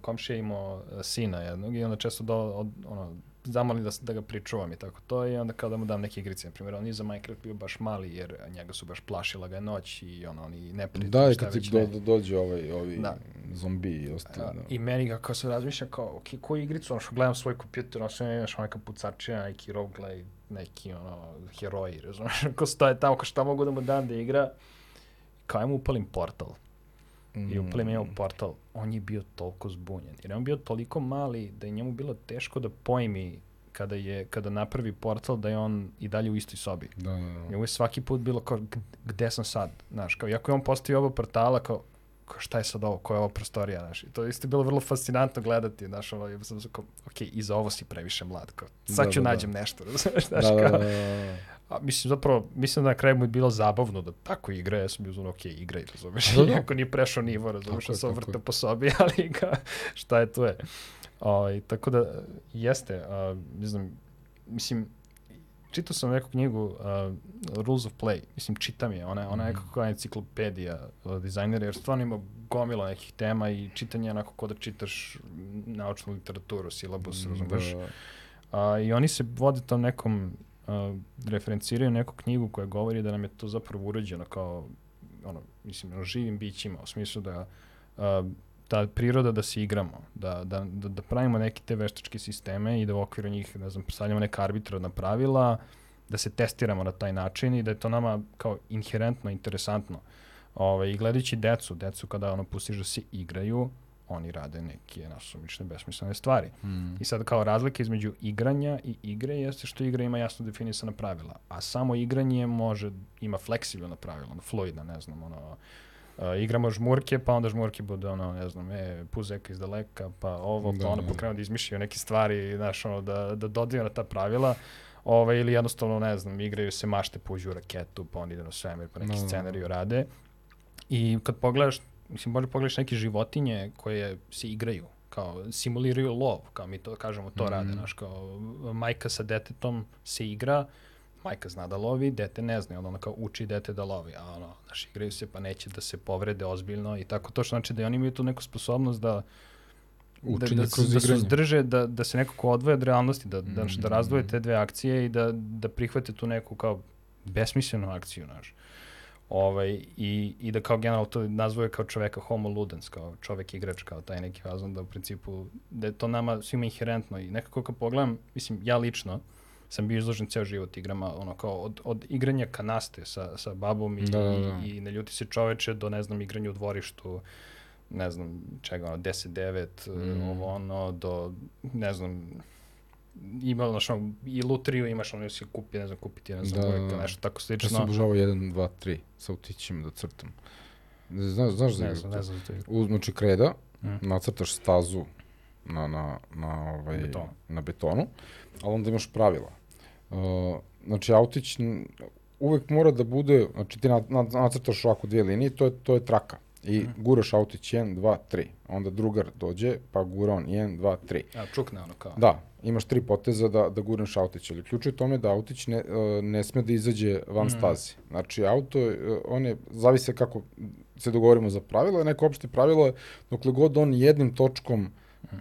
komšija je imao a, sina jednog i onda često do, od, ono, zamoli da, da ga pričuvam i tako to i onda kao da mu dam neke igrice. Na primjer, on je za Minecraft bio baš mali jer njega su baš plašila ga je noć i ono, oni neprijatelji. Da, i kad ti do, ne. do, dođe ovaj, ovi Da. zombi i ostalo. Da. I meni ga kao se razmišljam kao, ok, koju igricu, ono što gledam svoj kompjuter, ono što imaš neka pucačija, neki roguelike, neki ono, heroji, razumiješ, <laughs> ko stoje tamo, kao šta mogu da mu dam da igra, kao ja mu upalim portal. I upalim ja u Mm. portal, on je bio toliko zbunjen, jer je on bio toliko mali da je njemu bilo teško da pojmi kada je, kada napravi portal da je on i dalje u istoj sobi. Da, da, da. Njemu je svaki put bilo kao, "G- gde sam sad, znaš, kao, iako je on postavio ovo portala, kao, kao, šta je sad ovo, koja je ovo prostorija, znaš, i to je isto bilo vrlo fascinantno gledati, znaš, ono, ja sam kao, ok, i za ovo si previše mlad, kao, sad Da, ću da, da. nađem nešto, razumeš, <laughs> znaš, Da, da, kao, da, da, da. A mislim, zapravo, mislim da na kraju mu je bilo zabavno da tako igra, ja sam bio zvon, ok, igraj, razumeš, Da, da. <laughs> iako nije prešao nivo, razumeš, da sam po sobi, <laughs> ali ga, šta je to je. O, tako da, jeste, a, ne znam, mislim, čitao sam neku knjigu uh, Rules of Play, mislim čitam je, ona, ona je Mhm. nekako enciklopedija uh, dizajnera, jer stvarno ima gomila nekih tema i čitanje je onako kao da čitaš naučnu literaturu, silabus, razumeš? Da, A, I oni se vode tom nekom, a, referenciraju neku knjigu koja govori da nam je to zapravo urađeno kao, ono, mislim, ono, živim bićima, u smislu da a, ta priroda da se igramo, da, da, da, da pravimo neke te veštačke sisteme i da u okviru njih, ne znam, stavljamo neka arbitrarna pravila da se testiramo na taj način i da je to nama kao inherentno interesantno. Ovaj, I gledajući decu, decu kada ono pustiš da se igraju, oni rade neke nasumične besmislene stvari. Mm. I sad kao razlika između igranja i igre jeste što igra ima jasno definisana pravila, a samo igranje može, ima fleksibilna pravila, ono, fluidna, ne znam, ono, uh, igramo žmurke, pa onda žmurke bude ono, ne znam, e, puzeka iz daleka, pa ovo, Da, pa ono da. pokrenu da izmišljaju neke stvari, znaš, ono, da, da dodaju na ta pravila, Ove, ili jednostavno, ne znam, igraju se mašte, puđu u raketu, pa oni ide na svemir, pa neki da, da. scenariju rade. I kad pogledaš, mislim, bolje pogledaš neke životinje koje se igraju, kao simuliraju lov, kao mi to kažemo, to Mhm. rade, znaš, kao majka sa detetom se igra, majka zna da lovi, dete ne zna, onda ona kao uči dete da lovi, a ono, znaš, igraju se pa neće da se povrede ozbiljno i tako to, što znači da oni imaju tu neku sposobnost da da, Učenje da, se- kroz da se uzdrže, da, da se nekako odvoje od realnosti, da, da, da Mhm. razdvoje te dve akcije i da, da prihvate tu neku kao besmislenu akciju, znaš. Ovaj, i, I da kao generalno to nazvoje kao čoveka homo ludens, kao čovek igrač, kao taj neki fazon, da u principu, da je to nama svima inherentno i nekako kad pogledam, mislim, ja lično, sam bio izložen ceo život igrama, ono kao od, od igranja kanaste sa, sa babom i, Da, da, da. i, i ne ljuti se čoveče do, ne znam, igranja u dvorištu, ne znam čega, ono, 10-9, Mm. mm. ovo ono, do, ne znam, ima, znaš, ono, i lutriju imaš, ono, si kupi, ne znam, kupiti, ne znam, Da, da, da, da. nešto tako Ja slično. sam obožavao 1, 2, 3 sa utićima da crtam. Znaš, znaš za ne znam, ne znam, je, znači kreda, Mm. nacrtaš stazu na, na, na, ovaj, Betonu. na betonu, ali onda imaš pravila. Uh, znači, autić uvek mora da bude, znači ti na, na, nacrtaš ovako dvije linije, to je, to je traka. I Mhm. guraš autić 1, 2, 3. Onda drugar dođe, pa gura on 1, 2, 3. a, čukne ono kao. Da, imaš tri poteza da, da gurneš autić, ali ključ je u tome da autić ne, e, ne sme da izađe van Mhm. staze. Znači, auto, e, on je, zavise kako se dogovorimo za pravilo, neko opšte pravilo je, dokle god on jednim točkom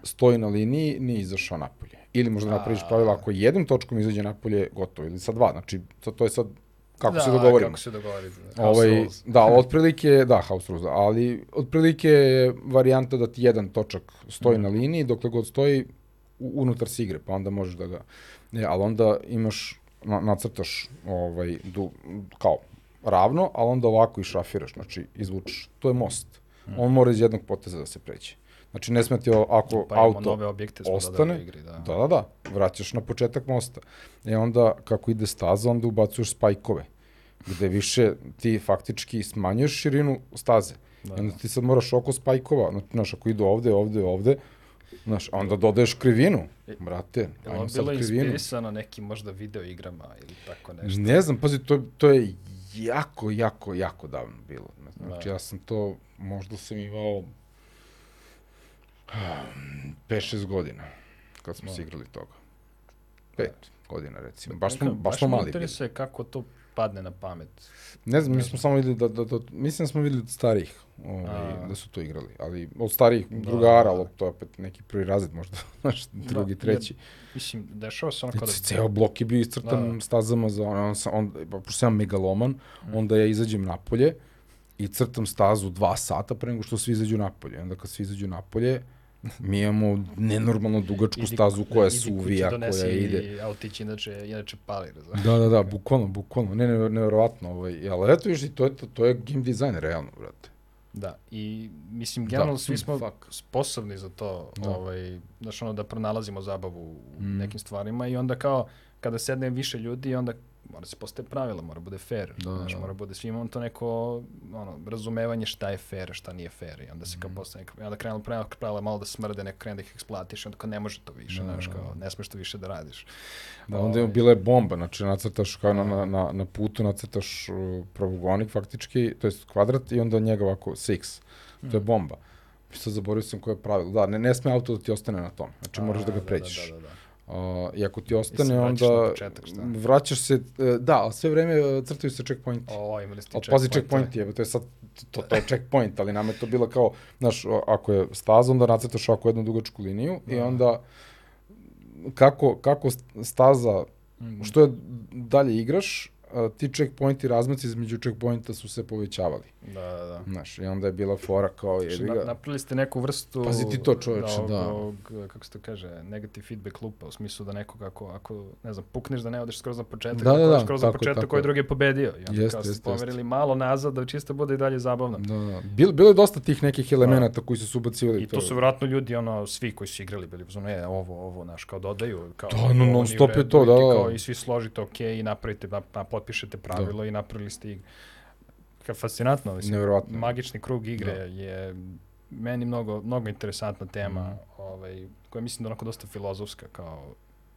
stoji na liniji, nije izašao napolje. Ili možda napraviš pravilo, ako jednim točkom izađe napolje, gotovo. Ili sa dva, znači, to, to je sad kako da, se dogovorimo. Kako se dogovorimo. House Ovaj, rules. da, otprilike, da, house rules, ali otprilike je varijanta da ti jedan točak stoji Mhm. na liniji, dokle god stoji unutar si igre, pa onda možeš da ga... Ne, ali onda imaš, na, nacrtaš ovaj, du, kao ravno, ali onda ovako i šrafiraš, znači izvučeš. To je most. Mhm. On mora iz jednog poteza da se pređe. Znači ne smeti ako Pa auto nove objekte ostane, u igri, da. Da, da, da, vraćaš na početak mosta. E onda, kako ide staza, onda ubacuješ spajkove, gde više ti faktički smanjuješ širinu staze. Da, I onda ti sad moraš oko spajkova, znači, znaš, ako idu ovde, ovde, ovde, znaš, onda dodaješ krivinu, brate, Je li ajmo ovo sad bilo krivinu. inspirisano nekim možda video igrama ili tako nešto? Ne znam, pazi, to, to je jako, jako, jako davno bilo. Znači, Da. ja sam to, možda sam imao 5-6 godina, kad smo Da. se igrali toga. 5 godina, recimo. Baš smo, baš smo mali bili. interesuje kako to padne na pamet. Ne znam, mi smo samo videli da, da, da, mislim da smo videli od starijih, ovaj, da su to igrali, ali od starijih Da, drugara, da. ali to je opet neki prvi razred možda, <laughs> znaš, drugi, jer- treći. Mislim, dešava se ono kada... ceo blok je bio iscrtan Da, da. stazama za on, on, sam- on, pa, pošto sam ja megaloman, Mm. onda ja izađem napolje i crtam stazu dva sata pre nego što svi izađu napolje. Onda kad svi izađu napolje, mi imamo nenormalno dugačku Idi- stazu koja idi kući, suvija, donesi koja ide. i Autić inače, inače pali, razumiješ? Da, da, da, bukvalno, bukvalno. Ne, ne, nevjerovatno. Ovaj. Ali eto, viš, i to to, to je game design, realno, brate. Da, i mislim, Da, generalno svi hmm, smo fuck. sposobni za to, Da. ovaj, znaš, ono, da pronalazimo zabavu u Mm. nekim stvarima i onda kao, kada sedne više ljudi, onda mora se postaje pravila, mora bude fair, Da, znaš, da. mora bude svima on to neko, ono, razumevanje šta je fair, šta nije fair i onda se kao postaje, neka- i onda krenu pravila, pravila malo da smrde, neko krene da ih eksploatiš i onda kao ne može to više, Da, znaš, da, kao, ne smeš to više da radiš. Da, onda je Ovaj. bila je bomba, znači nacrtaš kao na, na, na, na putu, nacrtaš uh, pravogonik faktički, to je kvadrat i onda njega ovako six. To je Mm. bomba. Sad zaboravio sam koje je pravilo. Da, ne, ne sme auto da ti ostane na tom. Znači moraš da ga pređeš. Da, da, da, da. Uh, I ako ti ostane, vraćaš onda početak, šta? vraćaš se, e, da, ali sve vreme e, crtaju se checkpointi. O, imali ste Ali pazi checkpointe. checkpoint je, to je sad, to, to je checkpoint, ali nam je to bilo kao, znaš, ako je staza, onda nacrtaš ovako jednu dugačku liniju i Da. onda kako, kako staza, Mm. što je dalje igraš, a, ti checkpointi, razmaci između checkpointa su se povećavali. Da, da, da. Znaš, i onda je bila fora kao, Znači, jebi na, ga. napravili ste neku vrstu... Pazi ti to, čoveče, ovog, da. Ovog, kako se to kaže, negative feedback lupa, u smislu da nekog ako, ako, ne znam, pukneš da ne odeš skroz na početak, Da, da, da, skroz na tako je, početak, tako koji je. drugi je pobedio. I onda Jeste, kao ste jeste, pomerili malo nazad da čisto bude i dalje zabavno. Da, da. Bil, bilo je dosta tih nekih elemenata koji su se ubacivali. I to su vratno ljudi, ono, svi koji su igrali bili, ono, je, ovo, ovo, naš, kao dodaju. Kao, Da, no, non stop je to, da, da. Kao, I svi složite ok i napravite, pa, pa potpišete pravilo i napravili ste igru. Fascinantno, mislim. Neverovatno. Magični krug igre Da. je meni mnogo, mnogo interesantna tema, Mhm. ovaj, koja mislim da je onako dosta filozofska, kao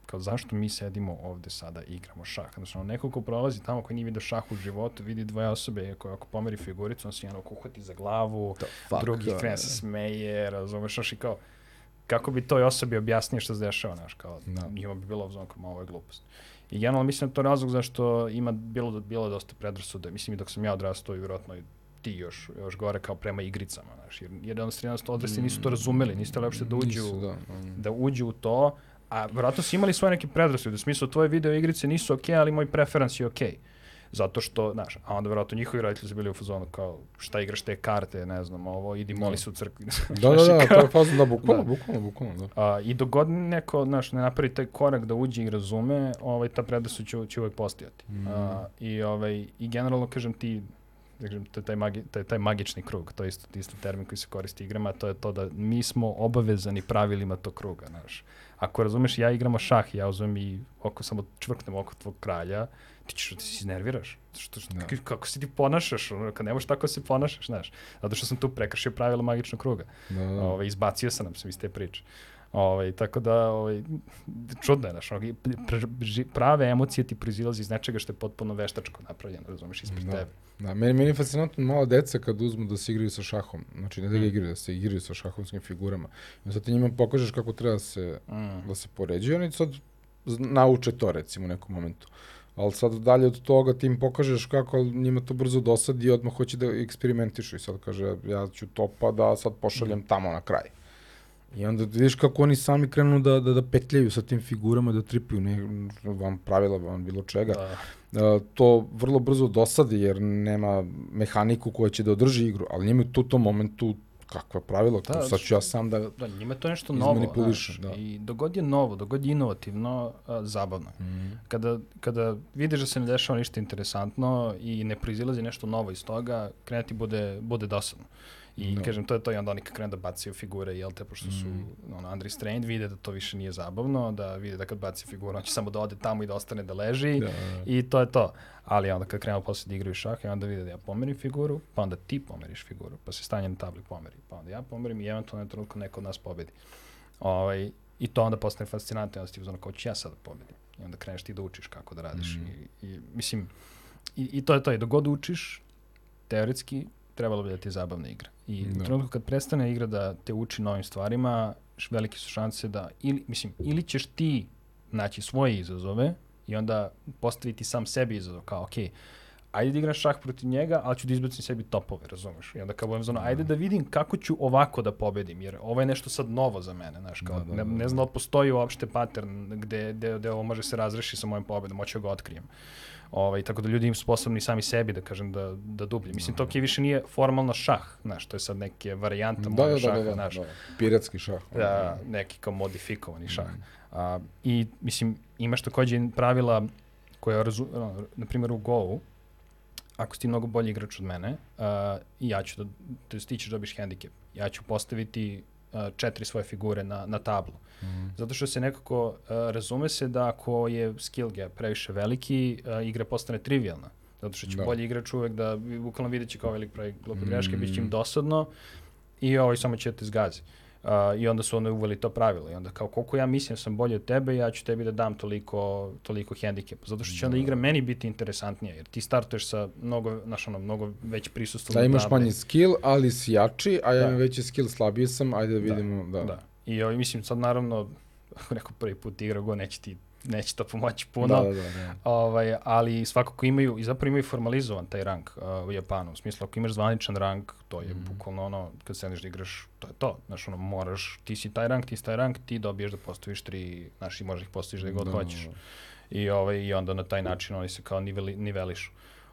kao zašto mi sedimo ovde sada i igramo šah. Znači, ono, neko ko prolazi tamo koji nije vidio šah u životu, vidi dvoje osobe koje ako pomeri figuricu, on se jedno uhvati za glavu, fuck, drugi da, krene se smeje, razumeš, znaš, i kao, kako bi toj osobi objasnio šta se dešava, znaš, kao, Da. njima bi bilo uzmano kao, ovo je glupost. I generalno mislim da to razlog zašto ima bilo, bilo dosta predrasude. Mislim i dok sam ja odrastao i vjerojatno i ti još, još gore kao prema igricama, znaš, jer jednostavno odrasli nisu to razumeli, nisu htjeli uopšte da uđu, Nisu, da. mm. da uđu u to, a vjerojatno su imali svoje neke predrasude, u smislu tvoje video igrice nisu okej, ali moj preferans je okej. Zato što, znaš, a onda vjerojatno njihovi roditelji su bili u fazonu kao šta igraš te karte, ne znam, ovo, idi moli se u crkvi. <laughs> Da, da, da, kao- to je fazno, da, bukvalno, Da. bukvalno, bukvalno, da. A, I dok god neko, znaš, ne napravi taj korak da uđe i razume, ovaj, ta predrasud će, će uvek postojati. Mhm. A, i, ovaj, I generalno, kažem ti, da kažem, to je taj, magi, taj, taj magični krug, to je isto, isto termin koji se koristi igrama, to je to da mi smo obavezani pravilima tog kruga, znaš. Ako razumeš, ja igramo šah, ja uzmem i oko samo čvrknem oko tvog kralja, ti ćeš da se iznerviraš. Što, što, Da. kako, kako se ti ponašaš, ono, kad ne možeš tako da se ponašaš, znaš. Zato što sam tu prekršio pravila magičnog kruga. Da, da. Ovaj, izbacio sam nam se iz te priče. Ovaj, tako da, ovaj, čudno je, znaš, ono, prave emocije ti proizilaze iz nečega što je potpuno veštačko napravljeno, razumeš, ispred Da. tebe. Da, meni, meni je fascinantno mala deca kad uzmu da se igraju sa šahom. Znači, ne da ga Mm. igraju, da se igraju sa šahovskim figurama. I sad ti njima pokažeš kako treba se, Mm. da se poređuje, oni sad nauče to, recimo, u nekom momentu. Ali sad dalje od toga ti im pokažeš kako ali njima to brzo dosadi i odmah hoće da eksperimentišu. I sad kaže, ja ću to pa da sad pošaljem tamo na kraj. I onda vidiš kako oni sami krenu da, da, da petljaju sa tim figurama, da tripaju ne, vam pravila, vam bilo čega. Da. Uh, to vrlo brzo dosadi jer nema mehaniku koja će da održi igru, ali njima tu tom momentu kakva pravila, Da, sad ću ja sam da... Da, njima je to nešto novo, znaš, da. i dogod je novo, dogod je inovativno, a, zabavno. je. Mm. Kada, kada vidiš da se ne dešava ništa interesantno i ne proizilazi nešto novo iz toga, krene ti bude, bude dosadno. I Da. kažem, to je to i onda oni krenu da bacaju figure, jel te, pošto su Mm. ono, unrestrained, vide da to više nije zabavno, da vide da kad baci figuru, on će samo da ode tamo i da ostane da leži. Da, I to je to. Ali onda kad krenu posle da igraju šah, i onda vide da ja pomerim figuru, pa onda ti pomeriš figuru, pa se stanje na tabli pomeri, pa onda ja pomerim i eventualno na trenutku neko od nas pobedi. Ovaj, I to onda postane fascinantno, onda si ti uzmano kao ću ja sad da pobedim. I onda kreneš ti da učiš kako da radiš. Mhm. I, I, mislim, i, i to je to. I dok god učiš, teoretski, trebalo bi da ti je zabavna igra. I Da. u trenutku kad prestane igra da te uči novim stvarima, velike su šanse da, ili, mislim, ili ćeš ti naći svoje izazove i onda postaviti sam sebi izazov, kao, ok, ajde da igraš šah protiv njega, ali ću da izbacim sebi topove, razumeš? I onda kao budem zonu, ajde da vidim kako ću ovako da pobedim, jer ovo je nešto sad novo za mene, znaš, kao, Da, da, ne, da, ne da. znam da postoji uopšte pattern gde, gde, gde ovo može se razreši sa mojom pobedom, hoću da ga otkrijem. Ovaj, tako da ljudi im sposobni sami sebi da kažem da, da dublje. Mislim, to okej više nije formalno šah, znaš, to je sad neke varijanta da, da, da, šaha, da, da, znaš, da, piratski šah. da, neki kao modifikovani šah. Mhm. A, I, mislim, imaš takođe pravila koja, razu, na primjer u Go-u, ako si ti mnogo bolji igrač od mene, i ja ću da, to jest ti ćeš dobiš hendikep, ja ću postaviti četiri svoje figure na, na tablu. Mhm. Zato što se nekako, razume se da ako je skill gap previše veliki, igra postane trivialna. Zato što će Da. bolji igrač uvek da, bukvalno vidjet će kao velik pravi glupe greške, bit će im Mm. dosadno i ovaj samo će da te zgazi. Uh, I onda su onda uveli to pravilo. I onda kao koliko ja mislim da sam bolji od tebe, ja ću tebi da dam toliko, toliko hendikepa. Zato što će onda Da. igra meni biti interesantnija. Jer ti startuješ sa mnogo, znaš, ono, mnogo već prisustvo. Da imaš manji skill, ali si jači, a ja Da. imam veći skill, slabiji sam, ajde da Da, vidimo, da. Da. I ovaj, mislim, sad naravno, <laughs> ako neko prvi put igra go, neće ti neće to pomoći puno. Da, da, da. Ovaj, ali svakako imaju, i zapravo imaju formalizovan taj rank uh, u Japanu. U smislu, ako imaš zvaničan rank, to je mm. bukvalno ono, kad sedneš da igraš, to je to. Znaš, ono, moraš, ti si taj rank, ti si taj rank, ti dobiješ da postaviš tri, znaš, i možeš ih postaviš da god da, hoćeš. Da, da. I, ovaj, I onda na taj način oni se kao niveli, nivelišu.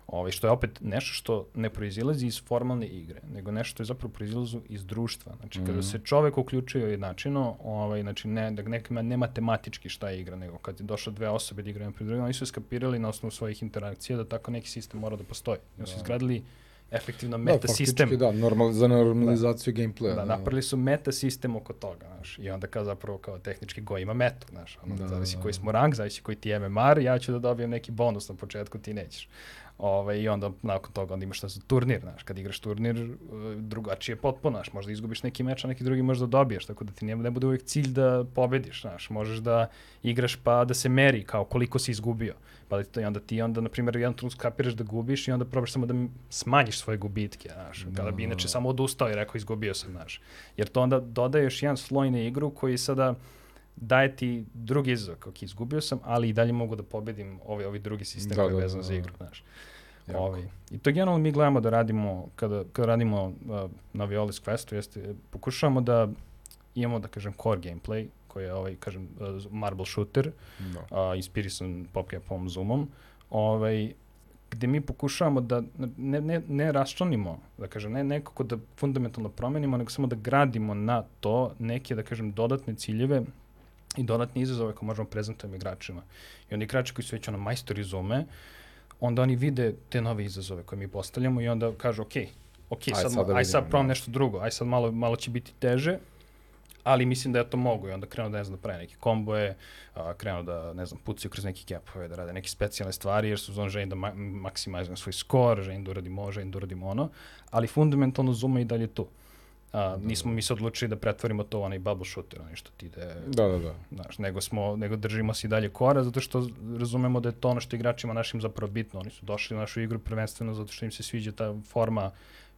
Ovaj, što je opet nešto što ne proizilazi iz formalne igre, nego nešto što je zapravo proizilazu iz društva. Znači, mm -hmm. kada mhm. se čovek uključuje jednačino, ovaj, znači, ne, da nekima ne matematički šta je igra, nego kad je došlo dve osobe da igraju pred drugim, oni su skapirali na osnovu svojih interakcija da tako neki sistem mora da postoji. Oni su da. izgradili efektivno meta da, sistem. Da, normal, za normalizaciju da, gameplaya. Da, da, napravili su meta sistem oko toga, znaš. I onda kao zapravo kao tehnički go ima metu, znaš. Ono, da, zavisi da, koji smo rank, zavisi koji ti je MMR, ja ću da dobijem neki bonus na početku, ti nećeš. Ovaj, I onda nakon toga onda imaš šta za turnir, znaš, kad igraš turnir, e, drugačije potpuno, znaš, možda izgubiš neki meč, a neki drugi možda dobiješ, tako da ti ne, ne bude uvijek cilj da pobediš, znaš, možeš da igraš pa da se meri kao koliko si izgubio, pa da ti to, i onda ti onda, na primjer, jedan trenut kapiraš da gubiš i onda probaš samo da smanjiš svoje gubitke, znaš, kada bi inače samo odustao i rekao izgubio sam, znaš, jer to onda dodaješ jedan sloj na igru koji sada, daje ti drugi izazov, ok, izgubio sam, ali i dalje mogu da pobedim ovaj, ovaj drugi sistem da, koji je da, vezan da, da, za igru, znaš. Ovaj. I to generalno mi gledamo da radimo, kada, kada radimo uh, na Violis Questu, jeste, pokušavamo da imamo, da kažem, core gameplay, koji je, ovaj, kažem, uh, marble shooter, no. uh, inspirisan PopCapom Zoomom, ovaj, gde mi pokušavamo da ne, ne, ne raščlanimo, da kažem, ne nekako da fundamentalno promenimo, nego samo da gradimo na to neke, da kažem, dodatne ciljeve i dodatne izazove koje možemo prezentujemo igračima. I oni igrači koji su već ono majstori zume, onda oni vide te nove izazove koje mi postavljamo i onda kažu, ok, ok, aj sad, sad, da aj sad probam da. nešto drugo, aj sad malo, malo će biti teže, ali mislim da ja to mogu i onda krenu da ne znam da pravi neke komboje, a, krenu da ne znam pucaju kroz neki capove, da rade neke specijalne stvari jer su zon želim da ma maksimalizujem svoj skor, želim da uradim ovo, želim da uradim ono, ali fundamentalno Zuma i dalje tu. A, da, nismo da. mi se odlučili da pretvorimo to onaj bubble shooter, onaj što ti ide... Da, da, da. Znaš, nego, smo, nego držimo se i dalje kora, zato što razumemo da je to ono što igračima našim zapravo bitno. Oni su došli u našu igru prvenstveno zato što im se sviđa ta forma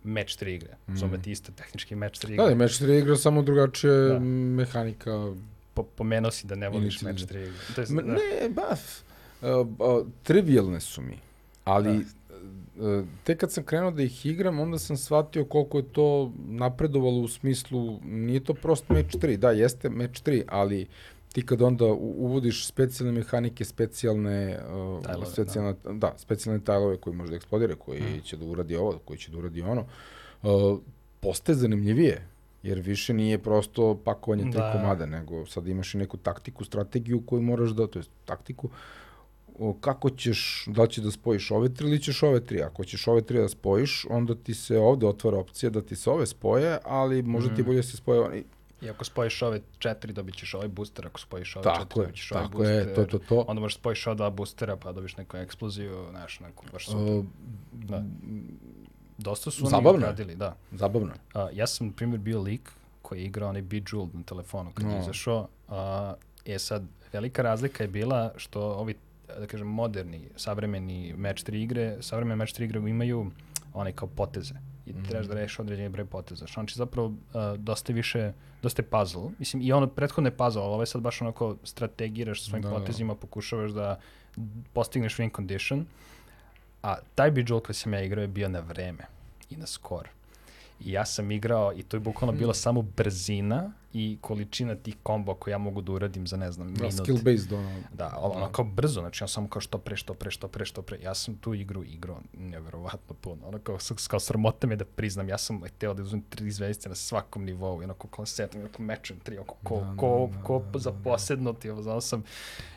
meč tri igre. Mm. Zovete isto tehnički meč tri igre. Da, meč tri igre, samo drugačije da. mehanika. Po, pomenuo si da ne voliš meč tri igre. To je, da. Ne, ba, uh, uh, trivialne su mi, ali da tek kad sam krenuo da ih igram, onda sam shvatio koliko je to napredovalo u smislu, nije to prosto meč 3, da, jeste meč 3, ali ti kad onda uvodiš specijalne mehanike, specijalne, uh, tajlove, specijalne, da. da, specijalne tajlove koji može da eksplodire, koji hmm. će da uradi ovo, koji će da uradi ono, uh, postaje zanimljivije jer više nije prosto pakovanje tri da. komada, nego sad imaš i neku taktiku, strategiju koju moraš da, to je taktiku, o, kako ćeš, da li ćeš da spojiš ove tri ili ćeš ove tri. Ako ćeš ove tri da spojiš, onda ti se ovde otvara opcija da ti se ove spoje, ali možda mm. ti bolje da se spoje oni. I ako spojiš ove četiri, dobit ćeš ovaj booster, ako spojiš ove tako četiri, dobit ćeš ovaj booster. Tako je, to, to, to. Onda možeš spojiš ova dva boostera, pa dobiš neku eksploziju, znaš, neku baš super. Uh, da. Dosta su Zabavno. oni radili, da. Zabavno. Uh, ja sam, na primjer, bio lik koji je igrao onaj Bejeweled na telefonu kad no. je izašao. Uh, e sad, velika razlika je bila što ovi da kažem, moderni, savremeni match 3 igre, savremene match 3 igre imaju one kao poteze i mm. trebaš da rešiš određeni broj poteza. Znači zapravo uh, dosta više, dosta je puzzle. Mislim, i ono prethodno je puzzle, ali ovo je sad baš onako strategiraš svojim da. potezima, pokušavaš da postigneš win condition. A taj Bejeweled koji sam ja igrao je bio na vreme i na skor. I ja sam igrao, i to je bukvalno bilo samo brzina i količina tih kombo koje ja mogu da uradim za, ne znam, da, minut. skill based, ono. Da, ono kao brzo, znači ja samo kao što pre, što pre, što pre, što pre. Ja sam tu igru igrao nevjerovatno puno. Ono kao, kao sramote me da priznam, ja sam hteo da uzmem tri zvezdice na svakom nivou, onako koncertom, onako mečem tri, onako ko, da, ko, da, ko, ko za posedno ti, znao sam.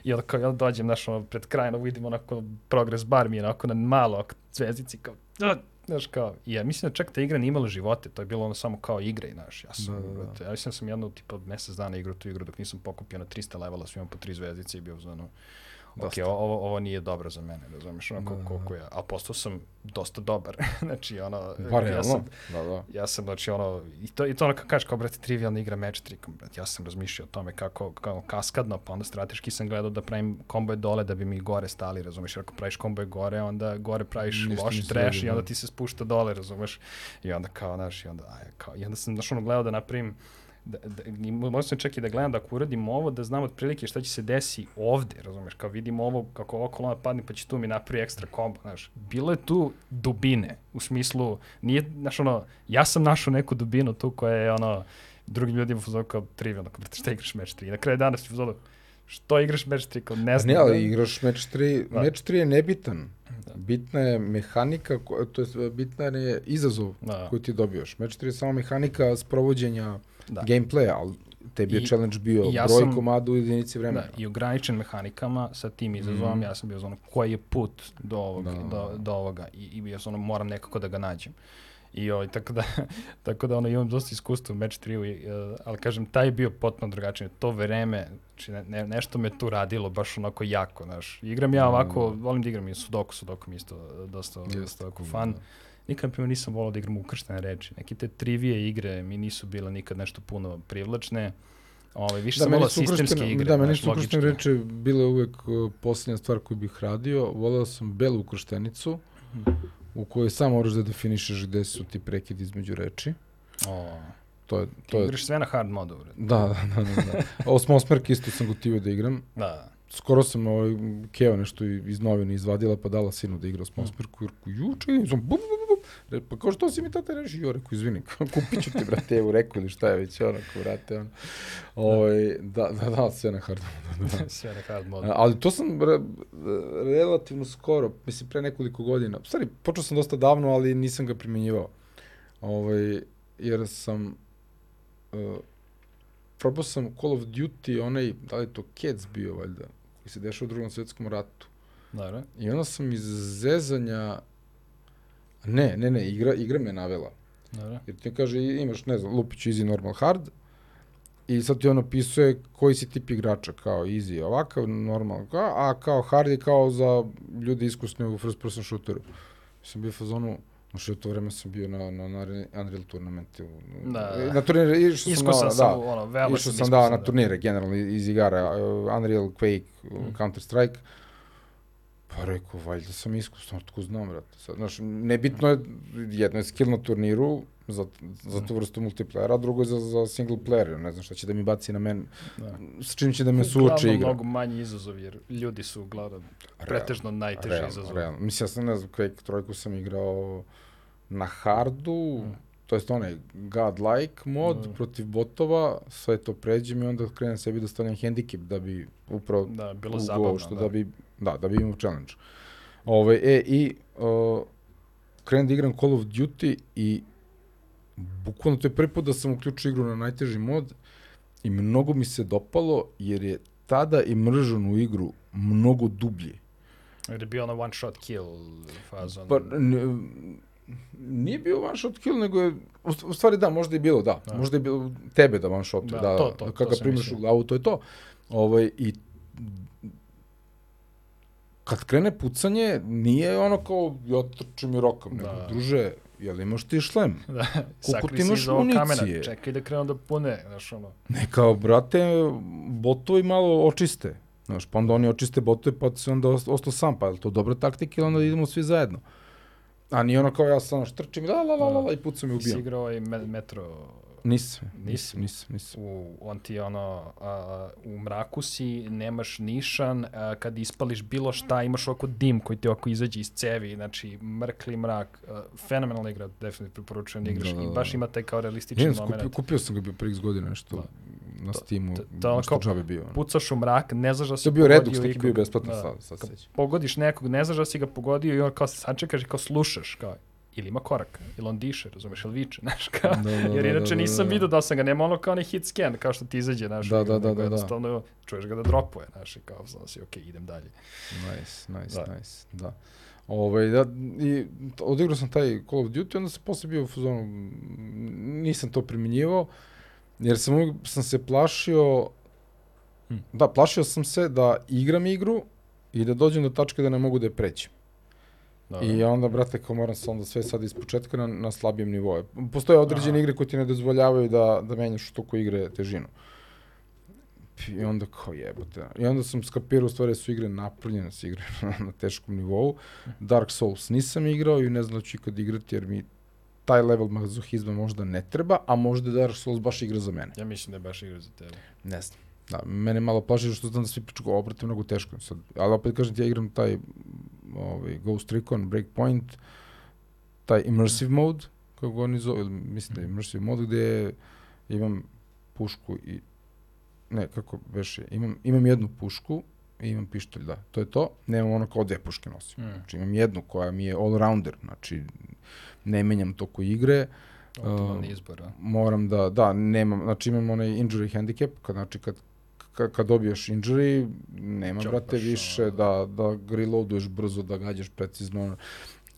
I onda kao ja dođem, znaš, ono, pred krajem, vidim onako progres bar mi je onako na malo zvezdici, kao, Znaš, kao, ja mislim da čak ta igra nije imala živote, to je bilo ono samo kao igra i, znaš, ja sam, da, da, da. ja mislim da sam jedno, tipa, mesec dana igrao tu igru dok nisam pokupio na 300 levela, svima po tri zvezdice i bio za ono, ok, ovo, ovo nije dobro za mene, razumiješ, ono, da, koliko da. ja, a postao sam dosta dobar, <laughs> znači, ono, Bar, ja sam, da, da. ja sam, znači, ono, i to, i to ono, kao kažeš, kao, brate, trivialna igra match trikom, brate, ja sam razmišljao o tome kako, kao kaskadno, pa onda strateški sam gledao da pravim komboje dole da bi mi gore stali, razumiješ, ako praviš komboje gore, onda gore praviš Ništa loš trash i onda da. ti se spušta dole, razumiješ, i onda kao, znaš, i onda, aj, kao, i onda sam, znaš, ono, gledao da napravim da, da, možda sam čak i da gledam da ako uradim ovo, da znam otprilike šta će se desi ovde, razumeš, kao vidim ovo, kako ova kolona padne, pa će tu mi napravi ekstra kombo, znaš. Bilo je tu dubine, u smislu, nije, znaš, ono, ja sam našao neku dubinu tu koja je, ono, drugim ljudima fuzonu kao trivial, kao, šta igraš meč 3? I na kraju dana si fuzonu, što igraš meč 3, kao ne znam. Ne, ali da- igraš meč 3, Da. meč 3 je nebitan. Da. Bitna je mehanika, to je bitna je izazov Da. koji ti dobijaš. Meč 3 je samo mehanika sprovođenja Da. gameplaya, ali tebi je I- challenge bio ja broj sam- komada u jedinici vremena. Da, i ograničen mehanikama sa tim izazovom, Mhm. ja sam bio ono, koji je put do, ovog, Da. do, do ovoga i, i bio sam ono, moram nekako da ga nađem. I ovaj, tako da, <laughs> tako da ono, imam dosta iskustva u Match 3, uh, ali kažem, taj je bio potpuno drugačiji. To vreme, znači ne, ne, nešto me tu radilo baš onako jako, znaš. Igram ja ovako, volim da igram i Sudoku, Sudoku mi isto dosta, dosta ovako cool, fan. da. Nikad, na primjer, nisam volao da igram ukrštene reči. Neke te trivije igre mi nisu bile nikad nešto puno privlačne. Ovaj, više sam meni volao sistemske igre. Da, meni su ukrštene reči bile uvek uh, posljednja stvar koju bih radio. Voleo sam belu ukrštenicu, u kojoj samo moraš da definišeš gde su ti prekidi između reči. O, To je, to je, igraš sve na hard modu, da, da, da, da. Ovo smo osmerke isto sam gotivio da igram. Da. Skoro sam ovaj, Keo nešto iz novine izvadila pa dala sinu da igra s jer ko juče, sam bum, bum, Re, pa kao što si mi tate reši, jo, rekao, izvini, kupit ću ti, brate, evo, rekao ili šta je već, ono, kao, brate, ono. Ovaj, da, da, da, sve na hard modu, da. <laughs> sve na hard modu. Ali to sam re, relativno skoro, mislim pre nekoliko godina. U stvari, počeo sam dosta davno, ali nisam ga primjenjivao. Ovaj, jer sam uh, probao sam Call of Duty, onaj, da li je to Cats bio, valjda, koji se dešava u drugom svetskom ratu. Dobro. I onda sam iz zezanja, ne, ne, ne, igra, igra me navela. Dobro. Jer ti kaže, imaš, ne znam, lupić easy, normal, hard, i sad ti on opisuje koji si tip igrača, kao easy, ovakav, normal, kao, a kao hard je kao za ljude iskusne u first person shooteru. Sam bio u fazonu, Znaš, u to vreme sam bio na, na, na Unreal turnamente. U, Da, da. Na turnire, išao sam, Iskusan na, sam, da, ono, veoma išao sam sam, da, na turnire, generalno, iz igara, uh, Unreal, Quake, uh, Mm. Counter-Strike. Pa rekao, valjda sam iskusan, otko znam, brate. Sad, znaš, nebitno je, jedno je skill na turniru, za, za tu vrstu multiplayera, a drugo je za, za single player, ne znam šta će da mi baci na men, Da. s čim će da me suoči Uglavnom igra. mnogo manji izazov, jer ljudi su uglavnom pretežno najteži realno, izazov. realno. Mislim, ja sam, ne znam, Quake trojku sam igrao na hardu, Mm. to jest onaj godlike mod Mm. protiv botova, sve to pređem i onda krenem sebi da stavljam handicap da bi upravo Da, bilo zabavno. što da. da. bi, da, da bi imao challenge. Ove, e, i uh, krenem da igram Call of Duty i bukvalno to je prvi put da sam uključio igru na najteži mod i mnogo mi se dopalo jer je tada imržan u igru mnogo dublji. Jer je bio ono one shot kill fazon. Pa, nije bio one shot kill, nego je, u, st- u stvari da, možda je bilo, da, Da. da. možda je bilo tebe da one shot, Da, da, da, to, to, da to primiš u glavu, to je to. Ovaj, I kad krene pucanje, nije ono kao, ja trčim i rokam, nego, Da. druže, jel imaš ti šlem? <laughs> da, ti sakri se imaš ovog kamena, municije? čekaj da krenu da pune, znaš ono. Ne, kao, brate, botovi malo očiste. Znaš, pa onda oni očiste botove, pa se onda ost- ostao sam, pa je to dobra taktika ili onda idemo svi zajedno? A nije ono kao ja sam štrčim, la la la la, la i pucam i Ti si ubijam. igrao ovaj me- metro Nisam, nisam, nisam, nisam. u, on ti je ono, a, u mraku si, nemaš nišan, a, kad ispališ bilo šta, imaš ovako dim koji ti ovako izađe iz cevi, znači mrkli mrak, a, fenomenalna igra, definitivno preporučujem da igraš Da, da, i da. baš ima taj kao realističan Nije, kupio, moment. kupio sam ga bio pre x godina nešto Da. na Steamu, to- to nešto kao džabe bio. Pucaš u mrak, ne znaš da si To je bio Redux, neki bio besplatno Da. sad, sad sećam. Pogodiš nekog, ne znaš da si ga pogodio i on kao se sačekaš i kao slušaš, kao, ili ima korak, ili on diše, razumeš, ili viče, <laughs> znaš, kao, Da, da, jer da, inače da, nisam da. vidio da sam ga, nema ono kao onaj hit scan, kao što ti izađe, znaš, Da, da, da, da, da. jednostavno čuješ ga da dropuje, znaš, i kao, znaš, si, okej, idem dalje. Nice, nice, Da. nice, da. Ovaj, da, i odigrao sam taj Call of Duty, onda sam posle bio u fazonu, mm, nisam to primjenjivao, jer sam, uvijek- sam se plašio, Hm. da, plašio sam se da igram igru i da dođem do tačke da ne mogu da je prećem. Da, I onda, brate, kao moram se onda sve sad iz početka na, na slabijem nivou. Postoje određene Aha. igre koje ti ne dozvoljavaju da, da menjaš u toku igre težinu. I onda kao jebote. I onda sam skapirao u stvari da su igre napravljene s igre na, na teškom nivou. Dark Souls nisam igrao i ne znam da ću ikad igrati jer mi taj level mazohizma možda ne treba, a možda Dark Souls baš igra za mene. Ja mislim da je baš igra za tebe. Ne znam. Da, mene malo plaši što znam da svi pričaju obrate mnogo teško. Sad, ali opet kažem ti, ja igram taj ovaj, Ghost Recon, Breakpoint, taj immersive mode, kako ga oni zove, mislim da je immersive mode, gde imam pušku i, ne, kako beše, imam, imam jednu pušku i imam pištolj, da, to je to. Nemam ono kao dve puške nosim. Mm. Znači imam jednu koja mi je all-rounder, znači ne menjam toku igre, Optimalni izbor, a? moram da, da, nemam, znači imam onaj injury handicap, kad, znači kad, kad, kad dobiješ injury, nema, Čopaš, brate, više da, da ga reloaduješ brzo, da gađaš precizno.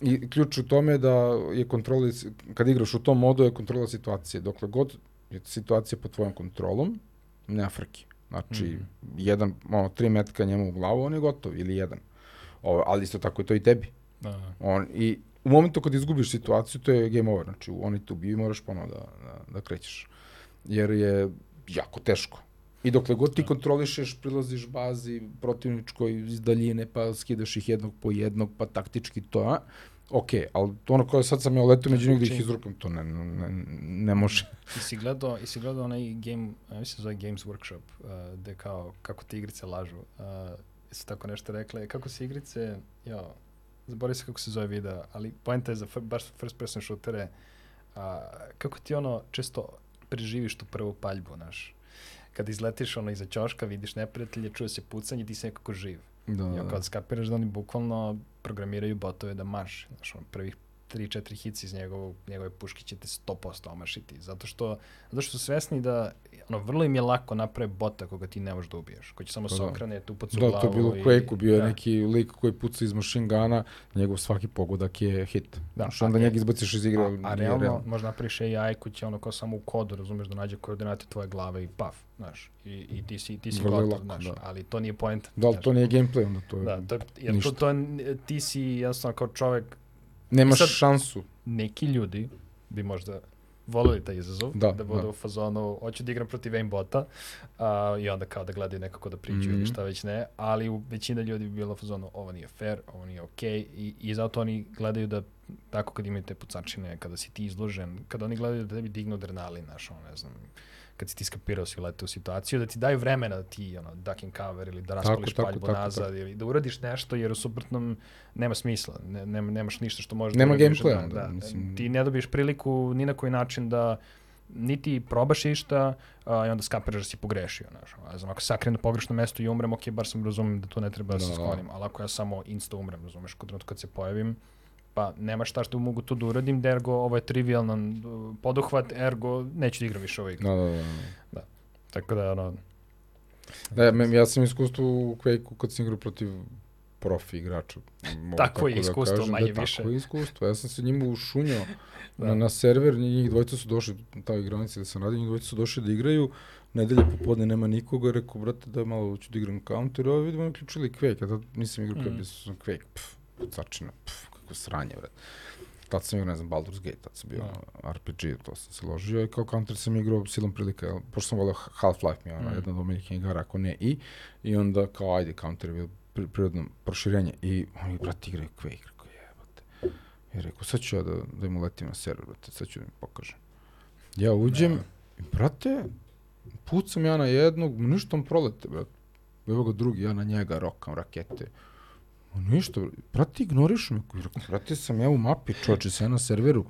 I ključ u tome da je kontrola, kad igraš u tom modu, je kontrola situacije. Dokle god je situacija pod tvojom kontrolom, nema frke. Znači, Mhm. jedan, ono, tri metka njemu u glavu, on je gotov, ili jedan. Ovo, ali isto tako je to i tebi. Da, da. On, I u momentu kad izgubiš situaciju, to je game over. Znači, oni te ubiju i moraš ponovo da, da, da krećeš. Jer je jako teško. I dokle god ti kontrolišeš, prilaziš bazi protivničkoj iz daljine, pa skidaš ih jednog po jednog, pa taktički to, a? Ok, ali to ono koje sad sam ja letao među njih da ih Zvuči- izrukam, to ne, ne, ne može. <laughs> I si gledao, i si gledao onaj game, a mislim se zove Games Workshop, uh, gde kao, kako ti igrice lažu. Uh, su tako nešto rekle, kako se igrice, jo, zaboravim se kako se zove video, ali poenta je za baš first person shootere, uh, kako ti ono često preživiš tu prvu paljbu, znaš. Kad izletiš ono iza ćoška, vidiš neprijatelje, čuje se pucanje, ti si nekako živ. Da, I onda kad skapiraš da oni bukvalno programiraju botove da marš. Znaš, on prvih 3-4 hici iz njegovog, njegove puške će te 100% omašiti. Zato što, zato što su svesni da ono, vrlo im je lako naprave bota koga ti ne možeš da ubiješ. Koji će samo Pa se da. okrene, tu pucu Da, glavu. to je bilo u Quake-u, bio je da. neki lik koji puca iz machine guna, njegov svaki pogodak je hit. Da, Znaš, onda a- njega izbaciš iz igre, A, a realno, realno. možda napraviš AI koji će ono kao samo u kodu, razumeš, da nađe koordinate tvoje glave i paf, znaš. I, i ti si, ti si Vrlo gotov, lako, znaš. da. Ali to nije point. Da, ali to nije gameplay, onda to je... Da, to je, jer to, ništa. to je, ti si jednostavno kao čovek, Nemaš sad- šansu. neki ljudi bi možda voleli taj izazov, Da, da budu da. u fazonu, hoću da igram protiv aimbota a, i onda kao da gledaju nekako da pričaju Mhm. ili šta već ne, ali u većina ljudi bi bilo u fazonu, ovo nije fair, ovo nije okej i, i zato oni gledaju da tako kad imaju te pucačine, kada si ti izložen, kada oni gledaju da tebi dignu adrenalin, znaš, ono, ne znam, kad si ti skapirao si ulete u situaciju, da ti daju vremena da ti ono, duck and cover ili da raspališ tako, paljbu tako, nazad tako. ili da uradiš nešto jer u suprotnom nema smisla, ne, nema, nemaš ništa što možeš Nema da uradiš. gameplaya da, da, mislim. Ti ne dobiješ priliku ni na koji način da niti probaš išta a, i onda skapiraš da si pogrešio. Znaš. A, znam, ako sakrenem na pogrešno mesto i umrem, ok, bar sam razumem da to ne treba da, se Da. sklonim. Ali ako ja samo insta umrem, razumeš, kod trenutka kad se pojavim, pa nema šta što mogu tu da uradim, da ergo ovo je trivialan uh, poduhvat, ergo neću da igram više ovo igru. Da, da, da. Tako da, ono, Da, ja, ja sam iskustvo u Quake-u kad sam igrao protiv profi igrača. Mogu Takvo je da iskustvo, kažem, manje da, više. Tako je iskustvo. Ja sam se njima ušunjao <laughs> Da. na, na server, njih dvojica su došli, ta igranica da sam radio, njih dvojica su došli da igraju, nedelje popodne nema nikoga, rekao, brate, da malo ću da igram counter, ovo vidimo, oni ključili Quake, a tad nisam igrao Mhm. bi sam Quake, pff, pucačina, pff, kako sranje, brate. Tad sam igrao, ne znam, Baldur's Gate, tad sam bio Da. RPG, to sam se ložio i kao counter sam igrao silom prilika, pošto sam volao Half-Life mi je ona, Mhm. jedna od omiljenih igara, ako ne i, i onda kao, ajde, counter je bio pri, prirodno proširenje i oni, brate, igraju Quake, rekao, jebate. I rekao, sad ću ja da, da im uletim na server, brate, sad ću da im pokažem. Ja uđem, i, brate, pucam ja na jednog, ništa on prolete, brate. Evo ga drugi, ja na njega rokam rakete. Ništa, brate, ignoriš me. Rekao, brate, sam ja u mapi, čoče, ja na serveru.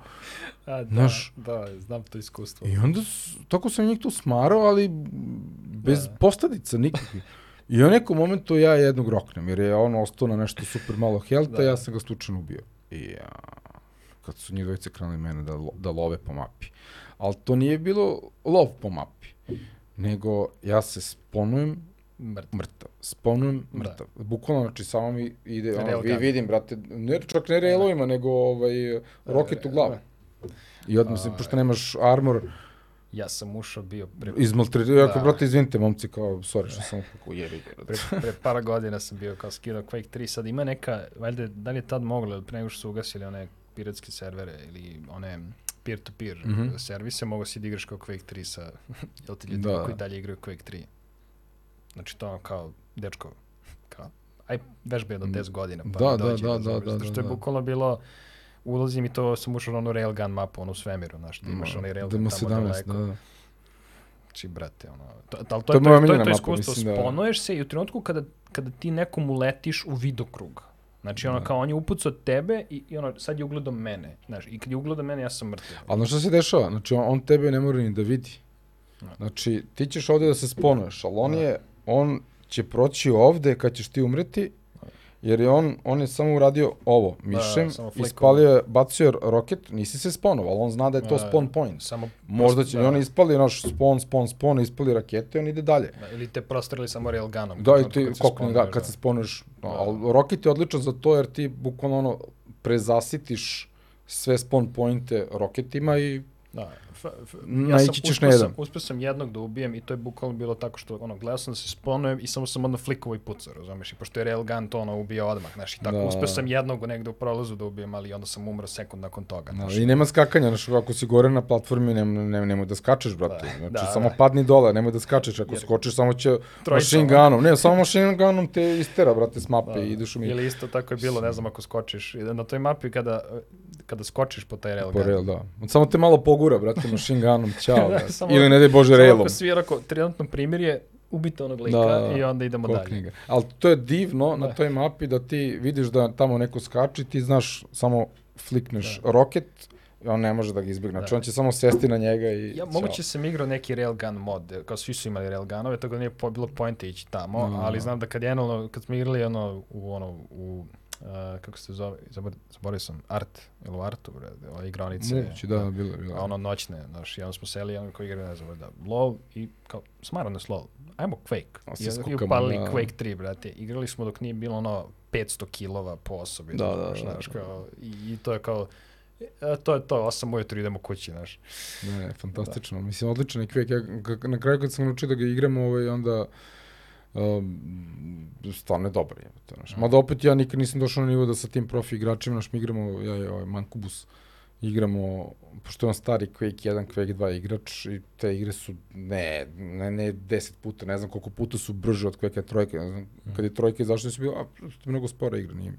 a, da, Znaš- da, znam to iskustvo. I onda, tako sam njih tu smarao, ali bez Da. postadica nikakvih. I u nekom momentu ja jednog roknem, jer je on ostao na nešto super malo helta, Da. ja sam ga slučajno ubio. I ja, kad su njih dvojice krenuli mene da, lo- da love po mapi. Ali to nije bilo lov po mapi, nego ja se sponujem Mrtvo. mrtav. Sponujem Da. mrtav. Bukvalno, znači, samo mi ide, ono, vi, vidim, brate, ne, čak ne railovima, nego ovaj, roket u glavu. I odmah se, Ovaj. pošto nemaš armor, Ja sam ušao bio pre, izmaltretirao, Da. brate, izvinite, momci, kao, sorry što sam kako jebi pre, pre par godina sam bio kao skidao Quake 3, sad ima neka, valjda, da li je tad moglo, pre nego što su ugasili one piratske servere ili one peer-to-peer Mhm. servise, mogo si da igraš kao Quake 3 sa, jel ti ljudima Da. koji dalje igraju Quake 3. Znači to kao, dečko, kao, aj vežba je do 10 godina, pa Da, mi da, da, da, da, zato što je da. bukvalno bilo, ulazim i to sam ušao na onu railgun mapu, onu svemiru, znaš, ti imaš onaj railgun tamo DM17, daleko. da, da. Znači, brate, ono, to, to, To to, je to, je, to, je to iskustvo, da- sponuješ se i u trenutku kada, kada ti nekom uletiš u vidokrug. Znači, ono, Da. kao on je upucao tebe i, i ono, sad je ugledao mene. Znaš, i kad je ugledao mene, ja sam mrtav. Ali znaš šta se dešava? Znači, on, on tebe ne mora ni da vidi. Da. Znači, ti ćeš ovde da se sponuješ, ali on je, on će proći ovde kad ćeš ti umreti, jer je on, on je samo uradio ovo, mišem, samo flikovao. ispalio je, bacio je roket, nisi se sponovao, on zna da je to Da, spawn point. Samo Možda će, da, on ispali naš spawn, spawn, spawn, ispali rakete i on ide dalje. da, ili te prostreli samo railgunom. Da, i ti, kokni, da, kad se sponuješ. Da. ali roket je odličan za to jer ti bukvalno ono, prezasitiš sve spawn pointe roketima i Da, f, Naići ćeš na sam- jedan. Uspeo sam jednog da ubijem i to je bukvalno bilo tako što, ono, gledao sam da se sponujem i samo sam odmah flikovao i pucao, razumeš? I pošto je railgun to ono ubio odmah, znaš, i tako Da. uspeo sam jednog negde u prolazu da ubijem, ali onda sam umro sekund nakon toga, Da. I nema skakanja, znaš, ako si gore na platformi, nema, nema, nemoj da skačeš, brate. Da, znači, da, samo da. padni dole, nemoj da skačeš. Ako Jer- skočiš, samo će machine ono. gunom. Ne, samo machine gunom te istera, brate, s mape Da, i ideš u mi. Ili isto tako je bilo, ne znam ako skočiš. Na toj mapi kada, kada skočiš po taj railgun. Po rail, da. On samo te malo pogura, brate, machine gunom, ćao. <laughs> Da, samo- Ili ne daj Bože Samo ako svira, ako trenutno primjer je ubite onog lika Da, i onda idemo dalje. Kokni ga. Ali to je divno na Da. toj mapi da ti vidiš da tamo neko skače i ti znaš samo flikneš roket i on ne može da ga izbjegne. Znači Da. on će samo sesti na njega i Ja, ćao. moguće sam igrao neki railgun mod, kao svi su imali railgunove, tako da nije po, bilo pojente ići tamo, Da. ali znam da kad je ono, kad smo igrali ono, u ono, u, uh, kako se zove, zabor, zaboravio sam, Art, ili u Artu, bre, ove igronice. Moguće, da, bilo, bilo. A ono noćne, znaš, i onda smo seli, ono koji igrali, ne znam, da, LOL i kao, smaran nas LOL, ajmo Quake. I, I skukamo, upalili da. Quake 3, brate. Igrali smo dok nije bilo ono 500 kilova po osobi. Da, da, znaš, da, znaš, da. kao, i, i to je kao, e, to je to, 8 ujutru idemo kući, znaš. Ne, fantastično. Mislim, odličan je Quake. Ja, na kraju kad sam naučio da ga igramo, ovaj, onda um, stvarno je dobar. Je, to, znaš. Mada opet ja nikad nisam došao na nivo da sa tim profi igračima, znaš, mi igramo, ja i ovaj Mankubus, igramo, pošto je on stari Quake 1, Quake 2 igrač i te igre su, ne, ne, ne 10 puta, ne znam koliko puta su brže od Quake trojke, ne znam, kad je trojka izašla su bilo, a, mnogo spora igra, nije,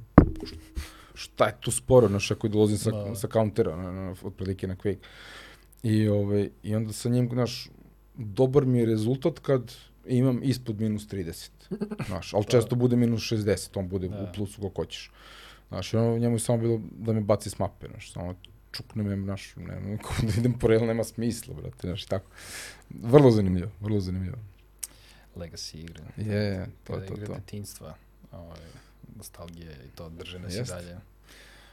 šta je tu sporo, znaš, ako dolazim sa, Da. sa countera, na, na, otprilike na Quake. I, ovaj, I onda sa njim, znaš, dobar mi je rezultat kad imam ispod minus 30. <laughs> Znaš, ali često bude minus 60, on bude Da. u plusu kako hoćeš. Znaš, ono, njemu je samo bilo da me baci s mape, znaš, samo čukne me, znaš, ne, ne, <laughs> da idem po rail, nema smisla, brate, znaš, tako. Vrlo zanimljivo, vrlo zanimljivo. Legacy igre. Je, je, to Kada to, igre to. detinjstva, ovaj, nostalgije i to drže nas i dalje.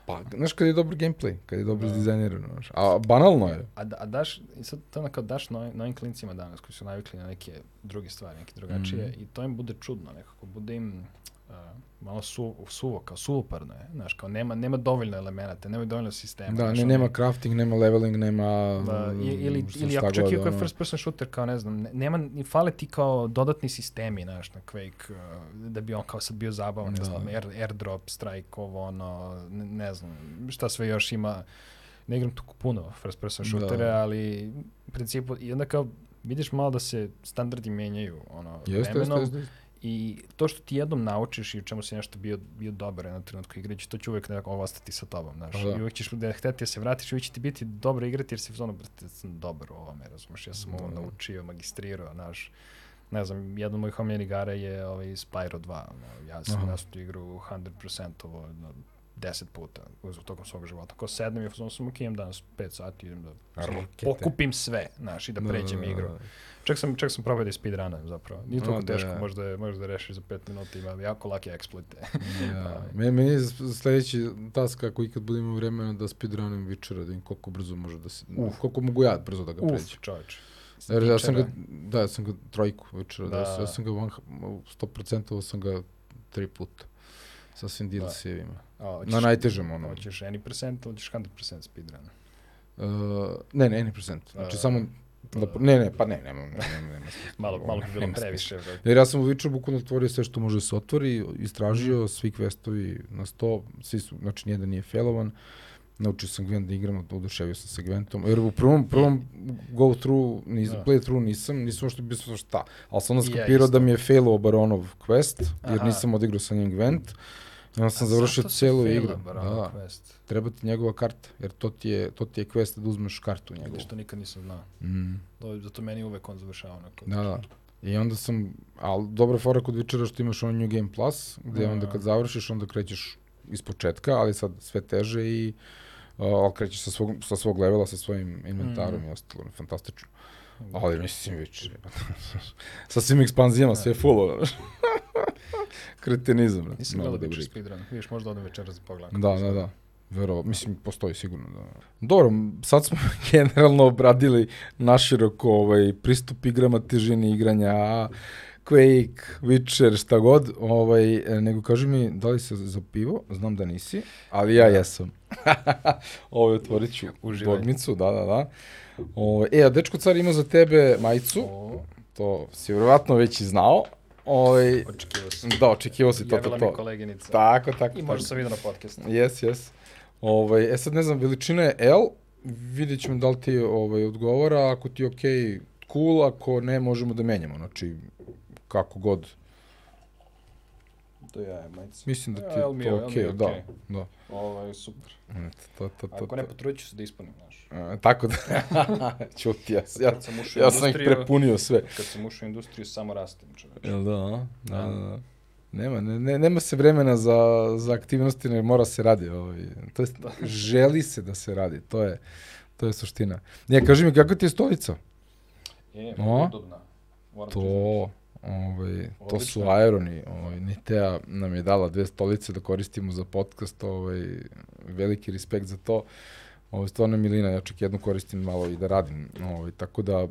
Pa, znaš, kad je dobar gameplay, kad je dobro Da. izdizajnirano, znaš, a banalno je. A, da, a daš, i sad to ono kao daš novim, novim klincima danas koji su navikli na neke druge stvari, neke drugačije Mhm. i to im bude čudno nekako, bude im uh, malo su, suvo, kao suvoparno je, znaš, kao nema, nema dovoljno elemenata, nema dovoljno sistema. Da, znaš, ne, ono- nema crafting, nema leveling, nema... Da, i- ili, ili ako čak i ako je ono. first person shooter, kao ne znam, ne- nema, ni fale ti kao dodatni sistemi, znaš, na Quake, uh, da bi on kao sad bio zabavan, ne Da. znam, air, airdrop, strike, ovo, ono, ne, ne znam, šta sve još ima, ne igram tu puno first person Da. shootere, ali u principu, i onda kao, vidiš malo da se standardi menjaju, ono, Jeste, jeste, vremenom, jeste. I to što ti jednom naučiš i u čemu si nešto bio, bio dobar na trenutku igrajući, to će uvek nekako ostati sa tobom, znaš. Pa da. I uvek ćeš da hteti da se vratiš uvek će ti biti dobro igrati jer si ono, brate, sam dobar u ovome, razumeš, ja sam ovo Da. naučio, magistrirao, znaš. Ne znam, jedan od mojih omiljenih igara je ovaj Spyro 2. Ono, ja sam tu igru 100% ovo, no, 10 puta u tokom svog života. Ko sednem i ono sam ok, imam danas 5 sati, idem da pokupim sve, znaš, i da pređem igru. Čak sam, čak sam probao da je speedrunujem zapravo. Nije toliko da, teško, da. možda, je, možda rešiš za 5 minuta, ima jako lake eksploite. Ja. <laughs> Meni, meni je sledeći task ako ikad budem imao vremena da speedrunim Witchera, da vidim koliko brzo može da se... Uf. Koliko mogu ja brzo da ga Uf, pređem. čoveč. Jer ja sam ga, da, ja sam ga trojku Witchera, da, Da. ja sam ga one, 100% sam ga tri puta. Sa svim DLC-evima. A, hoćeš- Na najtežem ono. Hoćeš any percent hoćeš 100% speedrun? Uh, ne, ne, ne procent. Znači A, samo... Da, ne, ne, pa ne, nema, nema, nema, nema <laughs> smisla. Malo, malo bi bilo Nema previše. brate. Jer ja sam u Witcher bukvalno otvorio sve što može da se otvori, istražio svi questovi na 100, svi su, znači nijedan nije failovan. Naučio sam Gwent da igram, oduševio sam se Gwentom. Jer u prvom, prvom go through, nis, Da. play through nisam, nisam uopšte bio sam šta. Ali sam onda I ja skapirao isto. da mi je failovao Baronov quest, jer Aha. nisam odigrao sa njim Gwent. Ja sam A završio celu igru. Da, quest? treba ti njegova karta, jer to ti je, to ti je quest da uzmeš kartu njegovu. Vidiš, to nikad nisam znao. Mm. To, zato meni uvek on završava onako. Da, da. I onda sam, ali dobra fora kod Witchera što imaš on New Game Plus, gde Da. onda kad završiš, onda krećeš iz početka, ali sad sve teže i uh, ali krećeš sa svog, sa svog levela, sa svojim inventarom Mm. i ostalo, fantastično. Ali mislim već, <laughs> sa svim ekspanzijama, sve full, ono. <laughs> Kretenizam, brate. Nisam gledao igra. speedrun. Vidiš, možda odem večeras da pogledam. Da, da, da. Vero, mislim, postoji sigurno. Da. Dobro, sad smo <laughs> generalno obradili naširoko ovaj, pristup igrama, težini igranja, Quake, Witcher, šta god, ovaj, nego kaži mi, da li se za pivo? Znam da nisi, ali ja jesam. <laughs> Ovo otvorit ću Uživaj. dogmicu, da, da, da. Ovaj, e, a dečko car ima za tebe majicu, O, to si vjerovatno već i znao. Ovaj, očekivao sam. da, očekivao si to, to, Javila mi to. koleginica. Tako, tako. I možda sam vidio na podcastu. Jes, jes. Ovaj, e sad ne znam, veličina je L, vidjet ćemo da li ti ovaj, odgovara, ako ti je okej, cool, ako ne, možemo da menjamo, znači, kako god. To ja je majica. Mislim da ti Ja, je L mi je- to okej, je da, okej. da. Ovo je super. Eto, to, to, to, Ako to. ne, potrudit ću se da ispunim, znaš. E, tako da, <laughs> čuti, ja, ja, Kad sam ja sam ih prepunio sve. Kad sam ušao u industriju, samo rastem, čoveč. Jel da, a? da, Da. da, da. Nema, ne, ne, nema se vremena za, za aktivnosti, ne mora se radi. Ovaj. To jest, <laughs> želi se da se radi, to je, to je suština. Ne, kaži mi, kakva ti je stolica? E, udobna. Moram priznati. Ovaj, to su. Aeroni. Ovaj, Nitea nam je dala dve stolice da koristimo za podcast. Ovaj, veliki respekt za to. Ovo je stvarno milina, ja čak jednu koristim malo i da radim. Ovaj, tako da, uh,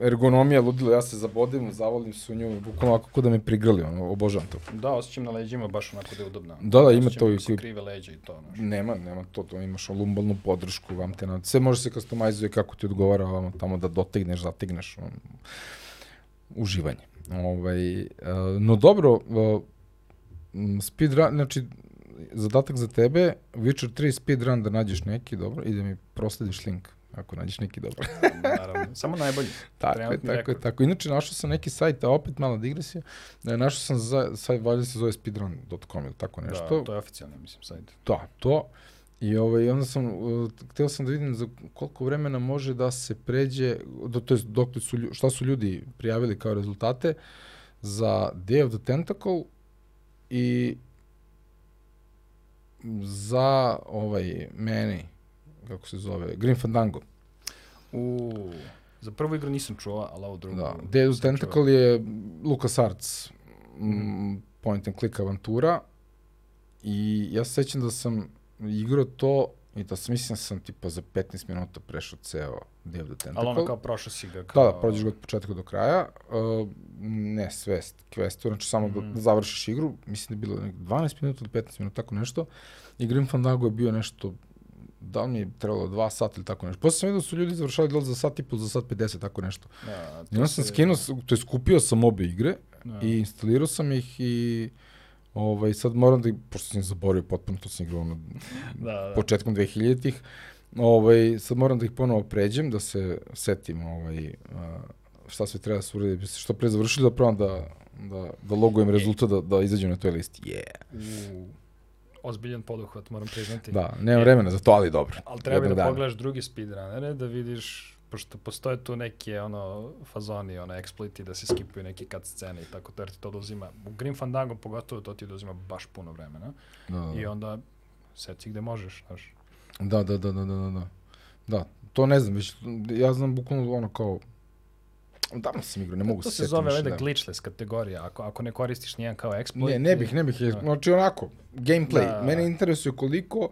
ergonomija ludila, ja se zabodem, zavolim se u nju, bukvalno ovako kao da me prigrli, ono, obožavam to. Da, osjećam na leđima baš onako da je udobna. Da, da, ima Osjećam to i su koji- krive leđa i to, znaš. Nema, nema to, to imaš lumbalnu podršku, vam te na... Sve može se customizuje kako ti odgovara vamo tamo da dotegneš, zategneš, um, uživanje. Ovaj, uh, no dobro, uh, m, speedrun, znači, zadatak za tebe, Witcher 3 speedrun da nađeš neki, dobro, i da mi proslediš link ako nađeš neki dobro. <laughs> Naravno. Samo najbolji. <laughs> tako je, tako je, rekord. tako. Inače, našao sam neki sajt, a opet mala digresija, e, našao sam za, sajt, valjda se zove speedrun.com ili tako nešto. Da, to je oficijalni, mislim, sajt. Da, to. I ovaj, onda sam, uh, htio sam da vidim za koliko vremena može da se pređe, do, to jest dok su, šta su ljudi prijavili kao rezultate za Day of the Tentacle i za ovaj meni, kako se zove, Grim Fandango. U, za prvu igru nisam čuo, ali ovo drugu. Da, Day of the sam čuo. Tentacle je LucasArts mm, point and click avantura i ja se sećam da sam igrao to i da sam, mislim da sam tipa za 15 minuta prešao ceo Day of the Tentacle. Ali ono kao prošao si ga. Da, Kao... da, prođeš ga od početka do kraja. Uh, ne sve questu, znači samo Mhm. da završiš igru. Mislim da je bilo nek 12 minuta ili 15 minuta, tako nešto. I Grim Fandango je bio nešto, da li mi je trebalo dva sata ili tako nešto. Posle sam vidio da su ljudi završali da li za sat i pol, za sat 50, tako nešto. Da, I onda sam skinuo, to je skupio sam obe igre Da. i instalirao sam ih i ovaj, sad moram da, pošto sam ih zaboravio potpuno, to sam igrao ono, <laughs> Da, da. početkom 2000-ih, ovaj, sad moram da ih ponovo pređem, da se setim ovaj, a, šta sve treba da se uredi, da bi se što pre završili, da probam da, da, da logujem rezultat, da, da izađem na toj listi. Yeah. U, ozbiljan poduhvat, moram priznati. Da, nemam vremena za to, ali dobro. Ali treba da dana. pogledaš drugi speedrunnere, da vidiš, pošto postoje tu neke ono, fazoni, ono, ekspliti, da se skipuju neke cut scene i tako, to jer ti to oduzima, u Grim Fandango pogotovo to ti oduzima baš puno vremena. Da, da, I onda seci gde možeš, znaš. da, da, da, da, da, da, da. Da, to ne znam, već, ja znam bukvalno ono kao, davno sam igrao, ne mogu to se se setiti zove više, valjda da. glitchless kategorija, ako, ako ne koristiš nijedan kao exploit. Ne, ne bih, ne bih. Da. Znači onako, gameplay. Da. Mene interesuje koliko uh,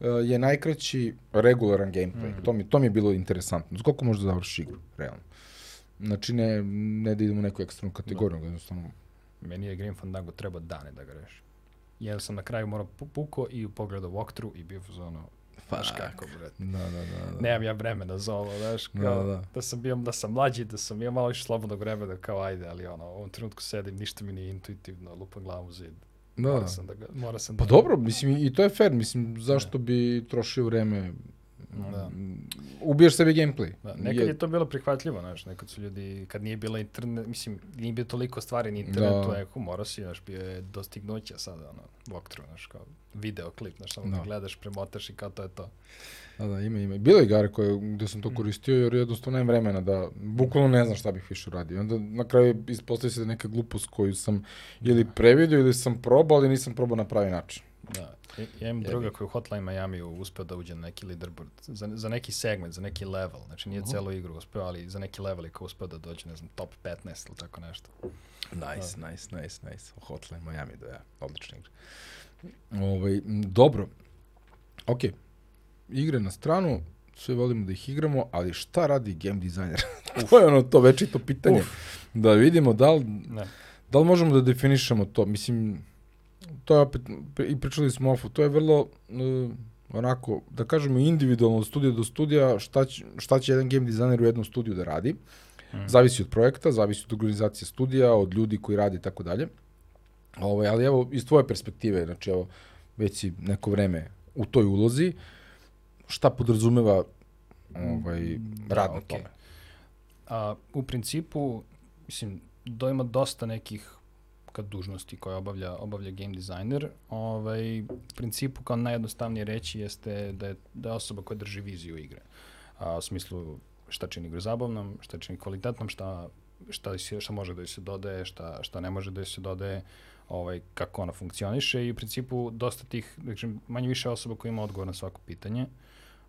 je najkraći regularan gameplay. Mhm. To, mi, to mi je bilo interesantno. Koliko možeš da završiš igru, realno. Znači ne, ne da idemo u neku ekstremnu kategoriju, nego jednostavno... Meni je Grim Fandango treba dane da ga reši. Jer sam na kraju morao pu- puko i pogledao walkthrough i bio za ono, znaš kako, bre. Da, da, da. da. Nemam ja vremena za ovo, znaš, Da, kao, da, da, da. sam bio, da sam mlađi, da sam imao malo više slobodnog vremena, kao ajde, ali ono, u ovom trenutku sedim, ništa mi nije intuitivno, lupam glavu u zid. Da, Mora da. sam da ga, mora sam Pa da... dobro, mislim, i to je fair, mislim, zašto bi trošio vreme Da. Ubiješ sebi gameplay. Da, nekad je to bilo prihvatljivo, znaš, nekad su ljudi, kad nije bila internet, mislim, nije bilo toliko stvari na internetu, Da. da. eko, morao si, znaš, bio je dostignuća sada, ono, walkthrough, znaš, kao video klip, znaš, samo da. Da. gledaš, premotaš i kao to je to. Da, da, ima, ima. Bilo je igare koje, gde sam to koristio, jer jednostavno nemam vremena da, bukvalno ne znam šta bih više uradio. Onda na kraju ispostavi se da neka glupost koju sam ili previdio ili sam probao, ali nisam probao na pravi način. Da. Ja, ja imam druga koji u Hotline Miami uspeo da uđe na neki leaderboard, za, za neki segment, za neki level, znači nije celu igru uspeo, ali za neki level je kao uspeo da dođe, ne znam, top 15 ili tako nešto. Nice, nice, nice, nice. Hotline Miami, da ja, odlična igra. Ovaj, dobro, ok, igre na stranu, sve volimo da ih igramo, ali šta radi game designer? <laughs> to je ono to večito pitanje. Da vidimo da li, Ne. da li možemo da definišemo to. Mislim, to je opet, i pričali smo ofu, to je vrlo, uh, onako, da kažemo individualno od studija do studija, šta će, šta će jedan game designer u jednom studiju da radi. Mm. Zavisi od projekta, zavisi od organizacije studija, od ljudi koji rade i tako dalje. Ovaj, ali evo, iz tvoje perspektive, znači evo, već si neko vreme u toj ulozi, šta podrazumeva ovaj, Da, rad na okej. tome? A, u principu, mislim, da ima dosta nekih kad dužnosti koje obavlja, obavlja game designer. Ovaj, u principu, kao najjednostavnije reći jeste da je, da je osoba koja drži viziju igre. A, u smislu šta čini igru zabavnom, šta čini kvalitetnom, šta, šta, šta može da joj se dodaje, šta, šta ne može da joj se dodaje, ovaj, kako ona funkcioniše i u principu dosta tih, znači, manje više osoba koja ima odgovor na svako pitanje.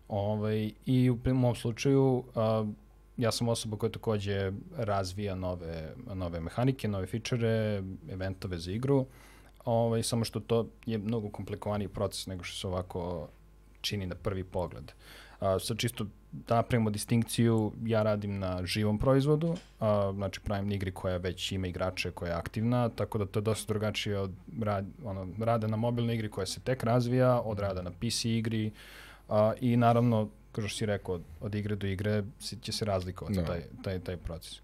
Ovaj, I u mom slučaju, a, ja sam osoba koja takođe razvija nove, nove mehanike, nove fičere, eventove za igru, ovaj, samo što to je mnogo komplikovaniji proces nego što se ovako čini na prvi pogled. A, sad čisto da napravimo distinkciju, ja radim na živom proizvodu, a, znači pravim igri koja već ima igrače, koja je aktivna, tako da to je dosta drugačije od rad, ono, rada na mobilnoj igri koja se tek razvija, od rada na PC igri a, i naravno, kao što si rekao, od, od igre do igre će se razlikovati Da. taj, taj, taj proces.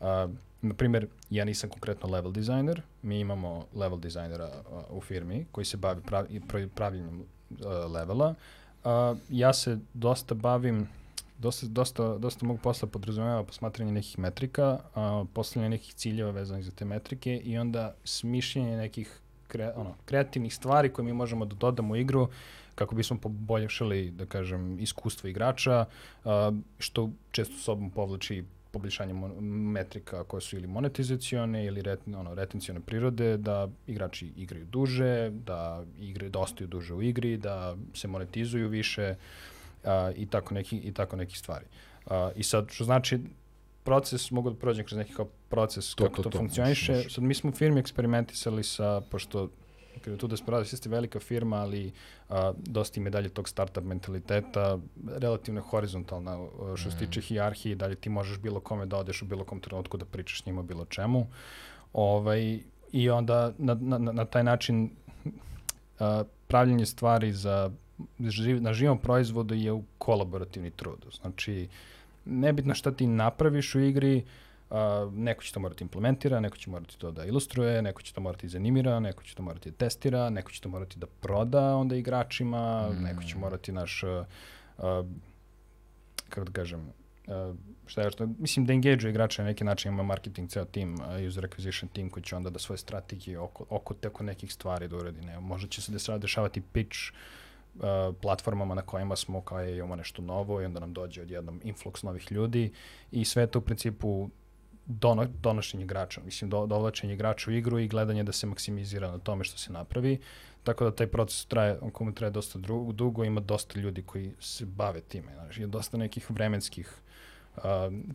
A, na primjer, ja nisam konkretno level designer, mi imamo level dizajnera a, u firmi koji se bavi prav, i prav- pravljenjem a, levela. A, ja se dosta bavim dosta, dosta, dosta mog posla podrazumeva posmatranje nekih metrika, a, postavljanje nekih ciljeva vezanih za te metrike i onda smišljanje nekih kre, ono, kreativnih stvari koje mi možemo da dodamo u igru kako bismo poboljšali, da kažem, iskustvo igrača, a, što često sobom povlači poboljšanje metrika koje su ili monetizacione ili ret, ono, retencione prirode, da igrači igraju duže, da igre da ostaju duže u igri, da se monetizuju više a, i tako neki i tako neki stvari. A, I sad što znači proces mogu da prođem kroz neki kao proces To, kako to, to, to, funkcioniše. Sad mi smo u firmi eksperimentisali sa pošto kada tu da se pravi, jeste velika firma, ali a, dosta im je dalje tog startup mentaliteta, relativno je horizontalna što se tiče hijarhije, dalje ti možeš bilo kome da odeš u bilo kom trenutku da pričaš s njima bilo čemu. Ovaj, I onda na, na, na- taj način a, pravljenje stvari za živ, na živom proizvodu je u kolaborativni trud. Znači, nebitno šta ti napraviš u igri, a, neko će to morati implementira, neko će morati to da ilustruje, neko će to morati da animira, neko će to morati da testira, neko će to morati da proda onda igračima, mm. neko će morati naš, a, a, kako da kažem, a, šta je što, mislim da engage igrače na neki način, ima marketing ceo tim, user acquisition tim koji će onda da svoje strategije oko, oko teko nekih stvari da uradi. Ne, možda će se desa- dešavati pitch uh, platformama na kojima smo kao je imamo nešto novo i onda nam dođe odjednom influx novih ljudi i sve to u principu dono, donošenje igrača, mislim do, dovlačenje igrača u igru i gledanje da se maksimizira na tome što se napravi. Tako da taj proces traje, on komu traje dosta dru, dugo, ima dosta ljudi koji se bave time, znači je dosta nekih vremenskih uh,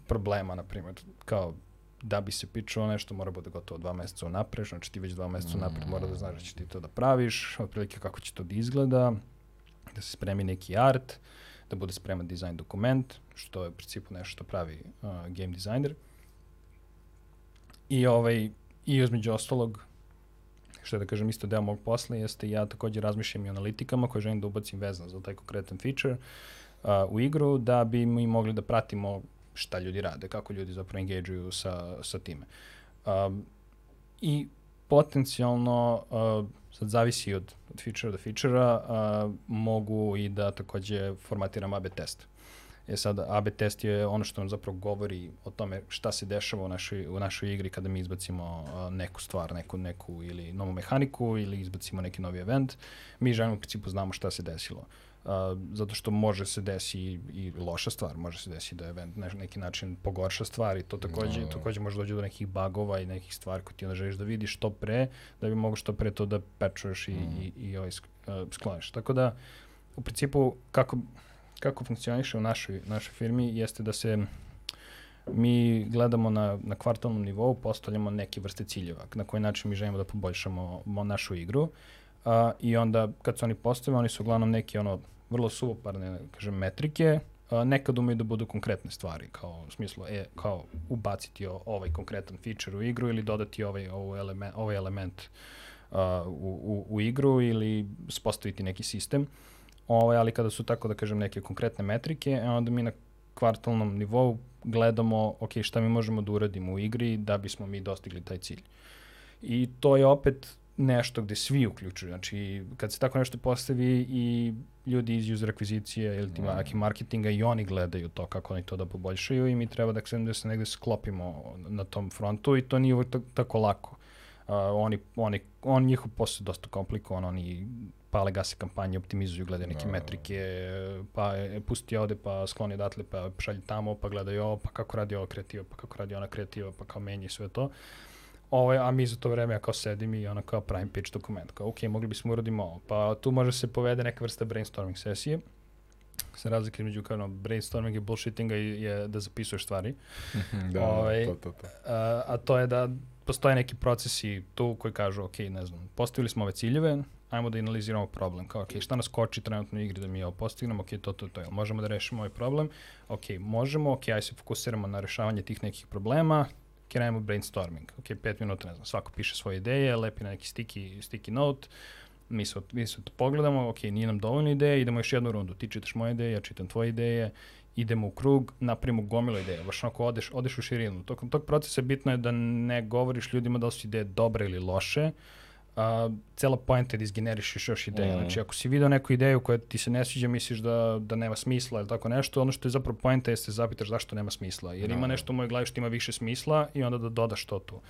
problema, na primjer, kao da bi se pičalo nešto mora bude gotovo dva meseca unapred, znači ti već dva meseca unapred mora da znaš da će ti to da praviš, otprilike kako će to da izgleda, da se spremi neki art, da bude spreman dizajn dokument, što je u principu nešto što pravi uh, game designer. I ovaj i između ostalog što je da kažem isto deo mog posla jeste ja takođe razmišljam i analitikama koje želim da ubacim vezano za taj konkretan feature uh, u igru da bi mi mogli da pratimo šta ljudi rade, kako ljudi zapravo engageuju sa, sa time. Um, I potencijalno, uh, sad zavisi od, od feature do feature-a, uh, mogu i da takođe formatiram AB test. E sad, AB test je ono što nam zapravo govori o tome šta se dešava u našoj, u našoj igri kada mi izbacimo uh, neku stvar, neku, neku ili novu mehaniku ili izbacimo neki novi event. Mi želimo u principu znamo šta se desilo. Uh, zato što može se desi i, loša stvar, može se desi da event na neki način pogorša stvar i to takođe, no. takođe može dođe do nekih bagova i nekih stvari koje ti onda želiš da vidiš što pre, da bi mogo što pre to da pečuješ i, mm. i, i ovaj, skloniš. Tako da, u principu, kako, kako funkcioniše u našoj, našoj firmi jeste da se mi gledamo na, na kvartalnom nivou, postavljamo neke vrste ciljeva, na koji način mi želimo da poboljšamo našu igru. Uh, I onda kad se oni postave, oni su uglavnom neke ono vrlo suvoparne, kažem, metrike, uh, nekad umeju da budu konkretne stvari, kao u smislu, e, kao ubaciti o, ovaj konkretan feature u igru ili dodati ovaj, ovaj element, ovaj element uh, u, u, u igru ili spostaviti neki sistem. Ovaj, ali kada su tako da kažem neke konkretne metrike, e, onda mi na kvartalnom nivou gledamo ok, šta mi možemo da uradimo u igri da bismo mi dostigli taj cilj. I to je opet nešto gde svi uključuju. Znači, kad se tako nešto postavi i ljudi iz user akvizicije ili ti mm. marketinga i oni gledaju to kako oni to da poboljšaju i mi treba da, da se negde sklopimo na tom frontu i to nije uvek tako lako. Uh, oni, oni, on njihov posao je dosta komplikovan, oni pale gase kampanje, optimizuju, gledaju neke no. metrike, pa je, pusti ovde, pa skloni odatle, pa šalji tamo, pa gledaju ovo, pa kako radi ova kreativa, pa kako radi ona kreativa, pa kao menji sve to. Ovaj, a mi za to vreme ja kao sedim i ono kao pravim pitch dokument, kao ok, mogli bismo uradimo ovo, pa tu može se povede neka vrsta brainstorming sesije, sa razlike među kao no, brainstorming i bullshittinga je da zapisuješ stvari. <laughs> da, ovaj, to, to, to. A, a to je da postoje neki procesi tu koji kažu, ok, ne znam, postavili smo ove ciljeve, ajmo da analiziramo problem, kao, ok, šta nas koči trenutno u igri da mi ovo postignemo, ok, to, to, to, možemo da rešimo ovaj problem, ok, možemo, ok, aj se fokusiramo na rešavanje tih nekih problema, krenemo brainstorming, ok, pet minuta, ne znam, svako piše svoje ideje, lepi na neki sticky, sticky note, mi se, mi se to pogledamo, ok, nije nam dovoljno ideje, idemo još jednu rundu, ti čitaš moje ideje, ja čitam tvoje ideje, idemo u krug, napravimo gomilu ideja, baš onako odeš, odeš u širinu. Tokom tog procesa bitno je da ne govoriš ljudima da li su ideje dobre ili loše, a, cela poenta je da izgenerišeš još ideje. Mm. Znači, ako si video neku ideju koja ti se ne sviđa, misliš da, da nema smisla ili tako nešto, ono što je zapravo poenta je da se zapitaš zašto nema smisla. Jer no. ima nešto u mojoj glavi što ima više smisla i onda da dodaš to tu.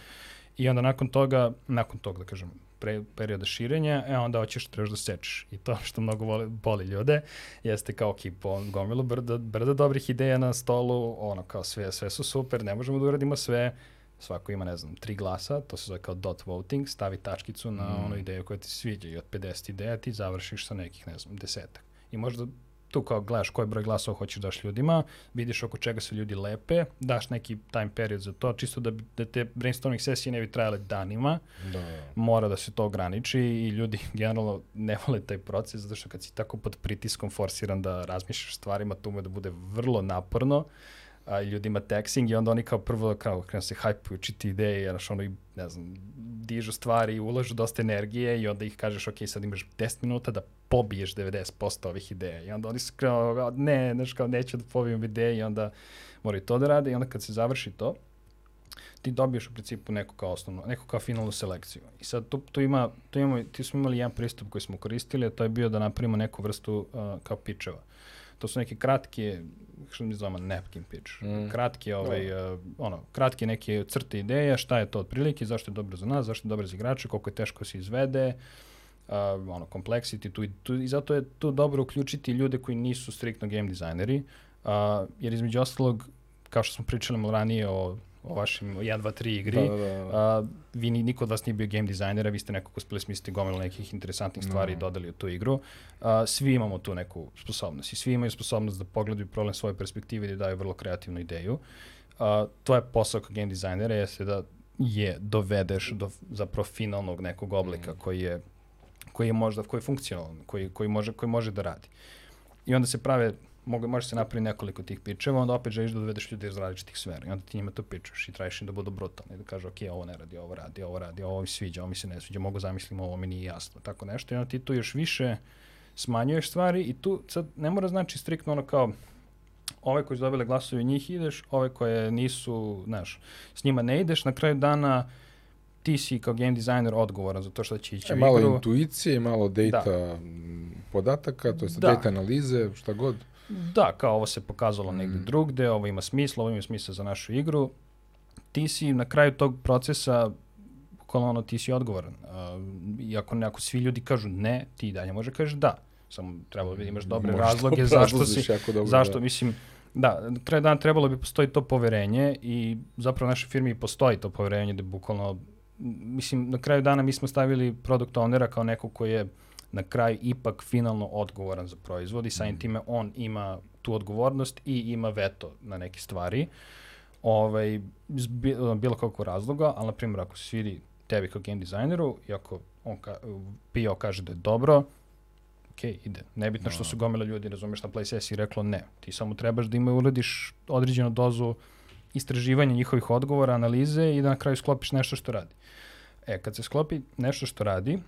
I onda nakon toga, nakon toga da kažem, pre, perioda širenja, e onda hoćeš, trebaš da sečeš. I to <laughs> što mnogo voli, boli ljude, jeste kao kipo, gomilu brda, brda dobrih ideja na stolu, ono kao sve, sve su super, ne možemo da uradimo sve, svako ima, ne znam, tri glasa, to se zove kao dot voting, stavi tačkicu na mm. onu ideju koja ti sviđa i od 50 ideja ti završiš sa nekih, ne znam, desetak. I možda tu kao gledaš koji broj glasova hoćeš da daš ljudima, vidiš oko čega se ljudi lepe, daš neki time period za to, čisto da, da te brainstorming sesije ne bi trajale danima, da. mora da se to ograniči i ljudi <laughs> generalno ne vole taj proces, zato što kad si tako pod pritiskom forsiran da razmišljaš stvarima, tu me da bude vrlo naporno, a, ljudima texting i onda oni kao prvo kao krenu se hajpuju, čiti ideje, jer ono i, ne znam, dižu stvari, ulažu dosta energije i onda ih kažeš, ok, sad imaš 10 minuta da pobiješ 90% ovih ideja. I onda oni su kao, ne, znaš, kao, neću da pobijem ideje i onda moraju to da rade i onda kad se završi to, ti dobiješ u principu neku kao osnovnu, neku kao finalnu selekciju. I sad tu, tu, ima, tu imamo, ti smo imali jedan pristup koji smo koristili, a to je bio da napravimo neku vrstu uh, kao pičeva. To su neke kratke, što mi zovemo napkin pitch. Mm. Kratke, ovaj, uh, ono, kratke neke crte ideje, šta je to otprilike, zašto je dobro za nas, zašto je dobro za igrače, koliko je teško se izvede, uh, ono, complexity, tu, tu, i zato je tu dobro uključiti ljude koji nisu striktno game dizajneri, uh, jer između ostalog, kao što smo pričali ranije o o vašim 1, 2, 3 igri. Da, da, da. A, vi ni, niko od vas nije bio game dizajnera, vi ste nekako uspeli smisliti gomilu nekih interesantnih stvari no. i dodali u tu igru. A, svi imamo tu neku sposobnost i svi imaju sposobnost da pogledaju problem svoje perspektive i da daju vrlo kreativnu ideju. A, to je posao kao game dizajnera, jeste da je dovedeš do zapravo finalnog nekog oblika mm. koji je koji je možda koji je funkcionalan, koji koji može koji može da radi. I onda se prave mogu, može se napraviti nekoliko tih pičeva, onda opet želiš da dovedeš ljudi iz različitih sfera i onda ti njima to pičeš i tražiš im da budu brutalni, da kažu ok, ovo ne radi, ovo radi, ovo radi, ovo mi sviđa, ovo mi se ne sviđa, mogu zamislim, ovo mi nije jasno, tako nešto i onda ti tu još više smanjuješ stvari i tu sad ne mora znači striktno ono kao ove koji su dobile glasove njih ideš, ove koje nisu, znaš, s njima ne ideš, na kraju dana ti si kao game designer odgovoran za to što će ići E, u malo igru. intuicije, malo data m, podataka, to je Da. data analize, šta god. Da, kao ovo se pokazalo negde Mm. drugde, ovo ima smisla, ovo ima smisla za našu igru. Ti si na kraju tog procesa, bukvalno ono, ti si odgovoran. Uh, I ako, ako svi ljudi kažu ne, ti i dalje može kažeš da. Samo trebalo bi da imaš dobre to razloge zašto si, dobro, zašto, da. mislim, da, na kraju dana trebalo bi postoji to poverenje i zapravo u našoj firmi postoji to poverenje da bukvalno, mislim, na kraju dana mi smo stavili product ownera kao neko koji je na kraju ipak finalno odgovoran za proizvod i samim time on ima tu odgovornost i ima veto na neke stvari. Ovaj, bilo kakvog razloga, ali na primjer ako se svidi tebi kao game dizajneru i ako on ka, PO kaže da je dobro, ok, ide. Nebitno što su gomila ljudi, razumeš, na play sesiji reklo ne. Ti samo trebaš da ima uradiš određenu dozu istraživanja njihovih odgovora, analize i da na kraju sklopiš nešto što radi. E, kad se sklopi nešto što radi,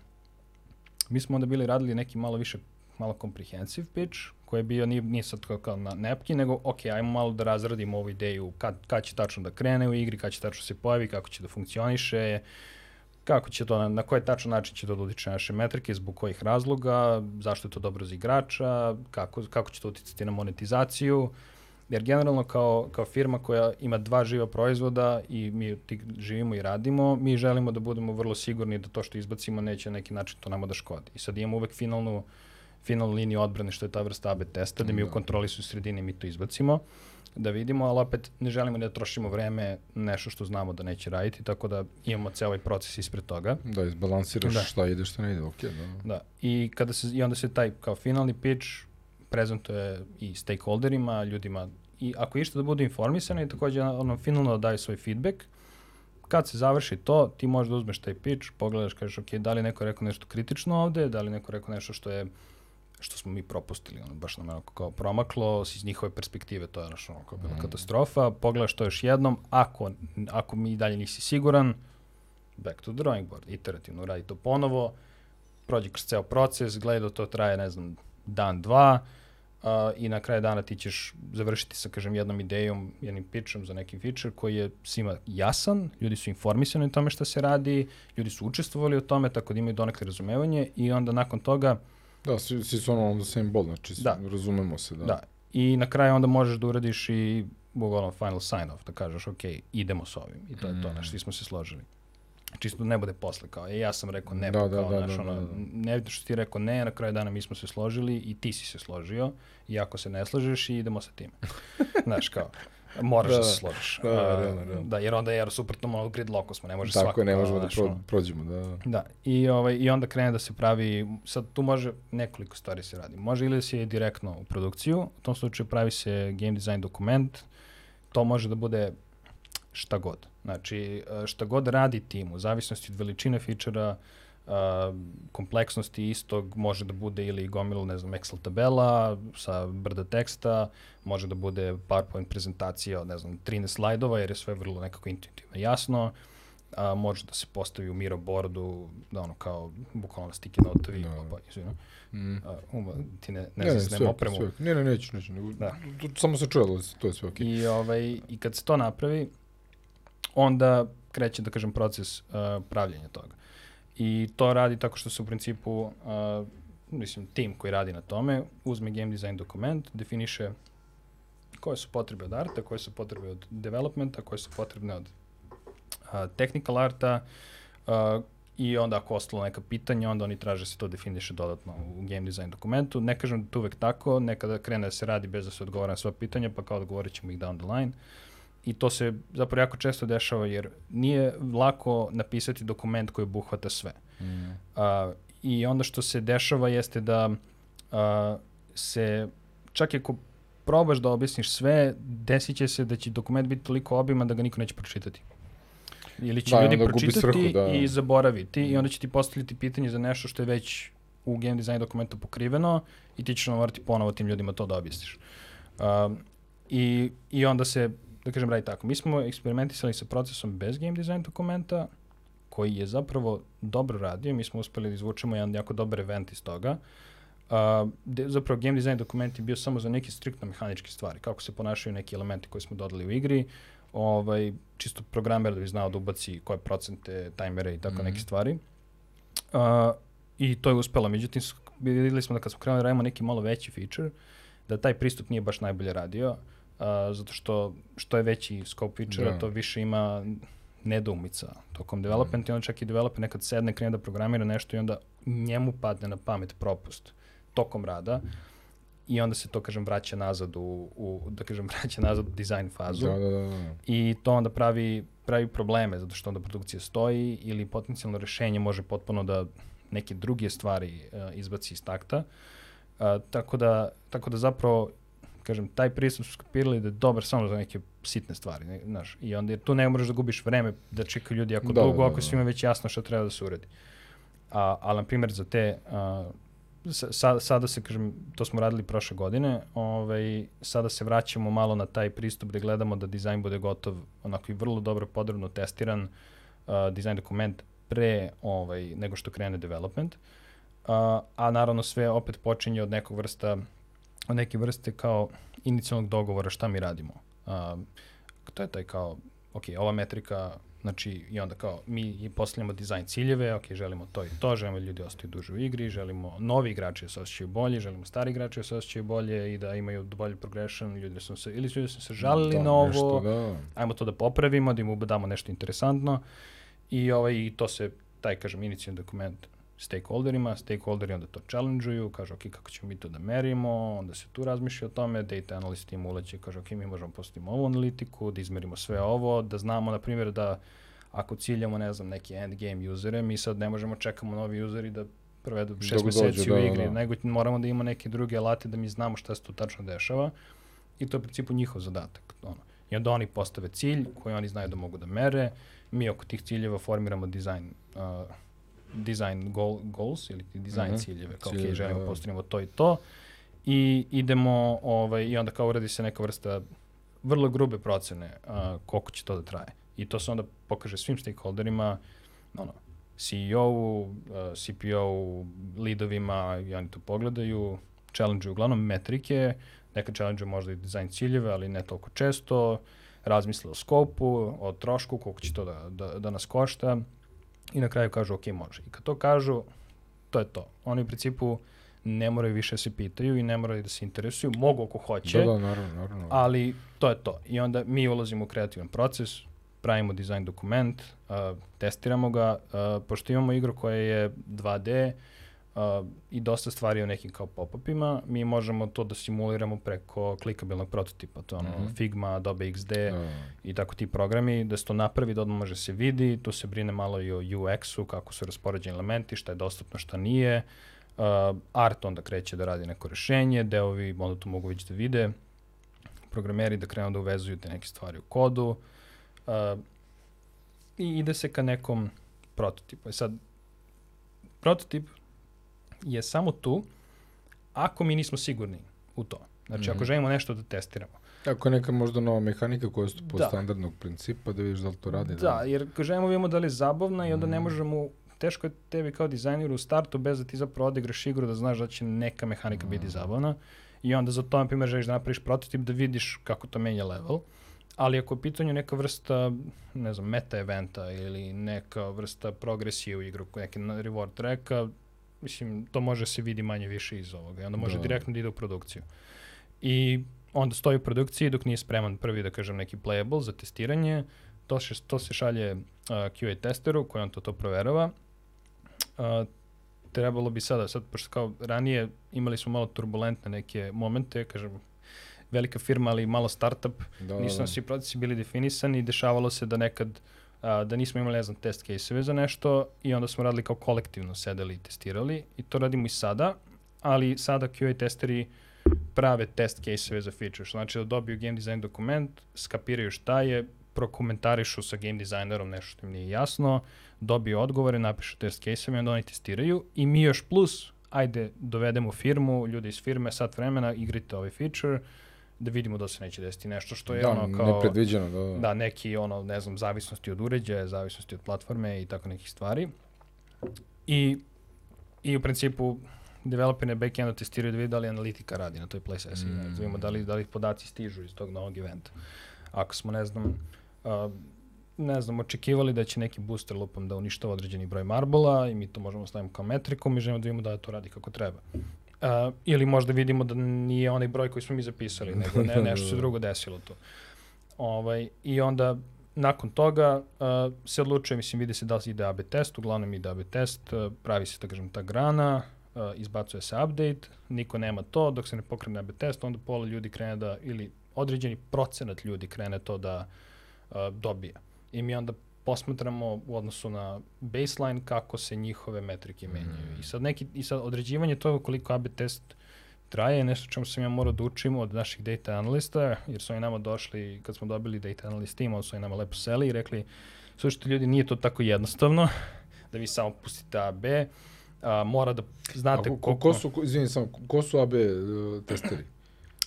mi smo onda bili radili neki malo više, malo comprehensive pitch, koji je bio, nije, nije sad kao, na nepki, nego, ok, ajmo malo da razradimo ovu ideju, kad, kad će tačno da krene u igri, kad će tačno se pojavi, kako će da funkcioniše, kako će to, na, na koji tačan način će to da utiče na naše metrike, zbog kojih razloga, zašto je to dobro za igrača, kako, kako će to uticati na monetizaciju, jer generalno kao, kao firma koja ima dva živa proizvoda i mi ti živimo i radimo, mi želimo da budemo vrlo sigurni da to što izbacimo neće na neki način to nama da škodi. I sad imamo uvek finalnu, finalnu liniju odbrane što je ta vrsta AB testa, da mi u Da. kontroli su sredini mi to izbacimo, da vidimo, ali opet ne želimo da trošimo vreme nešto što znamo da neće raditi, tako da imamo ceo ovaj proces ispred toga. Da, izbalansiraš Da. šta ide, šta ne ide, ok, da. Da, i, kada se, i onda se taj kao finalni pitch prezentuje i stakeholderima, ljudima, i ako išta da budu informisani, takođe ono, finalno da daju svoj feedback. Kad se završi to, ti možeš da uzmeš taj pitch, pogledaš, kažeš, ok, da li neko rekao nešto kritično ovde, da li neko rekao nešto što je što smo mi propustili, ono, baš nam je kao promaklo, iz njihove perspektive to je ono što kao bila katastrofa, pogledaš to još jednom, ako, ako mi i dalje nisi siguran, back to drawing board, iterativno uradi to ponovo, prođi kroz ceo proces, gledaj da to traje, ne znam, dan, dva, uh, i na kraju dana ti ćeš završiti sa, kažem, jednom idejom, jednim pitchom za neki feature koji je svima jasan, ljudi su informisani o tome šta se radi, ljudi su učestvovali u tome, tako da imaju donekle razumevanje i onda nakon toga, Da, svi, svi su ono on the same ball, znači Da. razumemo se, da. da, i na kraju onda možeš da uradiš i bukvalno final sign off, da kažeš, ok, idemo s ovim, i to je to, Mm. znaš, svi smo se složili. Čisto da ne bude posle kao, e, ja sam rekao ne, Da, pa da, kao, da, znaš, da, ono, da, da. ne vidiš što ti rekao ne, na kraju dana mi smo se složili i ti si se složio, i ako se ne slažeš, i idemo sa tim. <laughs> znaš, kao, moraš da, Da, se složiš. da, A, realno, realno. da, jer onda jer suprotno ono gridlocku smo, ne može Tako svako. je, ne kao, možemo da pro, ono, prođemo, da. da. Da, i, ovaj, i onda krene da se pravi, sad tu može nekoliko stvari se radi. Može ili da se direktno u produkciju, u tom slučaju pravi se game design dokument, to može da bude šta god. Znači, e, šta god radi tim, u zavisnosti od veličine fičera, kompleksnosti istog, može da bude ili gomil, ne znam, Excel tabela sa brda teksta, može da bude PowerPoint prezentacija od, ne znam, 13 slajdova, jer je sve vrlo nekako intuitivno jasno, a, može da se postavi u Miro boardu, da ono kao, bukvalno sticky notovi, Da. da. opa, izvino, Mm. a, uma, ti ne, ne, Ne, ne, znam sve, opremu. sve, ne, ne, neću, neću, nego, Da. samo se čuje, to je sve okej. I, ovaj, I kad se to napravi, onda kreće, da kažem, proces uh, pravljenja toga. I to radi tako što se u principu, uh, mislim, tim koji radi na tome, uzme game design dokument, definiše koje su potrebe od arta, koje su potrebe od developmenta, koje su potrebne od uh, technical arta, uh, i onda ako ostalo neka pitanja, onda oni traže da se to definiše dodatno u game design dokumentu. Ne kažem da to uvek tako, nekada krene da se radi bez da se odgovara na sva pitanja, pa kao odgovorit ćemo ih down the line. I to se zapravo jako često dešava jer nije lako napisati dokument koji obuhvata sve. Mm. A, I onda što se dešava jeste da a, se, čak i ako probaš da objasniš sve, desit će se da će dokument biti toliko obiman da ga niko neće pročitati. Ili će Da, ljudi pročitati svrhu, da. i zaboraviti i onda će ti postaviti pitanje za nešto što je već u game design dokumentu pokriveno i ti ćeš morati ponovo tim ljudima to da objasniš. Um, i, I onda se, da kažem, radi tako. Mi smo eksperimentisali sa procesom bez game design dokumenta, koji je zapravo dobro radio. Mi smo uspeli da izvučemo jedan jako dobar event iz toga. Uh, de, zapravo game design dokument je bio samo za neke striktno mehaničke stvari, kako se ponašaju neki elementi koje smo dodali u igri, ovaj, čisto programer da bi znao da ubaci koje procente, tajmere i tako Mhm. neke stvari. Uh, I to je uspelo. Međutim, videli smo da kad smo krenuli da radimo neki malo veći feature, da taj pristup nije baš najbolje radio, uh, zato što što je veći scope feature Da. to više ima nedoumica tokom developmenta i onda čak i developer nekad sedne, krene da programira nešto i onda njemu padne na pamet propust tokom rada i onda se to, kažem, vraća nazad u, u da kažem, <laughs> vraća nazad u dizajn fazu. Da, da, da, da. I to onda pravi, pravi probleme, zato što onda produkcija stoji ili potencijalno rešenje može potpuno da neke druge stvari uh, izbaci iz takta. Uh, tako, da, tako da zapravo, kažem, taj pristup su skapirali da je dobar samo za neke sitne stvari, ne, znaš, i onda jer tu ne možeš da gubiš vreme da čekaju ljudi jako Da, dugo, da, ako da. svima već jasno šta treba da se uradi. A, ali, na primjer, za te, uh, sa, sada se, kažem, to smo radili prošle godine, ovaj, sada se vraćamo malo na taj pristup gde gledamo da dizajn bude gotov, onako i vrlo dobro podrobno testiran uh, dizajn dokument pre ovaj, nego što krene development. Uh, a naravno sve opet počinje od nekog vrsta, od neke vrste kao inicijalnog dogovora šta mi radimo. Uh, to je taj kao, ok, ova metrika, znači i onda kao mi postavljamo dizajn ciljeve, ok, želimo to i to, želimo da ljudi ostaju duže u igri, želimo novi igrači da se osjećaju bolje, želimo stari igrači da se osjećaju bolje i da imaju bolji progression, ljudi da su se, ili su ljudi su se žalili Da, na ovo, nešto, da. ajmo to da popravimo, da im damo nešto interesantno i ovaj, i to se, taj, kažem, inicijalni dokument stakeholderima, stakeholderi onda to challenge-uju, kažu, ok, kako ćemo mi to da merimo, onda se tu razmišlja o tome, data analyst im uleće, kaže, ok, mi možemo postaviti ovu analitiku, da izmerimo sve ovo, da znamo, na primjer, da ako ciljamo, ne znam, neki endgame usere, mi sad ne možemo čekamo novi useri da provedu šest Dok meseci dođu, u da, igri, da. nego moramo da imamo neke druge alate da mi znamo šta se tu tačno dešava i to je u principu njihov zadatak. Ono. I onda oni postave cilj koji oni znaju da mogu da mere, mi oko tih ciljeva formiramo dizajn uh, design goal, goals ili ti dizajn Mhm. ciljeve, kao Ciljeve, ok, želimo da, postavimo to i to i idemo, ovaj, i onda kao uradi se neka vrsta vrlo grube procene uh, koliko će to da traje. I to se onda pokaže svim stakeholderima, ono, CEO-u, uh, CPO-u, leadovima, i oni to pogledaju, challenge uglavnom metrike, neka challenge možda i dizajn ciljeve, ali ne toliko često, razmisle o skopu, o trošku, koliko će to da, da, da nas košta i na kraju kažu ok, može. I kad to kažu, to je to. Oni u principu ne moraju više da se pitaju i ne moraju da se interesuju, mogu ako hoće, Da, da, naravno, naravno. ali to je to. I onda mi ulazimo u kreativan proces, pravimo dizajn dokument, uh, testiramo ga, uh, pošto imamo igru koja je 2D uh, i dosta stvari o nekim kao pop-upima, mi možemo to da simuliramo preko klikabilnog prototipa, to je ono Mhm. Figma, Adobe XD Da. i tako ti programi, da se to napravi, da odmah može se vidi, tu se brine malo i o UX-u, kako su raspoređeni elementi, šta je dostupno, šta nije, uh, art onda kreće da radi neko rešenje, deovi onda to mogu već da vide, programeri da krenu da uvezuju te neke stvari u kodu uh, i ide se ka nekom prototipu. E sad, prototip je samo tu ako mi nismo sigurni u to. Znači, Mhm. ako želimo nešto da testiramo. Ako je neka možda nova mehanika koja je po Da. standardnog principa, da vidiš da li to radi. Da, jer ako želimo vidimo da li je zabavna i onda ne Mm. možemo, teško je tebi kao dizajneru u startu bez da ti zapravo odigraš igru da znaš da će neka mehanika biti Mm. zabavna i onda za to, na primjer, želiš da napraviš prototip da vidiš kako to menja level. Ali ako je u pitanju neka vrsta, ne znam, meta eventa ili neka vrsta progresije u igru, neki reward tracka, mislim, to može se vidi manje više iz ovoga i onda može Da. direktno da ide u produkciju. I onda stoji u produkciji dok nije spreman prvi, da kažem, neki playable za testiranje, to, še, to se šalje uh, QA testeru koji on to, to proverava. Uh, trebalo bi sada, sad, pošto kao ranije imali smo malo turbulentne neke momente, kažem, velika firma, ali malo startup, Da, nisu nam svi procesi bili definisani i dešavalo se da nekad a, da nismo imali, ne znam, test case-eve za nešto i onda smo radili kao kolektivno sedeli i testirali i to radimo i sada, ali sada QA testeri prave test case-eve za feature, što znači da dobiju game design dokument, skapiraju šta je, prokomentarišu sa game designerom nešto što im nije jasno, dobiju odgovore, napišu test case-eve i onda oni testiraju i mi još plus, ajde, dovedemo firmu, ljudi iz firme, sat vremena, igrite ovaj feature, da vidimo da se neće desiti nešto što je da, ono kao... nepredviđeno, da, da. Da, neki, ono, ne znam, zavisnosti od uređaja, zavisnosti od platforme i tako nekih stvari. I, i u principu developeri na backendu testiraju da vidi da li analitika radi na toj play sesiji. Mm. Da vidimo da li, da li podaci stižu iz tog novog eventa. Ako smo, ne znam, uh, ne znam, očekivali da će neki booster lupom da uništava određeni broj marbola i mi to možemo staviti kao metriku, mi želimo da vidimo da to radi kako treba. Uh, ili možda vidimo da nije onaj broj koji smo mi zapisali, nego ne, <laughs> nešto se drugo desilo tu. Ovaj, I onda nakon toga uh, se odlučuje, mislim, vidi se da li ide AB test, uglavnom ide AB test, uh, pravi se, da kažem, ta grana, uh, izbacuje se update, niko nema to, dok se ne pokrene AB test, onda pola ljudi krene da, ili određeni procenat ljudi krene to da uh, dobija. I mi onda posmatramo u odnosu na baseline kako se njihove metrike menjaju. I sad, neki, i sad određivanje toga koliko AB test traje je nešto čemu sam ja morao da učim od naših data analista, jer su oni nama došli, kad smo dobili data analyst team, oni su oni nama lepo seli i rekli, slušajte ljudi, nije to tako jednostavno, da vi samo pustite AB, a, mora da znate A, ko, koliko... ko su, izvini samo, ko su AB uh, testeri?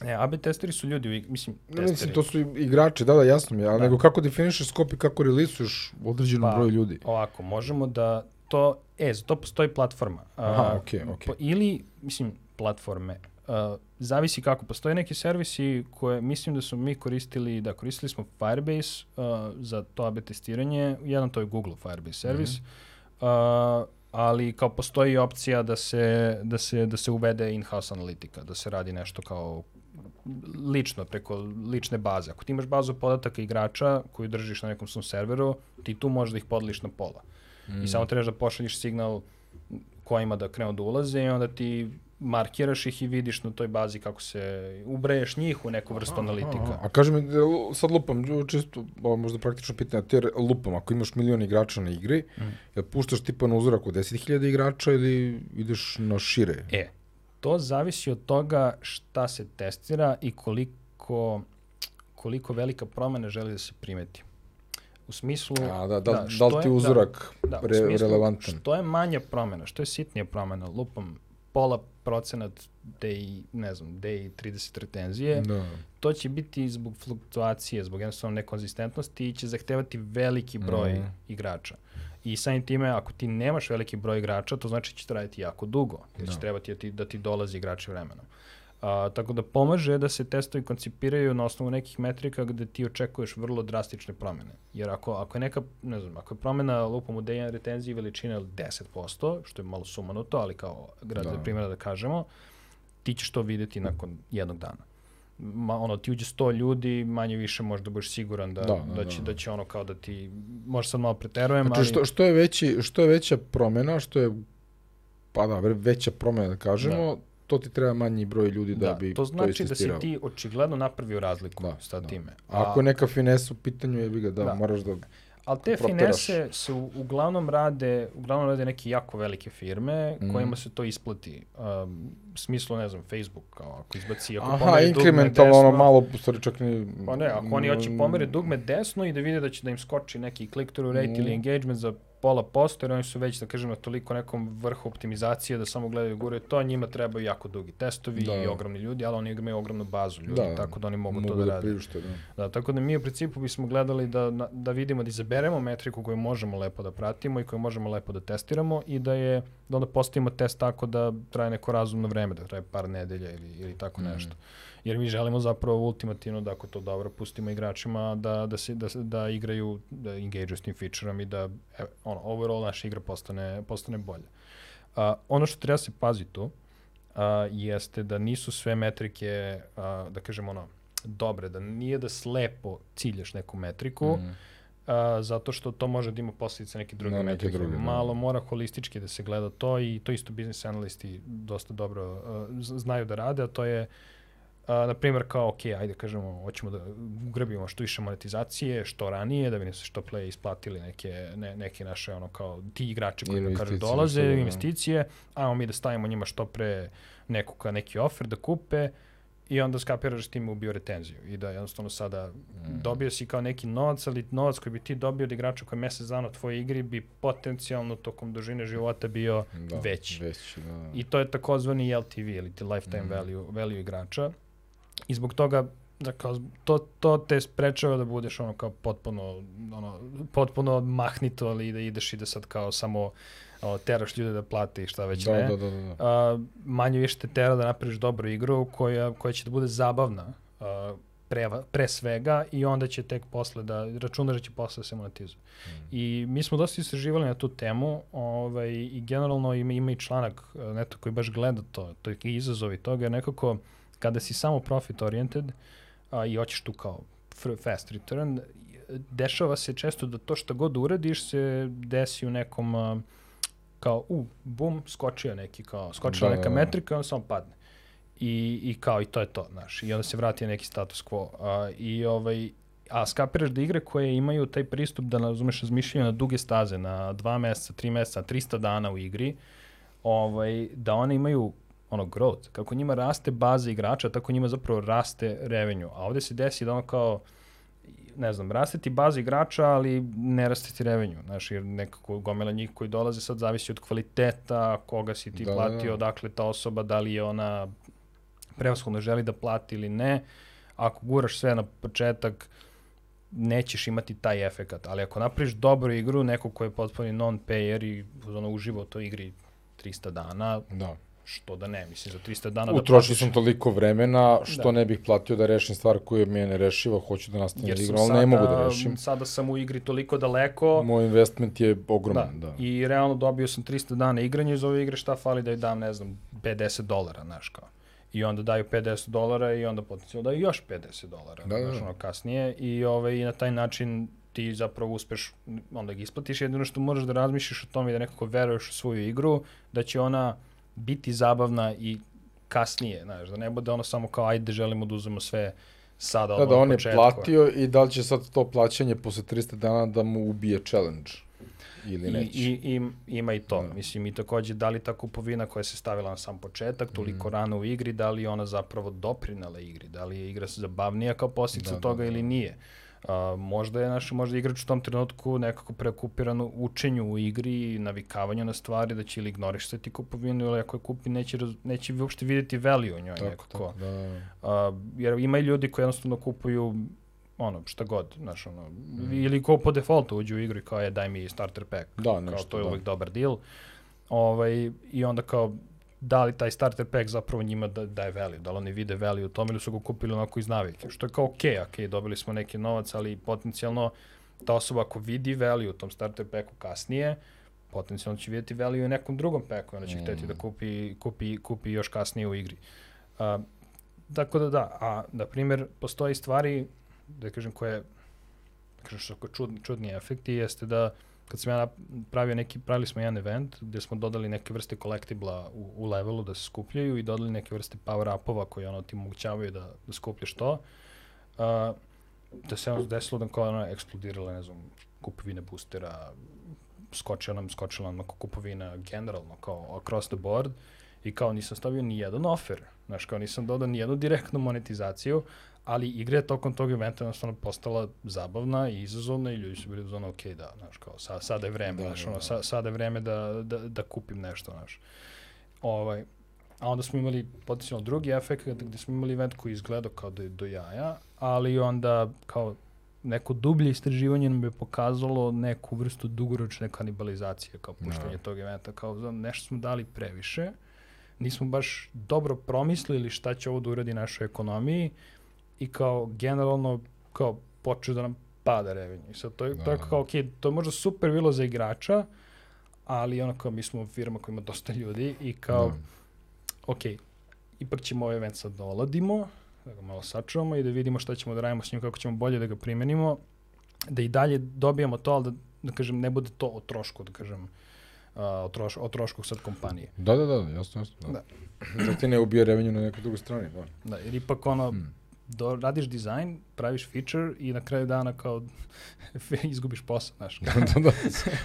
Ne, AB testeri su ljudi, mislim, Ne, testeri. mislim, to su igrači, da, da, jasno mi je, ali Da. nego kako definišeš skop i kako relisuješ određenom Pa, broju ljudi? Ovako, možemo da to, e, za to postoji platforma. Aha, okej, okej. po- Ili, mislim, platforme. Uh, zavisi kako. Postoje neki servisi koje mislim da smo mi koristili, da koristili smo Firebase uh, za to AB testiranje. Jedan to je Google Firebase servis. uh, ali kao postoji opcija da se, da se, da se uvede in-house analitika, da se radi nešto kao lično, preko lične baze. Ako ti imaš bazu podataka igrača koju držiš na nekom svom serveru, ti tu možeš da ih podeliš na pola. I samo trebaš da pošalješ signal kojima da krenu da ulaze i onda ti markiraš ih i vidiš na toj bazi kako se ubreješ njih u neku vrstu analitika. A kaži mi, e, sad lupam, čisto, ovo možda praktično pitanje, ti lupam, ako imaš milion igrača na igri, Mm. jel puštaš tipa na uzorak od 10.000 igrača ili ideš na šire? E, to zavisi od toga šta se testira i koliko, koliko velika promena želi da se primeti. U smislu... A, da, da, da, da li ti je- je uzorak da, re, smislu, relevantan? Što je manja promena, što je sitnija promena, lupam pola procenat day, ne znam, day 30 retenzije, Da. to će biti zbog fluktuacije, zbog jednostavno nekonzistentnosti i će zahtevati veliki broj Mhm. igrača. I samim time, ako ti nemaš veliki broj igrača, to znači da će trajati jako dugo, jer će Da. trebati da ti, da ti dolazi igrači vremenom. A, tako da pomaže da se testovi koncipiraju na osnovu nekih metrika gde ti očekuješ vrlo drastične promene. Jer ako, ako je neka, ne znam, ako je promena lupom u day retenziji veličine od 10%, što je malo sumanuto, ali kao grad da. primjera da kažemo, ti ćeš to videti nakon jednog dana. Ma, ono, ti uđe 100 ljudi, manje više možda budeš siguran da, Da, da, da, da, će, da. da će ono kao da ti, možda sad malo preterujem, Znači, ali... što, što, je veći, što je veća promena, što je, pa da, veća promena, da kažemo, to ti treba manji broj ljudi da, da, bi to znači da si ti očigledno napravio razliku Da, sa da. time. A ako je neka finesa u pitanju, jebi ga, da, Da. moraš da... Ali te proteraš. finese se u- uglavnom rade, uglavnom rade neke jako velike firme Mhm. kojima se to isplati. Um, smislu, ne znam, Facebook, kao ako izbaci, ako Aha, pomeri dugme inkrementalno, ono desno- malo, u stvari čak ni... Pa ne, ako oni hoće pomere dugme desno i da vide da će da im skoči neki click-through rate Mm. ili engagement za pola posto, jer oni su već, da kažem, na toliko nekom vrhu optimizacije da samo gledaju gure to, njima trebaju jako dugi testovi Da. i ogromni ljudi, ali oni imaju ogromnu bazu ljudi, Da, tako da oni mogu, mogu to da, da rade. priušte, da. Da, tako da mi u principu bismo gledali da, da vidimo, da izaberemo metriku koju možemo lepo da pratimo i koju možemo lepo da testiramo i da je, da onda postavimo test tako da traje neko razumno vreme, da traje par nedelja ili, ili tako Mm. nešto. Jer mi želimo zapravo ultimativno da ako to dobro pustimo igračima da, da, se, da, da igraju, da engageuju s tim featureom i da e, ono, overall naša igra postane, postane bolja. A, ono što treba se pazi tu a, jeste da nisu sve metrike, a, da kažemo ono, dobre, da nije da slepo ciljaš neku metriku, Mhm. A, zato što to može da ima posljedice neke druge Na neke druge, da. Malo mora holistički da se gleda to i to isto biznis analisti dosta dobro a, znaju da rade, a to je a, na primjer kao, ok, ajde kažemo, hoćemo da ugrbimo što više monetizacije, što ranije, da bi se što play isplatili neke, ne, neke naše, ono kao, ti igrači koji da kažu dolaze, investicije, ajmo mi da stavimo njima što pre neku, neki offer da kupe i onda skapiraš da tim ubio retenziju i da jednostavno sada Mm. dobio si kao neki novac, ali novac koji bi ti dobio od igrača koji je mesec dana u tvojoj igri bi potencijalno tokom dužine života bio Da, veći. Veći, da. I to je takozvani LTV ili ti lifetime Mhm. value, value igrača. I zbog toga da kao, to, to te sprečava da budeš ono kao potpuno, ono, potpuno mahnito, ali da ideš i da sad kao samo o, teraš ljude da plate i šta već da, ne. da, da, da, da. A, manje više te tera da napraviš dobru igru koja, koja će da bude zabavna. A, pre, pre svega i onda će tek posle da, računar da će posle da se monetizuje. Mm. I mi smo dosta istraživali na tu temu ovaj, i generalno ima, ima i članak neto koji baš gleda to, to je izazovi toga, nekako kada si samo profit oriented a, i hoćeš tu kao fast return, dešava se često da to što god uradiš se desi u nekom uh, kao, u, bum, skočio neki, kao, skočila da, neka da, da. metrika, on samo padne. I, I kao, i to je to, znaš, i onda se vrati neki status quo. Uh, I ovaj, a skapiraš da igre koje imaju taj pristup da, razumeš, razmišljaju na duge staze, na dva meseca, tri meseca, 300 dana u igri, ovaj, da one imaju ono growth, kako njima raste baza igrača, tako njima zapravo raste revenue. A ovde se desi da ono kao, ne znam, raste ti baza igrača, ali ne raste ti revenju, znaš, jer nekako gomela njih koji dolaze sad zavisi od kvaliteta, koga si ti da, platio, da. odakle ta osoba, da li je ona prevashodno želi da plati ili ne. Ako guraš sve na početak, nećeš imati taj efekat, ali ako napraviš dobru igru, neko ko je potpuno non-payer i ono, uživo u toj igri 300 dana, da što da ne, mislim, za 300 dana Utrošio da Utrošio sam toliko vremena, što da. ne bih platio da rešim stvar koju mi je nerešiva, hoću da nastavim da igram, ali ne mogu da rešim. Sada sam u igri toliko daleko. Moj investment je ogroman, da. da. I realno dobio sam 300 dana igranja iz ove igre, šta fali da je dam, ne znam, 50 dolara, znaš kao. I onda daju 50 dolara i onda potencijalno daju još 50 dolara, da, da. znaš, ono, kasnije. I, ovaj, I na taj način ti zapravo uspeš, onda ga isplatiš. Jedino što možeš da razmišljaš o tome i da nekako veruješ u svoju igru, da će ona biti zabavna i kasnije, znaš, da ne bude ono samo kao ajde želimo da uzmemo sve sada da, da on je platio i da li će sad to plaćanje posle 300 dana da mu ubije challenge ili neće. I, i, i, ima i to. Da. Mislim, i takođe, da li ta kupovina koja se stavila na sam početak, toliko mm. rano u igri, da li ona zapravo doprinala igri, da li je igra zabavnija kao posljedica da, da, toga da, da. ili nije. A, možda je naš možda igrač u tom trenutku nekako preokupiran učenju u igri i navikavanju na stvari, da će ili ignorisati kupovinu ili ako je kupi neće, neće uopšte videti value u njoj tako, nekako. Tako, da. A, jer ima i ljudi koji jednostavno kupuju ono, šta god, znaš, ono, mm. ili ko po defaultu uđe u igru i kao je daj mi starter pack, da, nešto, kao to je da. uvek dobar deal. Ovaj, I onda kao da li taj starter pack zapravo njima da, daje value, da li oni vide value u tome ili su ga kupili onako iz navike, što je kao okej, okay, dobili smo neki novac, ali potencijalno ta osoba ako vidi value u tom starter packu kasnije, potencijalno će vidjeti value u nekom drugom packu, onda će mm. hteti da kupi, kupi, kupi još kasnije u igri. Uh, tako da da, a na primjer postoji stvari, da kažem koje, da kažem što čudni, čudni efekti, jeste da uh, kad sam ja pravio neki, pravili smo jedan event gde smo dodali neke vrste kolektibla u, u levelu da se skupljaju i dodali neke vrste power-upova koji ono ti mogućavaju da, da skupljaš to. Uh, da se ono desilo da kao ono eksplodirala, ne znam, kupovine boostera, skočila nam, skočila nam kupovina generalno, kao across the board i kao nisam stavio ni jedan offer, znaš, kao nisam dodao ni jednu direktnu monetizaciju, ali igra je tokom tog eventa jednostavno postala zabavna i izazovna i ljudi su bili uzmano, ok, da, znaš, kao, sa, sada je vreme, da, znaš, da, ono, da. sa, sada je vreme da, da, da kupim nešto, znaš. Ovaj, a onda smo imali potencijalno drugi efekt gde smo imali event koji izgledao kao da je do jaja, ali onda kao neko dublje istraživanje nam je pokazalo neku vrstu dugoročne kanibalizacije kao puštanje no. tog eventa, kao nešto smo dali previše, nismo baš dobro promislili šta će ovo da uradi našoj ekonomiji, i kao generalno kao počeo da nam pada revenue. I sad to je, da. to je kao, ok, to je možda super bilo za igrača, ali ono kao mi smo firma koja ima dosta ljudi i kao, da. ok, ipak ćemo ovaj event sad da oladimo, da ga malo sačuvamo i da vidimo šta ćemo da radimo s njim, kako ćemo bolje da ga primenimo, da i dalje dobijamo to, ali da, da kažem, ne bude to o trošku, da kažem, uh, o, troš, o trošku sad kompanije. Da, da, da, jasno, jasno. Da. da. da ti ne ubije revenue na nekoj drugoj strani. Da, da jer ipak ono, hmm do, radiš dizajn, praviš feature i na kraju dana kao <laughs> izgubiš posao, znaš. da, da, da.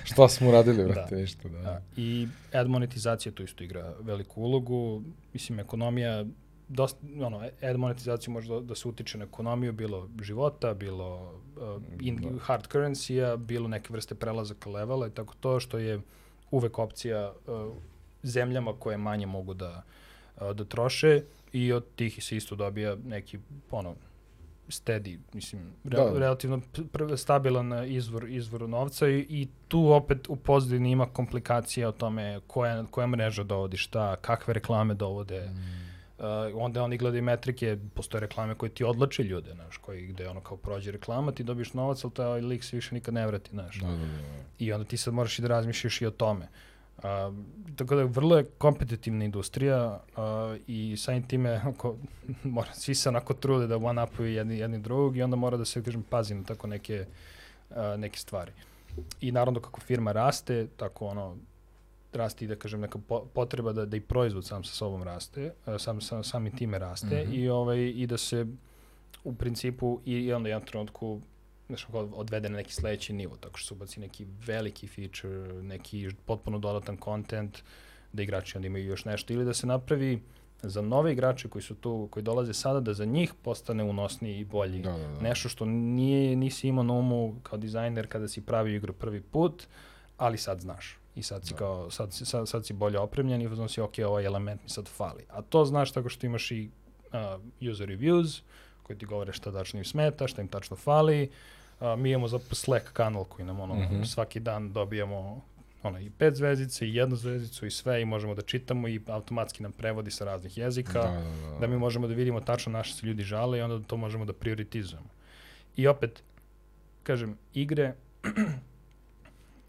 Šta smo radili, vrate, da. ništa, da. da. I ad monetizacija tu isto igra veliku ulogu. Mislim, ekonomija, dosta, ono, ad monetizacija može da, da se utiče na ekonomiju, bilo života, bilo uh, in, da. hard currency-a, bilo neke vrste prelazaka levela i tako to, što je uvek opcija uh, zemljama koje manje mogu da, uh, da troše i od tih se isto dobija neki, ono, steady, mislim, re, da. relativno stabilan izvor, izvor novca i, i tu opet u pozadini ima komplikacija o tome koja, koja mreža dovodi šta, kakve reklame dovode, mm. Uh, onda oni gledaju metrike, postoje reklame koje ti odlače ljude, znaš, koji gde ono kao prođe reklama, ti dobiješ novac, ali taj lik se više nikad ne vrati, znaš. Da, da, da. I onda ti sad moraš i da razmišljaš i o tome. Uh, tako da vrlo je kompetitivna industrija uh, i samim time <laughs> ako, mora, svi se onako trude da one-upuju jedni, jedni drugog i onda mora da se, kažem, pazi na tako neke, uh, neke stvari. I naravno kako firma raste, tako ono, raste i da kažem neka po, potreba da, da i proizvod sam sa sobom raste, uh, sam, sam, sami time raste mm -hmm. i, ovaj, i da se u principu i, i onda jedan trenutku znaš, odvede na neki sledeći nivo, tako što se ubaci neki veliki feature, neki potpuno dodatan content, da igrači onda imaju još nešto, ili da se napravi za nove igrače koji su tu, koji dolaze sada, da za njih postane unosniji i bolji. Da, da, da. Nešto što nije, nisi imao na umu kao dizajner kada si pravio igru prvi put, ali sad znaš. I sad si, da. kao, sad, sad, sad si bolje opremljen i znači, ok, ovaj element mi sad fali. A to znaš tako što imaš i uh, user reviews, koji ti govore šta tačno im smeta, šta im tačno fali, A, mi imamo za Slack kanal koji nam ono, mm -hmm. svaki dan dobijamo ono, i pet zvezdice i jednu zvezdicu i sve i možemo da čitamo i automatski nam prevodi sa raznih jezika, da, da, da. da mi možemo da vidimo tačno naše se ljudi žale i onda to možemo da prioritizujemo. I opet, kažem, igre <clears throat>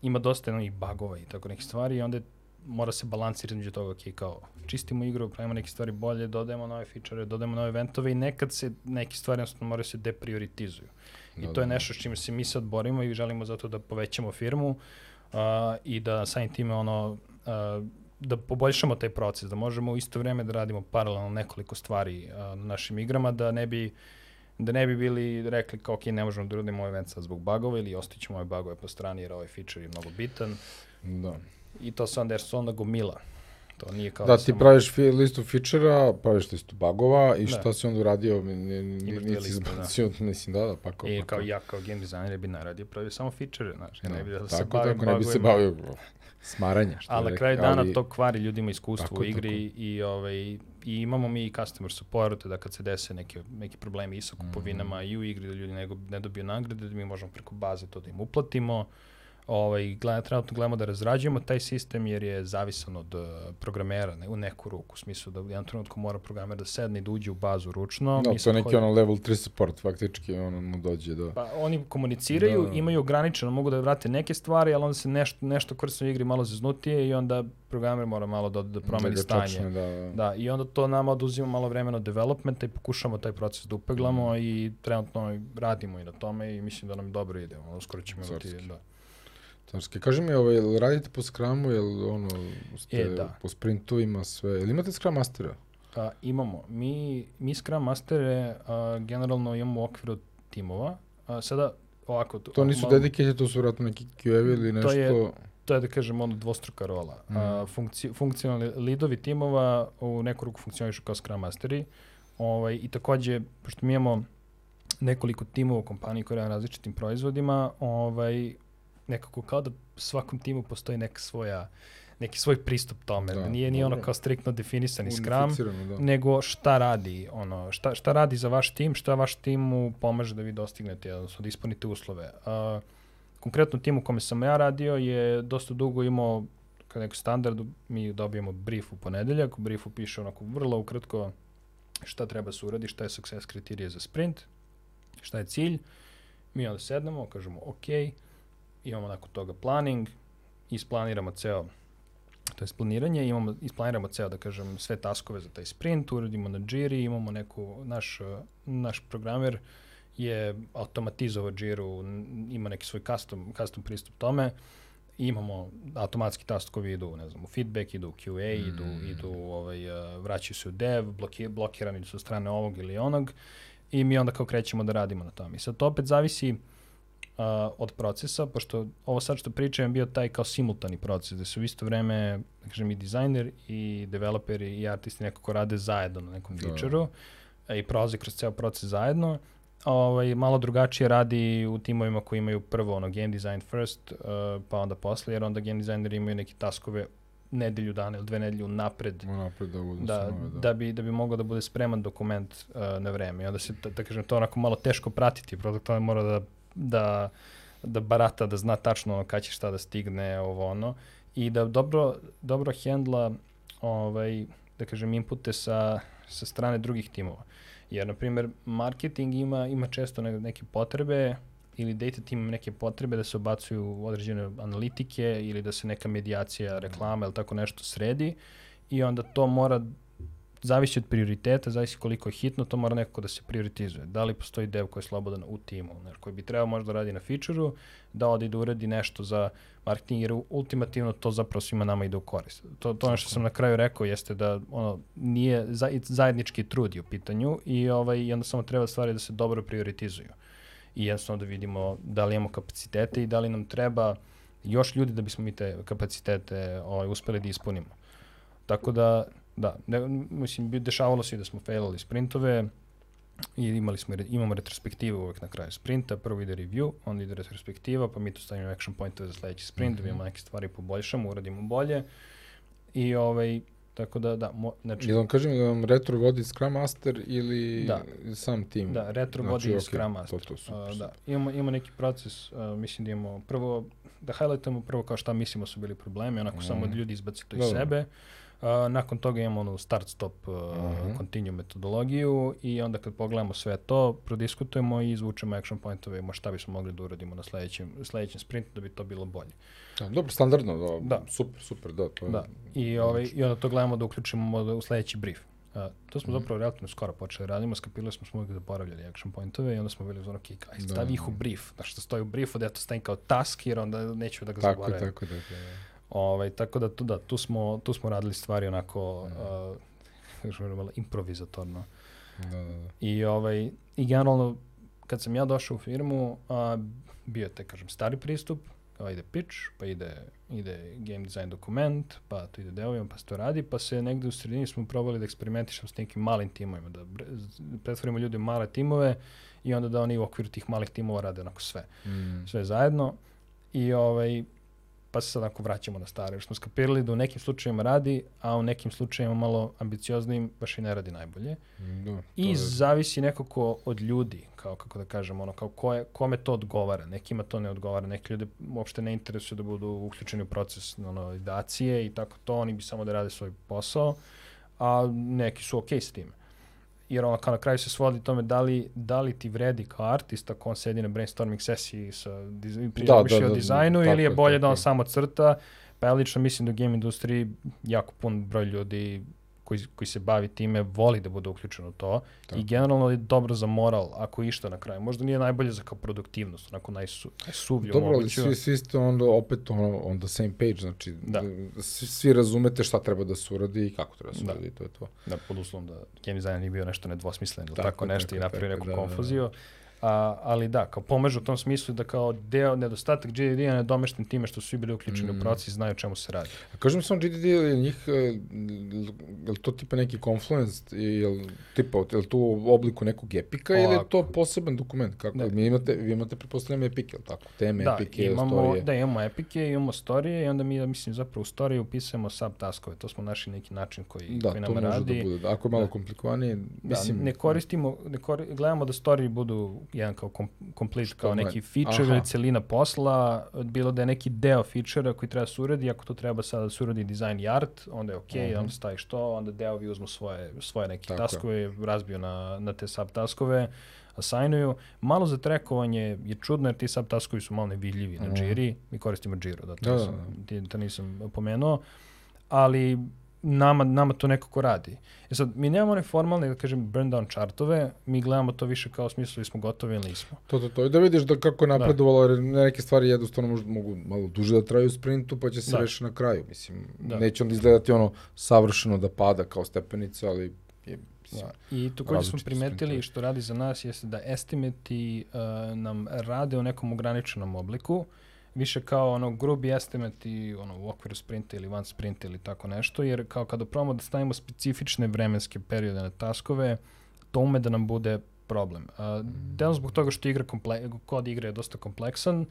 ima dosta i bagova i tako nekih stvari i onda mora se balansirati između toga, ok, kao čistimo igru, pravimo neke stvari bolje, dodajemo nove feature, dodajemo nove eventove i nekad se neke stvari jednostavno moraju se deprioritizuju. I to je nešto s čime se mi sad borimo i želimo zato da povećamo firmu uh, i da samim time ono, uh, da poboljšamo taj proces, da možemo u isto vreme da radimo paralelno nekoliko stvari uh, na našim igrama, da ne bi da ne bi bili rekli kao ok, ne možemo da uradimo ovaj event sad zbog bugova ili ostaćemo ove bugove po strani jer ovaj feature je mnogo bitan. Da. I to se onda, jer su onda gomila To nije kao da, ti samo... praviš fi, listu fičera, praviš listu bagova i da. šta si onda uradio, nisi izbacio, da. <laughs> mislim, da, da, pa kao... I pa, kao ja kao game designer bi naradio, pravio samo fičere, znaš, da, ne bi da tako, se bavim tako, ne bi se bavio smaranja. Što ali na kraju dana ali... to kvari ljudima iskustvo tako, u igri tako. i, ovaj, i imamo mi i customer support, da kad se dese neke, neki problemi i sa kupovinama mm. i u igri, da ljudi ne, ne dobiju nagrade, da mi možemo preko baze to da im uplatimo ovaj, gleda, trenutno gledamo da razrađujemo taj sistem jer je zavisan od uh, programera ne, u neku ruku, u smislu da u jednom trenutku mora programer da sedne i da uđe u bazu ručno. Da, to je neki koji... ono level 3 support, faktički ono mu dođe do... Pa oni komuniciraju, da. imaju ograničeno, mogu da vrate neke stvari, ali onda se nešto, nešto korisno igri malo zeznutije i onda programer mora malo da, da promeni da stanje. Čačne, da, da. da, i onda to nama oduzima malo vremena od developmenta i pokušamo taj proces da upeglamo mm. i trenutno radimo i na tome i mislim da nam dobro ide. Uskoro ćemo imati, da. Carski. Kaži mi, ovaj, radite po Scrumu, jel ono, ste e, da. po sprintu ima sve, jel imate Scrum Mastera? A, imamo. Mi, mi Scrum Mastere a, generalno imamo u okviru timova. A, sada, ovako... To, to nisu malo, dedicated, to su vratno neki QA ili nešto... To je, to je da kažem ono dvostruka rola. Mm. A, funkci, funkcionalni lidovi timova u neku ruku funkcionišu kao Scrum Masteri. Ovaj, I takođe, pošto mi imamo nekoliko timova u kompaniji koji rade različitim proizvodima, ovaj, nekako kao da svakom timu postoji neka svoja neki svoj pristup tome. Da, nije ni ono kao striktno definisani Scrum, da. nego šta radi, ono, šta, šta radi za vaš tim, šta vaš tim mu pomaže da vi dostignete, odnosno da ispunite uslove. Uh, konkretno tim u kome sam ja radio je dosta dugo imao kao neku standardu, mi dobijemo brief u ponedeljak, u briefu piše onako vrlo ukratko šta treba se uradi, šta je success kriterije za sprint, šta je cilj, mi onda sednemo, kažemo ok, imamo nakon toga planning, isplaniramo ceo to je planiranje, imamo, isplaniramo ceo, da kažem, sve taskove za taj sprint, uradimo na Jiri, imamo neku, naš, naš programer je automatizovao Jiru, ima neki svoj custom, custom pristup tome, imamo automatski taskovi idu, ne znam, u feedback, idu u QA, mm. idu, idu ovaj, vraćaju se u dev, bloki, blokirani su strane ovog ili onog i mi onda kao krećemo da radimo na tome. I sad to opet zavisi uh, od procesa, pošto ovo sad što pričam je bio taj kao simultani proces, da su u isto vreme, da kažem, i dizajner i developeri i artisti nekako rade zajedno na nekom feature-u da. i prolaze kroz ceo proces zajedno. Ovaj, malo drugačije radi u timovima koji imaju prvo ono game design first, uh, pa onda posle, jer onda game designeri imaju neke taskove nedelju dana ili dve nedelje napred, napred da, da, nove, da. da, bi, da bi mogao da bude spreman dokument uh, na vreme. I onda se, da, da kažem, to onako malo teško pratiti, produkt mora da da, da barata, da zna tačno ono kada će šta da stigne, ovo ono, i da dobro, dobro hendla ovaj, da kažem, inpute sa, sa strane drugih timova. Jer, na primjer, marketing ima, ima često ne, neke potrebe ili data team neke potrebe da se obacuju određene analitike ili da se neka medijacija reklama ili tako nešto sredi i onda to mora zavisi od prioriteta, zavisi koliko je hitno, to mora nekako da se prioritizuje. Da li postoji dev koji je slobodan u timu, znaš, koji bi trebao možda da radi na feature-u, da ode i da uradi nešto za marketing, jer ultimativno to zapravo svima nama ide u korist. To, to ono što sam na kraju rekao jeste da ono, nije za, zajednički trud je u pitanju i, ovaj, i onda samo treba stvari da se dobro prioritizuju. I jednostavno da vidimo da li imamo kapacitete i da li nam treba još ljudi da bismo mi te kapacitete ovaj, uspeli da ispunimo. Tako da Da, ne, mislim, dešavalo se i da smo failali sprintove i imali smo, imamo retrospektivu uvek na kraju sprinta, prvo ide review, onda ide retrospektiva, pa mi tu stavimo action pointove za sledeći sprint, mm -hmm. da vidimo neke stvari poboljšamo, uradimo bolje i ovaj, Tako da, da, mo, znači... Jel vam kažem da vam retro vodi Scrum Master ili da. sam tim? Da, retro znači, vodi okay, Scrum Master. To, to, super, uh, da, imamo, imamo neki proces, uh, mislim da imamo prvo, da highlightamo prvo kao šta mislimo su bili problemi, onako mm. samo da ljudi izbaci to iz sebe. Uh, nakon toga imamo onu start-stop uh, uh -huh. continue metodologiju i onda kad pogledamo sve to, prodiskutujemo i izvučemo action pointove i šta bismo mogli da uradimo na sledećem, sledećem sprintu da bi to bilo bolje. Da, dobro, standardno, da, da. super, super, da. To je da. I, ovaj, I onda to gledamo da uključimo u sledeći brief. Uh, to smo mm. zapravo relativno skoro počeli da radimo, skapili smo smo uvijek zaboravljali action pointove i onda smo bili u zonu, ok, aj, da, stavi da, ih u brief. Da što stoji u briefu, da ja to stavim kao task, jer onda neću da ga tako, zaboravim. Tako, tako, tako, da. Ovaj, tako da tu, da, tu, smo, tu smo radili stvari onako, mm. uh, malo improvizatorno. Da, da, da. I, ovaj, I generalno, kad sam ja došao u firmu, a, bio je te, kažem, stari pristup, kao ide pitch, pa ide, ide game design dokument, pa to ide delovima, pa se to radi, pa se negde u sredini smo probali da eksperimentišemo s nekim malim timovima, da pretvorimo ljudi u male timove i onda da oni u okviru tih malih timova rade onako sve. Mm. Sve zajedno. I ovaj, pa se sad ako vraćamo na stare, jer smo skapirali da u nekim slučajima radi, a u nekim slučajima malo ambicioznim baš i ne radi najbolje. Da, I je... zavisi nekako od ljudi, kao kako da kažem, ono, kao ko je, kome to odgovara. Nekima to ne odgovara, neki ljudi uopšte ne interesuju da budu uključeni u proces ono, idacije i tako to, oni bi samo da rade svoj posao, a neki su okej okay s time jer ono kao na kraju se svodi tome da li, da li ti vredi kao artist ako on sedi na brainstorming sesiji sa priča da, da, da, o dizajnu da, ili je bolje tako, da on samo crta, pa ja lično mislim da u game industriji jako pun broj ljudi koji, koji se bavi time voli da bude uključen u to Tako. i generalno je dobro za moral ako išta na kraju. Možda nije najbolje za kao produktivnost, onako najsu, najsuvlju Dobro, ali svi, svi ste onda opet ono, on the same page, znači da. svi, svi razumete šta treba da se uradi i kako treba da se da. uradi, to je to. Da, pod uslovom da game design nije bio nešto nedvosmislen ili tako, tako nešto tako, i napravi neku da, konfuziju. Da, da A, ali da, kao pomežu u tom smislu da kao deo, nedostatak GDD-a nedomešten time što su svi bili uključeni mm. u proces i znaju čemu se radi. A kažem sam GDD, je njih, e, je li to tipa neki confluence, je li, tipa, je li to u obliku nekog epika ili je to poseban dokument? Kako? Da. Mi imate, vi imate, pretpostavljam, epike, ili tako? Teme, da, epike, imamo, storije. Da, imamo epike, imamo storije i onda mi, mislim, zapravo u storije upisujemo subtaskove. To smo našli neki način koji, da, koji nam radi. Da, to može da bude. Da, ako je malo da. komplikovanije, mislim... Da, ne koristimo, ne kor, gledamo da storije budu jedan kao kom, complete, kao neki feature ili celina posla, bilo da je neki deo feature koji treba da se uradi, ako to treba sada da se uradi design i art, onda je ok, uh -huh. onda staviš to, onda deovi uzmu svoje, svoje neke Tako taskove, razbiju na, na te subtaskove, assignuju. Malo za trekovanje je čudno jer ti subtaskovi su malo nevidljivi uh -huh. na Jiri, mi koristimo Jiro, da, to, da, da, da. to nisam pomenuo, ali nama, nama to nekako radi. E sad, mi nemamo one formalne, da kažem, burn down chartove, mi gledamo to više kao smislu da smo gotovi ili nismo. To, to, to. I da vidiš da kako je da. napredovalo, jer neke stvari jednostavno možda mogu malo duže da traju u sprintu, pa će se da. reši na kraju. Mislim, da. neće onda izgledati ono savršeno da pada kao stepenica, ali je, Da. I takođe smo primetili što radi za nas jeste da estimati uh, nam rade u nekom ograničenom obliku. Uh, više kao ono grubi estimate i ono u okviru sprinta ili van sprinta ili tako nešto, jer kao kada probamo da stavimo specifične vremenske periode na taskove, to ume da nam bude problem. Uh. Delom zbog toga što igra komple kod igre je dosta kompleksan,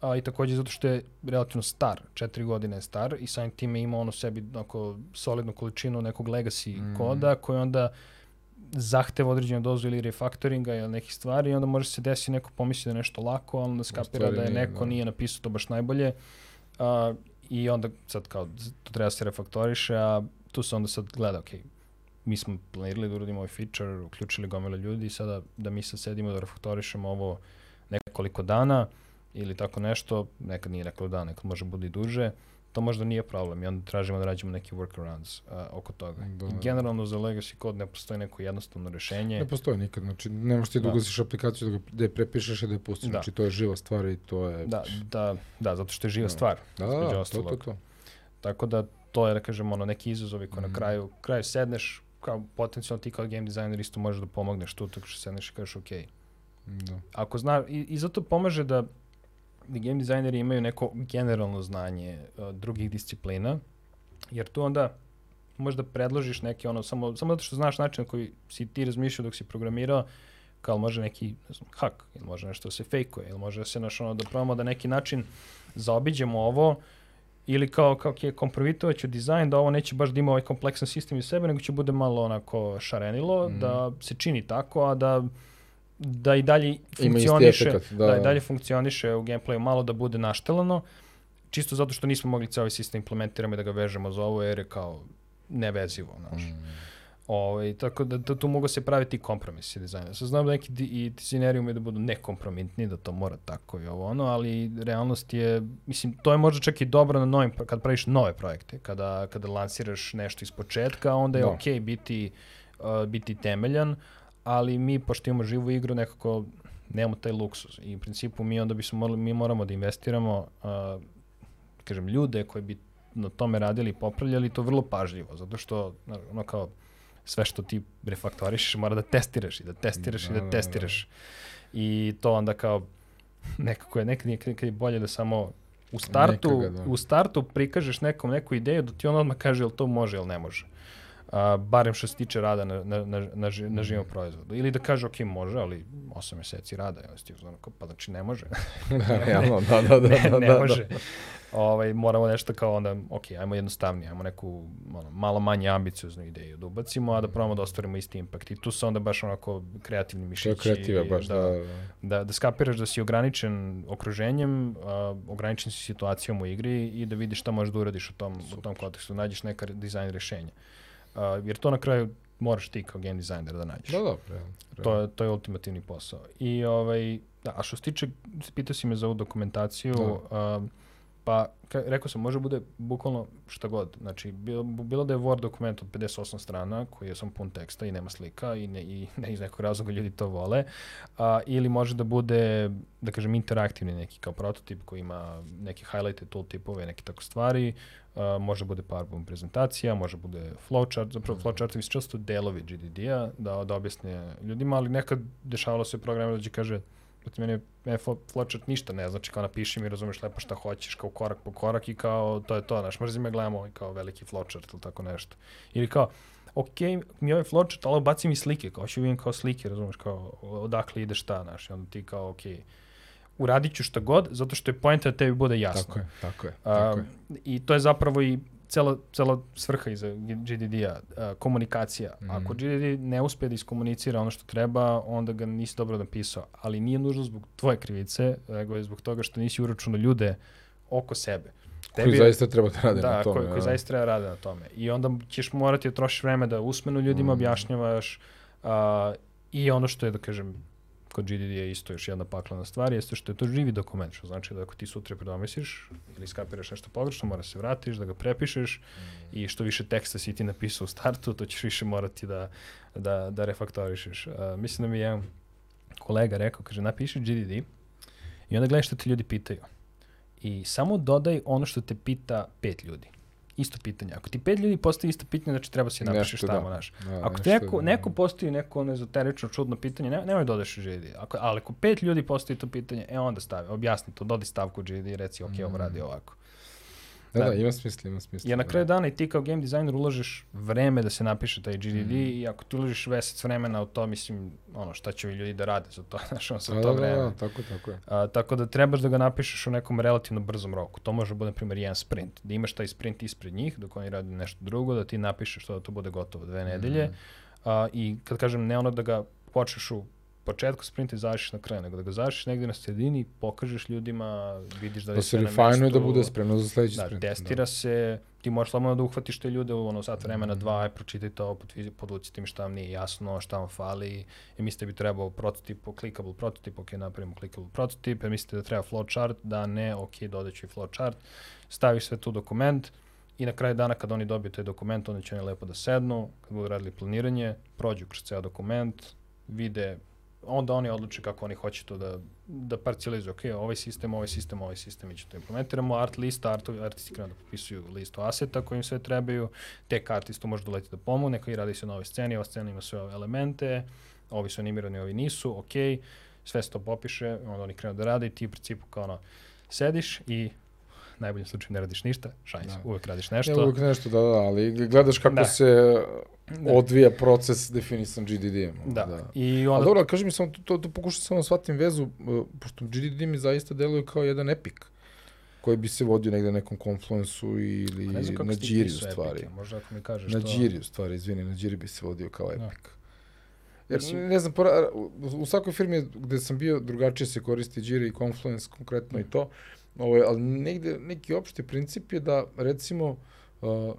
a i takođe zato što je relativno star, četiri godine je star i samim time ima ono sebi onako solidnu količinu nekog legacy mm. koda koji onda zahteva određenu dozu ili refaktoringa ili nekih stvari i onda može se desiti neko pomisli da je nešto lako, ali onda skapira da je neko da. nije napisao to baš najbolje uh, i onda sad kao to treba da se refaktoriše, a tu se onda sad gleda, ok, mi smo planirali da uradimo ovaj feature, uključili gomila ljudi i sada da mi sad sedimo da refaktorišemo ovo nekoliko dana ili tako nešto, nekad nije nekoliko dana, nekad može bude i duže, to možda nije problem i onda tražimo da rađemo neki workarounds uh, oko toga. Da, I da. generalno za legacy kod ne postoji neko jednostavno rešenje. Ne postoji nikad, znači nemaš ti da Da. ugasiš aplikaciju da, ga, da je prepišeš i da je pustiš, Da. znači to je živa stvar i to je... Da, da, da, zato što je živa Da. stvar. da, da, to, to, to. Tako da to je, da kažem, ono, neki izazovi koji Mhm. na kraju, kraju sedneš, kao potencijalno ti kao game designer isto možeš da pomogneš tu, tako što sedneš i kažeš, ok, Da. ako zna, i, i zato pomaže da game dizajneri imaju neko generalno znanje uh, drugih disciplina, jer tu onda možda predložiš neke ono, samo, samo zato što znaš način na koji si ti razmišljao dok si programirao, kao može neki, ne znam, hack, ili može nešto da se fejkuje, ili može da se naš, ono, da probamo da neki način zaobiđemo ovo, ili kao, kao je kompromitovat ću dizajn da ovo neće baš da ima ovaj kompleksan sistem iz sebe, nego će bude malo onako šarenilo, Mhm. da se čini tako, a da da i dalje funkcioniše, efekat, da, da. i dalje funkcioniše u gameplayu malo da bude naštelano, čisto zato što nismo mogli cijeli sistem implementiramo i da ga vežemo za ovo jer je kao nevezivo, znaš. Mm. Ovaj, tako da, da tu mogu se praviti i kompromisi dizajna. Sad znam da neki di, i dizajneri umeju da budu nekompromitni, da to mora tako i ovo ono, ali realnost je, mislim, to je možda čak i dobro na novim, kad praviš nove projekte, kada, kada lansiraš nešto iz početka, onda je Da. okej biti, uh, biti temeljan, ali mi, pošto imamo živu igru, nekako nemamo taj luksuz. I u principu mi onda bismo morali, mi moramo da investiramo, uh, kažem, ljude koji bi na tome radili i popravljali to vrlo pažljivo, zato što, ono kao, sve što ti refaktorišeš mora da testiraš i da testiraš Da, i da, da da. testiraš. I to onda kao, nekako je, nekad, nekad, nekad je bolje da samo u startu, Neka ga, da. u startu prikažeš nekom neku ideju da ti on odmah kaže jel to može ili ne može. A, barem što se tiče rada na, na, na, na, na živom proizvodu. Ili da kaže, ok, može, ali 8 meseci rada. Ja ti uzmano, pa znači ne može. <laughs> Da, <laughs> realno, da, da, da, ne, da, ne da, može. Ovaj, moramo nešto kao onda, ok, ajmo jednostavnije, ajmo neku ono, malo manje ambicioznu ideju da ubacimo, a da probamo da ostvarimo isti impakt. I tu su onda baš onako kreativni mišići. kreativa baš, da, da. da, da skapiraš da si ograničen okruženjem, a, ograničen si situacijom u igri i da vidiš šta možeš da uradiš u tom, u tom kontekstu, nađeš neka dizajn rešenja. A, jer to na kraju moraš ti kao game dizajner da nađeš. Da, da, realno. To je, to je ultimativni posao. I ovaj, da, a što se tiče, pitao si me za ovu dokumentaciju, a, pa ka, rekao sam, može bude bukvalno šta god. Znači, bilo, bilo da je Word dokument od 58 strana, koji je sam pun teksta i nema slika i ne, i ne iz nekog razloga ljudi to vole, a, ili može da bude, da kažem, interaktivni neki kao prototip koji ima neke highlighted tooltipove, neke tako stvari, može bude PowerPoint prezentacija, može bude flowchart, zapravo flowchartovi su često delovi GDD-a da, da objasne ljudima, ali nekad dešavalo se u programu da će kaže da ti meni je flo- flowchart ništa ne znači, kao napiši mi, razumeš lepo šta hoćeš, kao korak po korak i kao to je to, znaš, mrzim me gledamo ovaj kao veliki flowchart ili tako nešto. Ili kao, ok, mi je ovaj flowchart, ali baci mi slike, kao ću vidim kao slike, razumeš, kao odakle ide šta, znaš, i onda ti kao, ok, uradit ću šta god, zato što je poenta da tebi bude jasno. Tako je, tako je, tako je. Um, I to je zapravo i cela, cela svrha iza GDD-a, komunikacija. Mhm. Ako GDD ne uspe da iskomunicira ono što treba, onda ga nisi dobro napisao. Ali nije nužno zbog tvoje krivice, nego je zbog toga što nisi uračunao ljude oko sebe. Koji zaista treba da rade da, na tome. koji, koji da. zaista treba rade na tome. I onda ćeš morati da trošiš vreme da usmeno ljudima Mm. objašnjavaš uh, i ono što je, da kažem, kod GDD je isto još jedna paklena stvar, jeste što je to živi dokument, što znači da ako ti sutra predomisliš ili skapiraš nešto pogrešno, mora se vratiš, da ga prepišeš i što više teksta si ti napisao u startu, to ćeš više morati da, da, da refaktorišeš. Uh, mislim da mi je kolega rekao, kaže, napiši GDD i onda gledaj što te ljudi pitaju. I samo dodaj ono što te pita pet ljudi. Isto pitanje. Ako ti pet ljudi postavi isto pitanje, znači treba si napišeš Nešto, tamo, da. znaš. Da, Ako ti neko, da- neko postoji neko ono ezoterično čudno pitanje, ne, nemoj dodaš u GD. Ako, ali ako pet ljudi postoji to pitanje, e onda stavi, objasni to, dodaj stavku u GD i reci, ok, ovo radi ovako. Da, da, da. ima smisla, ima smisla. Jer na da. kraju dana i ti kao game designer ulažeš vreme da se napiše taj GDD Mhm. i ako ti uložiš mesec vremena u to, mislim, ono, šta će ovi ljudi da rade za to, <laughs> znaš, ono, za Da, to da, vreme. da, tako, je, tako je. A, tako da trebaš da ga napišeš u nekom relativno brzom roku. To može da bude, na primjer, jedan sprint. Da imaš taj sprint ispred njih, dok oni rade nešto drugo, da ti napišeš to da to bude gotovo dve nedelje. Mhm. A, I kad kažem ne ono da ga počneš u početku sprinta i završiš na kraju, nego da ga završiš negde na sredini, pokažeš ljudima, vidiš da je Da se na mestu. da bude spremno za sledeći Da, sprint. testira se, ti možeš slobodno da uhvatiš te ljude u ono sat vremena, dva, aj pročitaj to, podvi- podvucite mi šta vam nije jasno, šta vam fali, i mislite da bi trebao prototip, clickable prototip, ok, napravimo clickable prototip, i mislite da treba flowchart, da ne, ok, dodaću i flowchart, staviš sve tu dokument, i na kraju dana kad oni dobiju taj dokument, onda će oni lepo da sednu, kad budu radili planiranje, prođu kroz ceo dokument, vide, onda oni odluče kako oni hoće to da, da parcijalizuju. Ok, ovaj sistem, ovaj sistem, ovaj sistem, mi ćemo to implementiramo. Art lista, art, artisti krenu da popisuju listu aseta koji im sve trebaju. Tek artistu može doleti da pomogne, koji radi se na ovoj sceni, ova scena ima sve ove elemente, ovi su animirani, ovi nisu, ok, sve se to popiše, onda oni krenu da rade i ti u principu kao ono, sediš i najboljem slučaju ne radiš ništa, šajs, Da. uvek radiš Ne, nešto. uvijek nešto, da, da, ali gledaš kako Da. se Da. odvija proces definisan GDD-em. Da. da. I onda, dobro, kaži mi samo, to, to, to pokušam samo da shvatim vezu, uh, pošto GDD mi zaista deluje kao jedan epik koji bi se vodio negde na nekom konfluensu ili ne kako na Džiri u stvari. epike, možda ako mi kažeš Na to. Džiri u stvari, izvini, na Džiri bi se vodio kao Da. epik. Jer, Mislim- ne znam, u, u svakoj firmi gde sam bio drugačije se koristi Jira i Confluence, konkretno i to, ovaj, ali negde neki opšti princip je da, recimo, uh,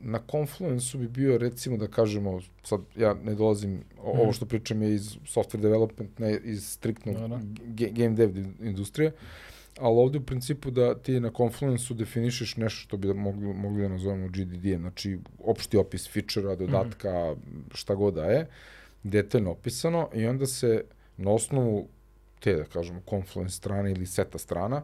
na Confluence-u bi bio, recimo, da kažemo, sad ja ne dolazim, o, Mhm. ovo što pričam je iz software development, ne iz striktno Da, da. ge- game dev industrije, ali ovde u principu da ti na Confluence-u definišeš nešto što bi da mogli, mogli da nazovemo GDD-em, znači opšti opis fičera, dodatka, šta god da je, detaljno opisano i onda se na osnovu te, da kažemo, Confluence strane ili seta strana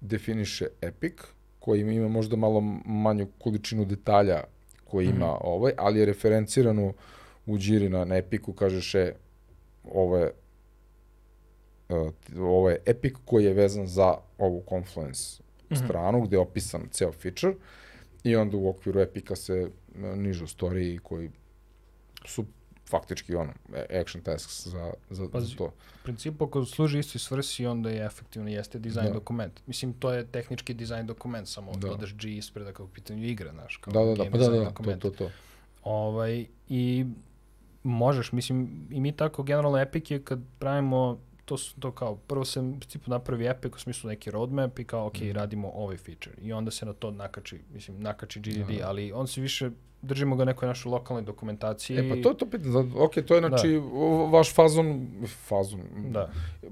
definiše Epic, koji ima, ima možda malo manju količinu detalja koji ima Mhm. ovaj, ali je referencirano u Jiri na, na Epiku, kažeš je, ovo je uh, ovo je Epic koji je vezan za ovu Confluence Mhm. stranu gde je opisan ceo feature i onda u okviru Epika se uh, nižu storiji koji su faktički ono, e- action tasks za, za, za Pazi, to. U principu, ako služi istoj svrsi, onda je efektivno jeste dizajn Da. dokument. Mislim, to je tehnički dizajn dokument, samo Da. da. dodaš G ispred ako je u pitanju igra, znaš, kao Da, da, da, pa da, da, to, dokument. to, to. Ovaj, I možeš, mislim, i mi tako generalno Epic je kad pravimo to su to kao, prvo se u principu napravi Epic u smislu neki roadmap i kao, ok, Mhm. radimo ovaj feature. I onda se na to nakači, mislim, nakači GDD, Da. ali on se više, držimo ga nekoj našoj lokalnoj dokumentaciji. E pa to je to pitanje, ok, to je znači o- vaš fazon, fazon, Da.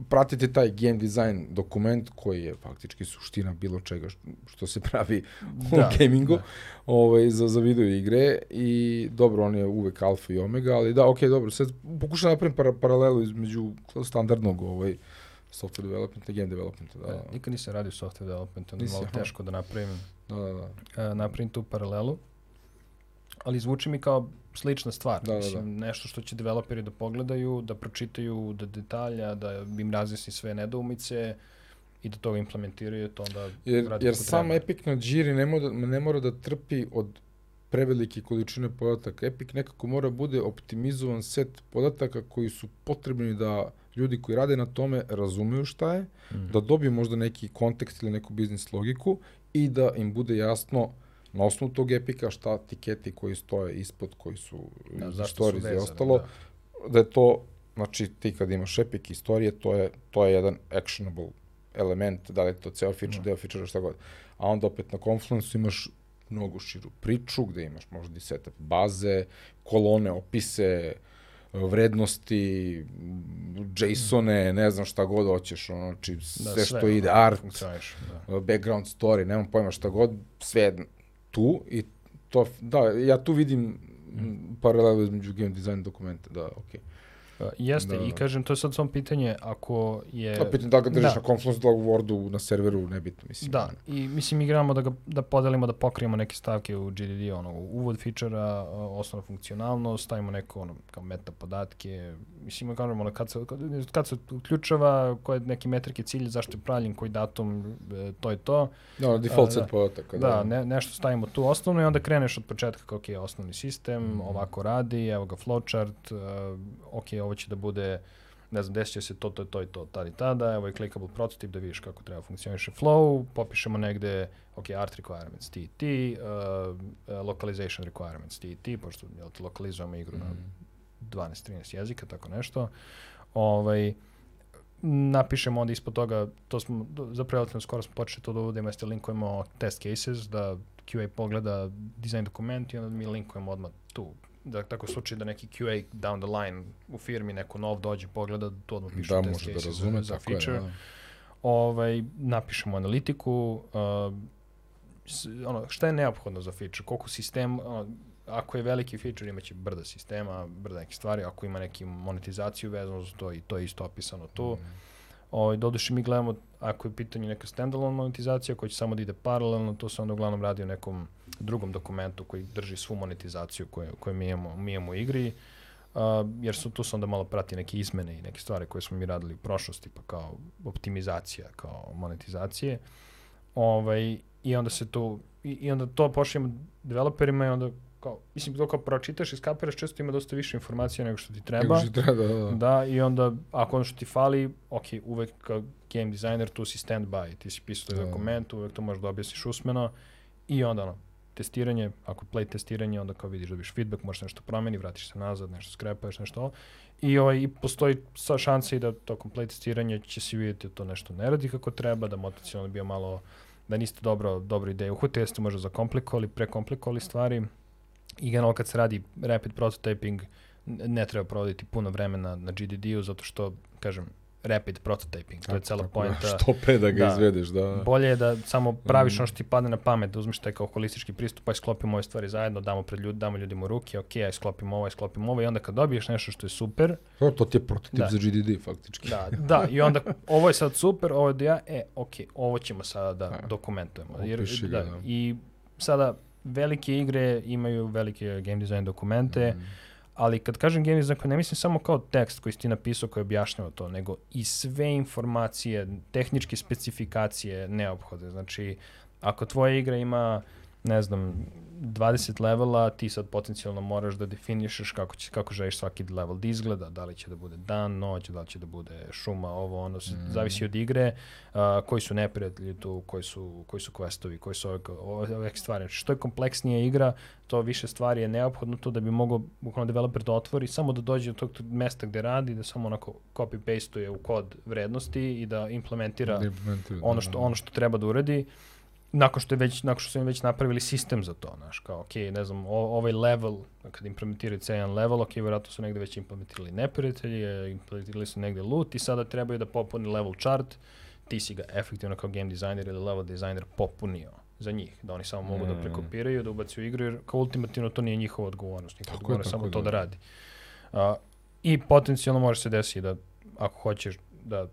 pratite taj game design dokument koji je faktički suština bilo čega što, se pravi u Da, gamingu da. ovaj, za, za video igre i dobro, on je uvek alfa i omega, ali da, ok, dobro, sad pokušam da napravim para, paralelu između standardnog ovaj, software developmenta i game developmenta. Da, Da. Nikad nisam radio software development, onda je malo teško da napravim, da, da, da. uh, napravim tu paralelu. Ali zvuči mi kao slična stvar. Da, da, Mislim, nešto što će developeri da pogledaju, da pročitaju do detalja, da im razjasni sve nedoumice i da to implementiraju, to onda Jer, radi jer sam treba. Epic na Jiri ne mora, ne mora da trpi od prevelike količine podataka. Epic nekako mora bude optimizovan set podataka koji su potrebni da ljudi koji rade na tome razumeju šta je, Mhm. da dobiju možda neki kontekst ili neku biznis logiku i da im bude jasno na osnovu tog epika šta tiketi koji stoje ispod, koji su Da, stories i ostalo, da. da je to, znači ti kad imaš epic istorije, to je, to je jedan actionable element, da li je to ceo feature, Da. deo feature, šta god. A onda opet na Confluence imaš mnogo širu priču, gde imaš možda i setup baze, kolone, opise, vrednosti, JSON-e, ne znam šta god hoćeš, ono, znači Da, sve, što ono, ide, art, da. background story, nemam pojma šta god, sve tu i to, da, ja tu vidim paralelu između game design dokumenta, da, okej. Uh, jeste, Da, i da. kažem, to je sad samo pitanje, ako je... Okay. Opet da ga držiš da. na Confluence, da u Wordu, na serveru, nebitno, mislim. Da, i mislim igramo da ga da podelimo da pokrijemo neke stavke u GDD, ono uvod fičera, osnovna funkcionalnost, stavimo neko ono kao meta podatke, mislim kažemo ono kad se kad, kad se uključava, koje neki metrike cilje, zašto je pravljen, koji datum, e, to je to. Da, default set da. podataka. Da, ne, nešto stavimo tu osnovno i onda kreneš od početka kako je osnovni sistem, Mhm. ovako radi, evo ga flowchart, ok, ovo će da bude ne znam, desit će se to, to, to i to, tada i tada, evo je clickable prototip da vidiš kako treba funkcioniše flow, popišemo negde, ok, art requirements, ti i ti, uh, uh, localization requirements, ti i ti, pošto jel, lokalizujemo igru na Mhm. 12-13 jezika, tako nešto. ovaj, napišemo onda ispod toga, to smo, zapravo relativno skoro smo počeli to da uvodimo, jeste linkujemo test cases, da QA pogleda dizajn dokument i onda mi linkujemo odmah tu. Da, tako slučaj da neki QA down the line u firmi, neko nov dođe, pogleda, to odmah piše Da, test može da razume, za, za tako je, feature. da. Ovaj, napišemo analitiku, uh, ono, šta je neophodno za feature, koliko sistem, ono, ako je veliki feature imaće brda sistema, brda neke stvari, ako ima neki monetizaciju vezano za to i to je isto opisano tu. Mm. Ovaj, doduše mi gledamo, ako je u pitanju neka standalone monetizacija koja će samo da ide paralelno, to se onda uglavnom radi o nekom drugom dokumentu koji drži svu monetizaciju koju, koju mi, imamo, mi imamo u igri, uh, jer su tu se onda malo prati neke izmene i neke stvari koje smo mi radili u prošlosti, pa kao optimizacija, kao monetizacije. Ovaj, I onda se tu, i, i onda to pošaljemo developerima i onda kao, mislim, to kao pročitaš i skapiraš, često ima dosta više informacija nego što ti treba. Nego što treba, da, da. Da, i onda ako ono što ti fali, ok, uvek kao game designer tu si stand-by, ti si pisao Da. dokument, uvek to možeš da objasniš usmeno i onda ono, testiranje, ako play testiranje, onda kao vidiš, dobiš feedback, možeš nešto promeni, vratiš se nazad, nešto skrepaješ, nešto ovo. I, ovaj, i postoji sa šansa i da tokom play testiranja će se vidjeti da to nešto ne radi kako treba, da motacionalno bio malo, da niste dobro, dobro ideju uhvatili, jeste možda zakomplikovali, prekomplikovali stvari. I generalno kad se radi rapid prototyping, ne treba provoditi puno vremena na GDD-u, zato što, kažem, rapid prototyping, to je cela tako, poenta. Da, što pre da ga Da. izvedeš, da. Bolje je da samo praviš Mm. ono što ti padne na pamet, da uzmeš taj kao holistički pristup, pa sklopimo ove stvari zajedno, damo pred ljudi, damo ljudima u ruke, ok, aj sklopimo ovo, aj sklopimo ovo i onda kad dobiješ nešto što je super, To, to ti je prototip Da. za GDD, faktički. da, da, i onda <laughs> ovo je sad super, ovo je da ja, e, ok, ovo ćemo sada da Da. dokumentujemo. Opiši ga, da, da. I sada velike igre imaju velike game design dokumente, Mm. Ali kad kažem game design, ne mislim samo kao tekst koji si ti napisao koji objašnjava to, nego i sve informacije, tehničke specifikacije neophodne. Znači, ako tvoja igra ima, ne znam, 20 levela, ti sad potencijalno moraš da definišeš kako, će, kako želiš svaki level da izgleda, da li će da bude dan, noć, da li će da bude šuma, ovo, ono, Mhm. zavisi od igre, a, koji su neprijatelji tu, koji su, koji su questovi, koji su ove, ove, ove stvari. Znači, što je kompleksnija igra, to više stvari je neophodno tu da bi mogao bukvalno developer da otvori, samo da dođe do tog mesta gde radi, da samo onako copy-pasteuje u kod vrednosti i da implementira Da implementira, ono da, što da. ono što treba da uradi nakon što je već nakon što su im već napravili sistem za to, znaš, kao ok, ne znam, o, ovaj level kad implementiraju C1 level, ok, verovatno su negde već implementirali neprijatelji, e, implementirali su negde loot i sada trebaju da popuni level chart, ti si ga efektivno kao game designer ili level designer popunio za njih, da oni samo mogu da Mm. prekopiraju, da ubacuju igru, jer kao ultimativno to nije njihova odgovornost, njihova odgovornost samo je, to da. da radi. A, I potencijalno može se desiti da ako hoćeš da uh,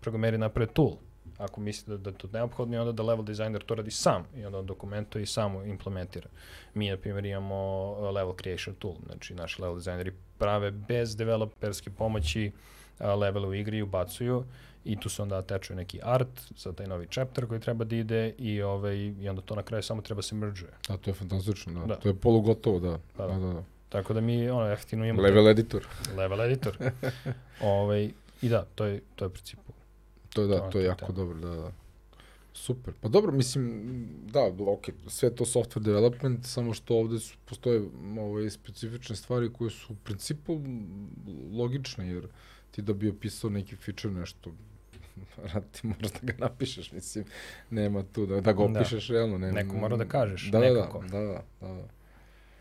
programeri naprave tool, ako misli da, da je to neophodno i onda da level designer to radi sam i onda on dokumentuje i samo implementira. Mi, na primjer, imamo uh, level creation tool, znači naši level designeri prave bez developerske pomoći uh, levele u igri i ubacuju i tu se onda atečuje neki art za taj novi chapter koji treba da ide i, ovaj, i onda to na kraju samo treba se mergeuje. A to je fantastično, da. Da. To je polugotovo, da. Pa Da, da. da, da. Tako da mi ono, efektivno imamo Level editor. level editor. <laughs> ovaj, I da, to je, to je u principu. To je, da, To je to je jako da. dobro, da, da. Super. Pa dobro, mislim, da, ok, sve to software development, samo što ovde su, postoje ove specifične stvari koje su u principu logične, jer ti da bi opisao neki feature nešto, <laughs> ti moraš da ga napišeš, mislim, nema tu, da, da ga Da. opišeš realno. Nema, Neko mora da kažeš, da, nekako. Da, da, da, da, da.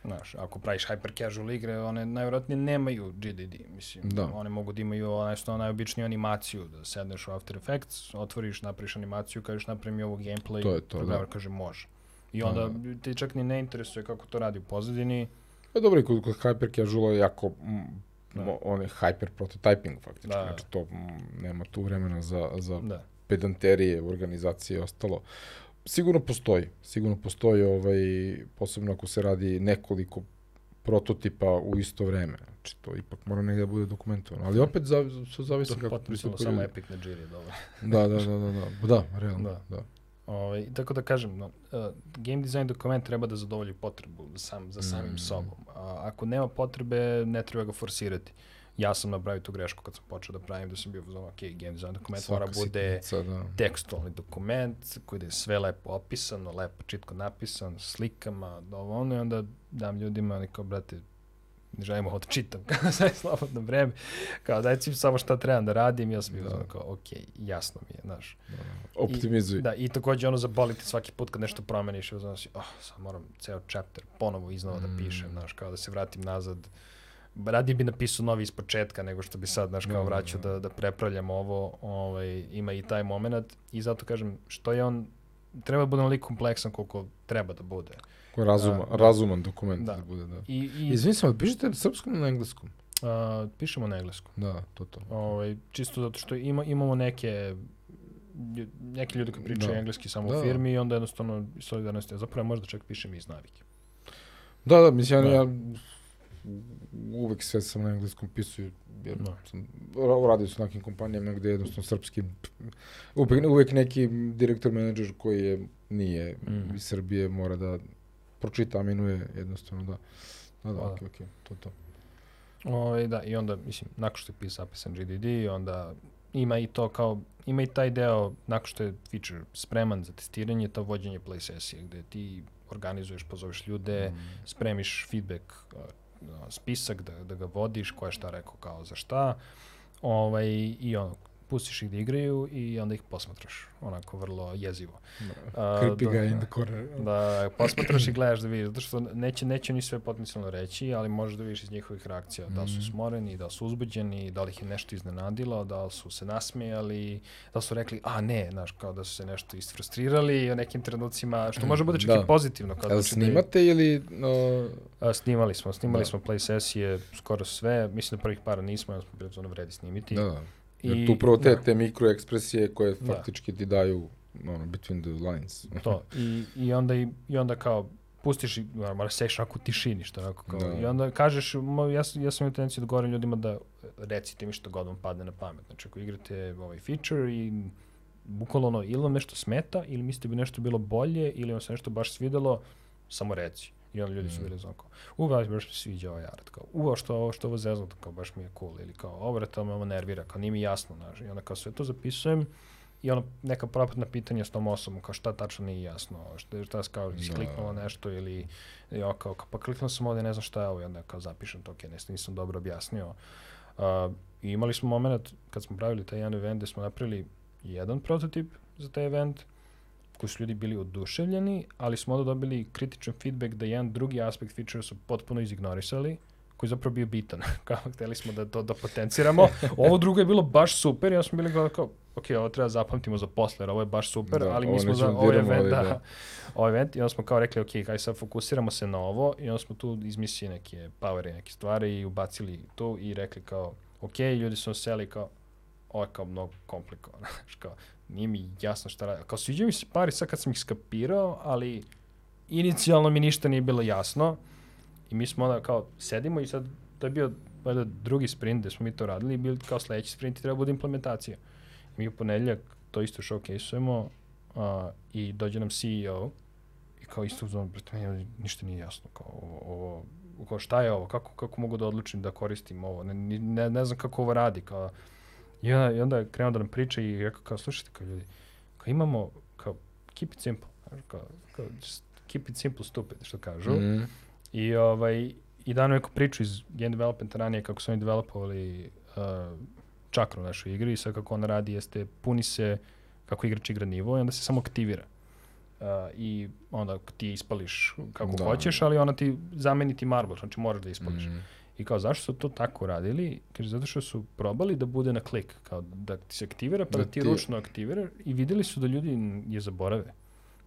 Znaš, ako praviš hyper casual igre, one najvjerojatnije nemaju GDD, mislim. Da. One mogu da imaju onaj što najobičniju animaciju, da sedneš u After Effects, otvoriš, napraviš animaciju, kažeš napravi mi ovo gameplay, To je to, programer da. kaže može. I Da, onda ti čak ni ne interesuje kako to radi u pozadini. Pa dobro, i kod, kod hyper casuala je jako, Da. on je hyper prototyping faktički, Da. znači to mm, nema tu vremena za, za Da. pedanterije, organizacije i ostalo. Sigurno postoji, sigurno postoji, ovaj, posebno ako se radi nekoliko prototipa u isto vreme. Znači, to ipak mora negde da bude dokumentovano. Ali opet za, za, zavisi To kako pristupaju samo ljudi. Epic na Jiri, dobro. <laughs> Da, da, da, da, da, da, realno, Da. da. da. Ovaj, tako da kažem, no, uh, game design dokument treba da zadovolji potrebu sam, za samim Mm. sobom. A, ako nema potrebe, ne treba ga forsirati. Ja sam napravio tu grešku kad sam počeo da pravim, da sam bio uzman, ok, game design dokument mora Svaka bude sitnica, da. tekstualni dokument koji da je sve lepo opisano, lepo čitko napisan, slikama, ovo ono i onda dam ljudima, oni kao, brate, ne želim ovo da čitam, <laughs> kao sve slobodno vreme, kao dajte mi samo šta trebam da radim, ja sam bio da. kao, ok, jasno mi je, znaš. Optimizuj. I, da, i takođe ono zaboliti svaki put kad nešto promeniš, znaš, oh, sad moram ceo chapter ponovo iznova da pišem, Mm. znaš, kao da se vratim nazad. Radije bi napisao novi iz početka nego što bi sad, znaš, kao Da, vraćao da. da, da prepravljam ovo, ovaj, ima i taj moment i zato kažem, što je on, treba da bude onoliko kompleksan koliko treba da bude. Ko je razuma, Da. razuman dokument da. Da. bude, da. I, i Izvini se, ali pišete na srpskom ili na engleskom? a, pišemo na engleskom. Da, to to. Ovaj, čisto zato što ima, imamo neke neki ljudi koji pričaju Da. engleski samo Da. u firmi i onda jednostavno iz solidarnosti, a zapravo možda čak pišem iz navike. Da, da, mislim, ja, Da. ja uvek sve sam na engleskom pisao, jer Da. sam ra- radio sam nekim kompanijama gde jednostavno srpski, uvek, uvek neki direktor, menadžer koji je, nije Mm. iz Srbije, mora da pročita, aminuje, jednostavno, da. Da, da, da. okej, to to. Ovaj, da, i onda, mislim, nakon što je pisao zapisan GDD, onda ima i to kao, ima i taj deo, nakon što je feature spreman za testiranje, to vođenje play sesije, gde ti organizuješ, pozoveš ljude, Mm. spremiš feedback, spisak da, da ga vodiš, ko je šta rekao kao za šta, ovaj, i ono, pustiš ih da igraju i onda ih posmatraš, onako vrlo jezivo. A, Creepy da, guy in da. the corner. Da posmatraš i gledaš da vidiš, zato što neće, neće ni sve potencijalno reći, ali možeš da vidiš iz njihovih reakcija, da li su Mhm. smoreni, da su uzbuđeni, da li ih je nešto iznenadilo, da li su se nasmejali, da su rekli, a ne, znaš, kao da su se nešto isfrustrirali u nekim trenucima, što može bude čak Da. i pozitivno. Kao Jel da je- snimate ili... No, A, snimali smo, snimali Da. smo play sesije, skoro sve, mislim da prvih para nismo, onda smo bili vredi snimiti. da, da. Jer I- tu prvo te, da. te mikroekspresije koje Da. faktički ti daju ono, between the lines. <laughs> To. I, i, onda, i, i onda kao pustiš i mora- moraš seš onako u tišini što onako kao Da. i onda kažeš mo, ja, ja sam imao tendenciju da govorim ljudima da recite mi što god vam padne na pamet znači ako igrate ovaj feature i bukvalno ono ili vam nešto smeta ili mislite da bi nešto bilo bolje ili vam se nešto baš svidelo samo reci i onda ljudi su Mm. bili znako u baš, baš mi sviđa ovaj art kao u što ovo što ovo zeznuto kao baš mi je cool ili kao ovo bre to me ovo nervira kao nije mi jasno znaš i onda kao sve to zapisujem i ono neka propratna pitanja s tom osobom, kao šta tačno nije jasno, šta, šta kao, si Da. kliknula nešto ili ja kao, kao, pa kliknuo sam ovde, ne znam šta je ovo, i onda kao zapišem to, ok, nešto nisam dobro objasnio. Uh, I imali smo moment kad smo pravili taj jedan event gde smo napravili jedan prototip za taj event, koji su ljudi bili oduševljeni, ali smo onda dobili kritičan feedback da jedan drugi aspekt feature su potpuno izignorisali, koji je zapravo bio bitan. <laughs> kao, hteli smo da to da potenciramo. <laughs> Ovo drugo je bilo baš super, ja smo bili kao, kao ok, ovo treba zapamtimo za posle, ovo je baš super, Da, ali mi smo za ovaj event, da, da. <laughs> ovaj event, i onda smo kao rekli, ok, kaj sad fokusiramo se na ovo, i onda smo tu izmislili neke power i neke stvari i ubacili tu i rekli kao, ok, ljudi su seli kao, ovo je kao mnogo komplikovano, kao, nije mi jasno šta radi. Kao, sviđaju mi se pari sad kad sam ih skapirao, ali inicijalno mi ništa nije bilo jasno i mi smo onda kao sedimo i sad to je bio valjda drugi sprint gde smo mi to radili i bili kao sledeći sprint i treba bude implementacija. Mi u ponedeljak to isto showcase-ujemo uh, i dođe nam CEO i kao isto uzmano, brate, meni ništa nije jasno, kao ovo, ovo kao šta je ovo, kako, kako mogu da odlučim da koristim ovo, ne, ne, ne znam kako ovo radi, kao, i onda, i onda je krenuo da nam priča i rekao kao, slušajte, kao ljudi, kao imamo, kao, keep it simple, kao, kao, just keep it simple stupid, što kažu, Mm. I, ovaj, i dano neku priču iz game developmenta ranije kako su oni developovali uh, čakru u našoj igri i sad kako ona radi jeste puni se kako igrač igra nivo i onda se samo aktivira. Uh, I onda ti ispališ kako Da. hoćeš, ali ona ti zameni ti marble, znači moraš da ispališ. Mm. I kao, zašto su to tako radili? Kaže, zato što su probali da bude na klik, kao da ti se aktivira, pa da, Da ti ti- ručno aktivira i videli su da ljudi je zaborave.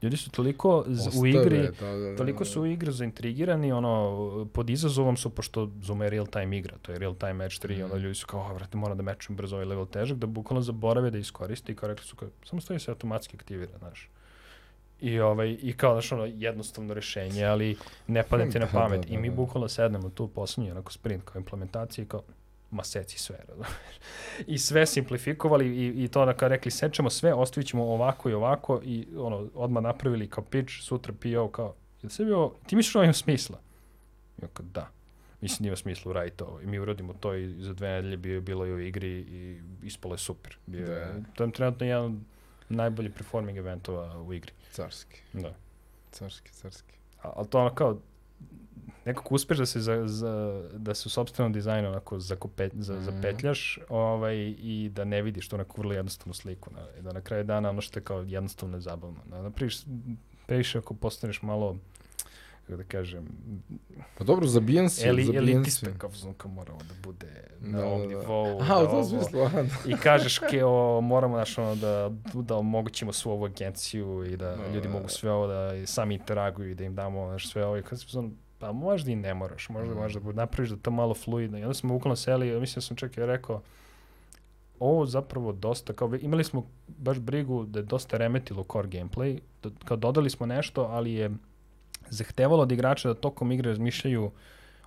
Ljudi su toliko z- u Ostave, igri, da, da, da, toliko su u igri zaintrigirani, ono, pod izazovom su, pošto Zuma je real time igra, to je real time match 3, Mhm. onda ljudi su kao, "A, vrate, moram da mečujem brzo ovaj level težak, da bukvalno zaborave da iskoriste i kao rekli su, kao, samo stoji se automatski aktivira, znaš. I, ovaj, I kao, znaš, ono, jednostavno rešenje, ali ne padne ti na <laughs> Da, pamet. da, I mi da. bukvalno sednemo tu poslednji, onako sprint kao implementacija i kao, ma seci sve. I sve simplifikovali i, i to da kao rekli, sečemo sve, ostavit ćemo ovako i ovako i ono, odmah napravili kao pitch, sutra PO kao, jel sve bio, ti misliš da ovo ima smisla? Ja kao, da. Mislim da ima smisla uraditi ovo. I mi uradimo to i za dve nedelje bio, bilo je u igri i ispalo je super. Bio, Da. to je trenutno jedan od najbolji performing eventova u igri. Carski, Da. carski, carski. A, ali to ono kao, nekako uspeš da se za, za, da se u sobstvenom dizajnu onako zakope, za, Mhm. zapetljaš ovaj, i da ne vidiš tu neku vrlo jednostavnu sliku. Na, da na kraju dana ono što je kao jednostavno i zabavno. Da, da priš, previše ako postaneš malo kako da kažem, Pa dobro, zabijen si. eli, zabijen si. elitista, kao, znam, kao moramo da bude na Da, ovom da, da. nivou. Aha, da u tom smislu, aha, da. I kažeš ke, o, moramo znaš, ono, da, da omogućimo svu ovu agenciju i da Da, ljudi da, mogu da. sve ovo da sami interaguju i da im damo znaš, sve ovo. I kad sam, pa možda i ne moraš, možda, Mm. možda napraviš da to malo fluidno. I onda smo bukvalno seli, mislim da sam čak i rekao, ovo zapravo dosta, kao imali smo baš brigu da je dosta remetilo core gameplay, da, kao dodali smo nešto, ali je zahtevalo od igrača da tokom igre razmišljaju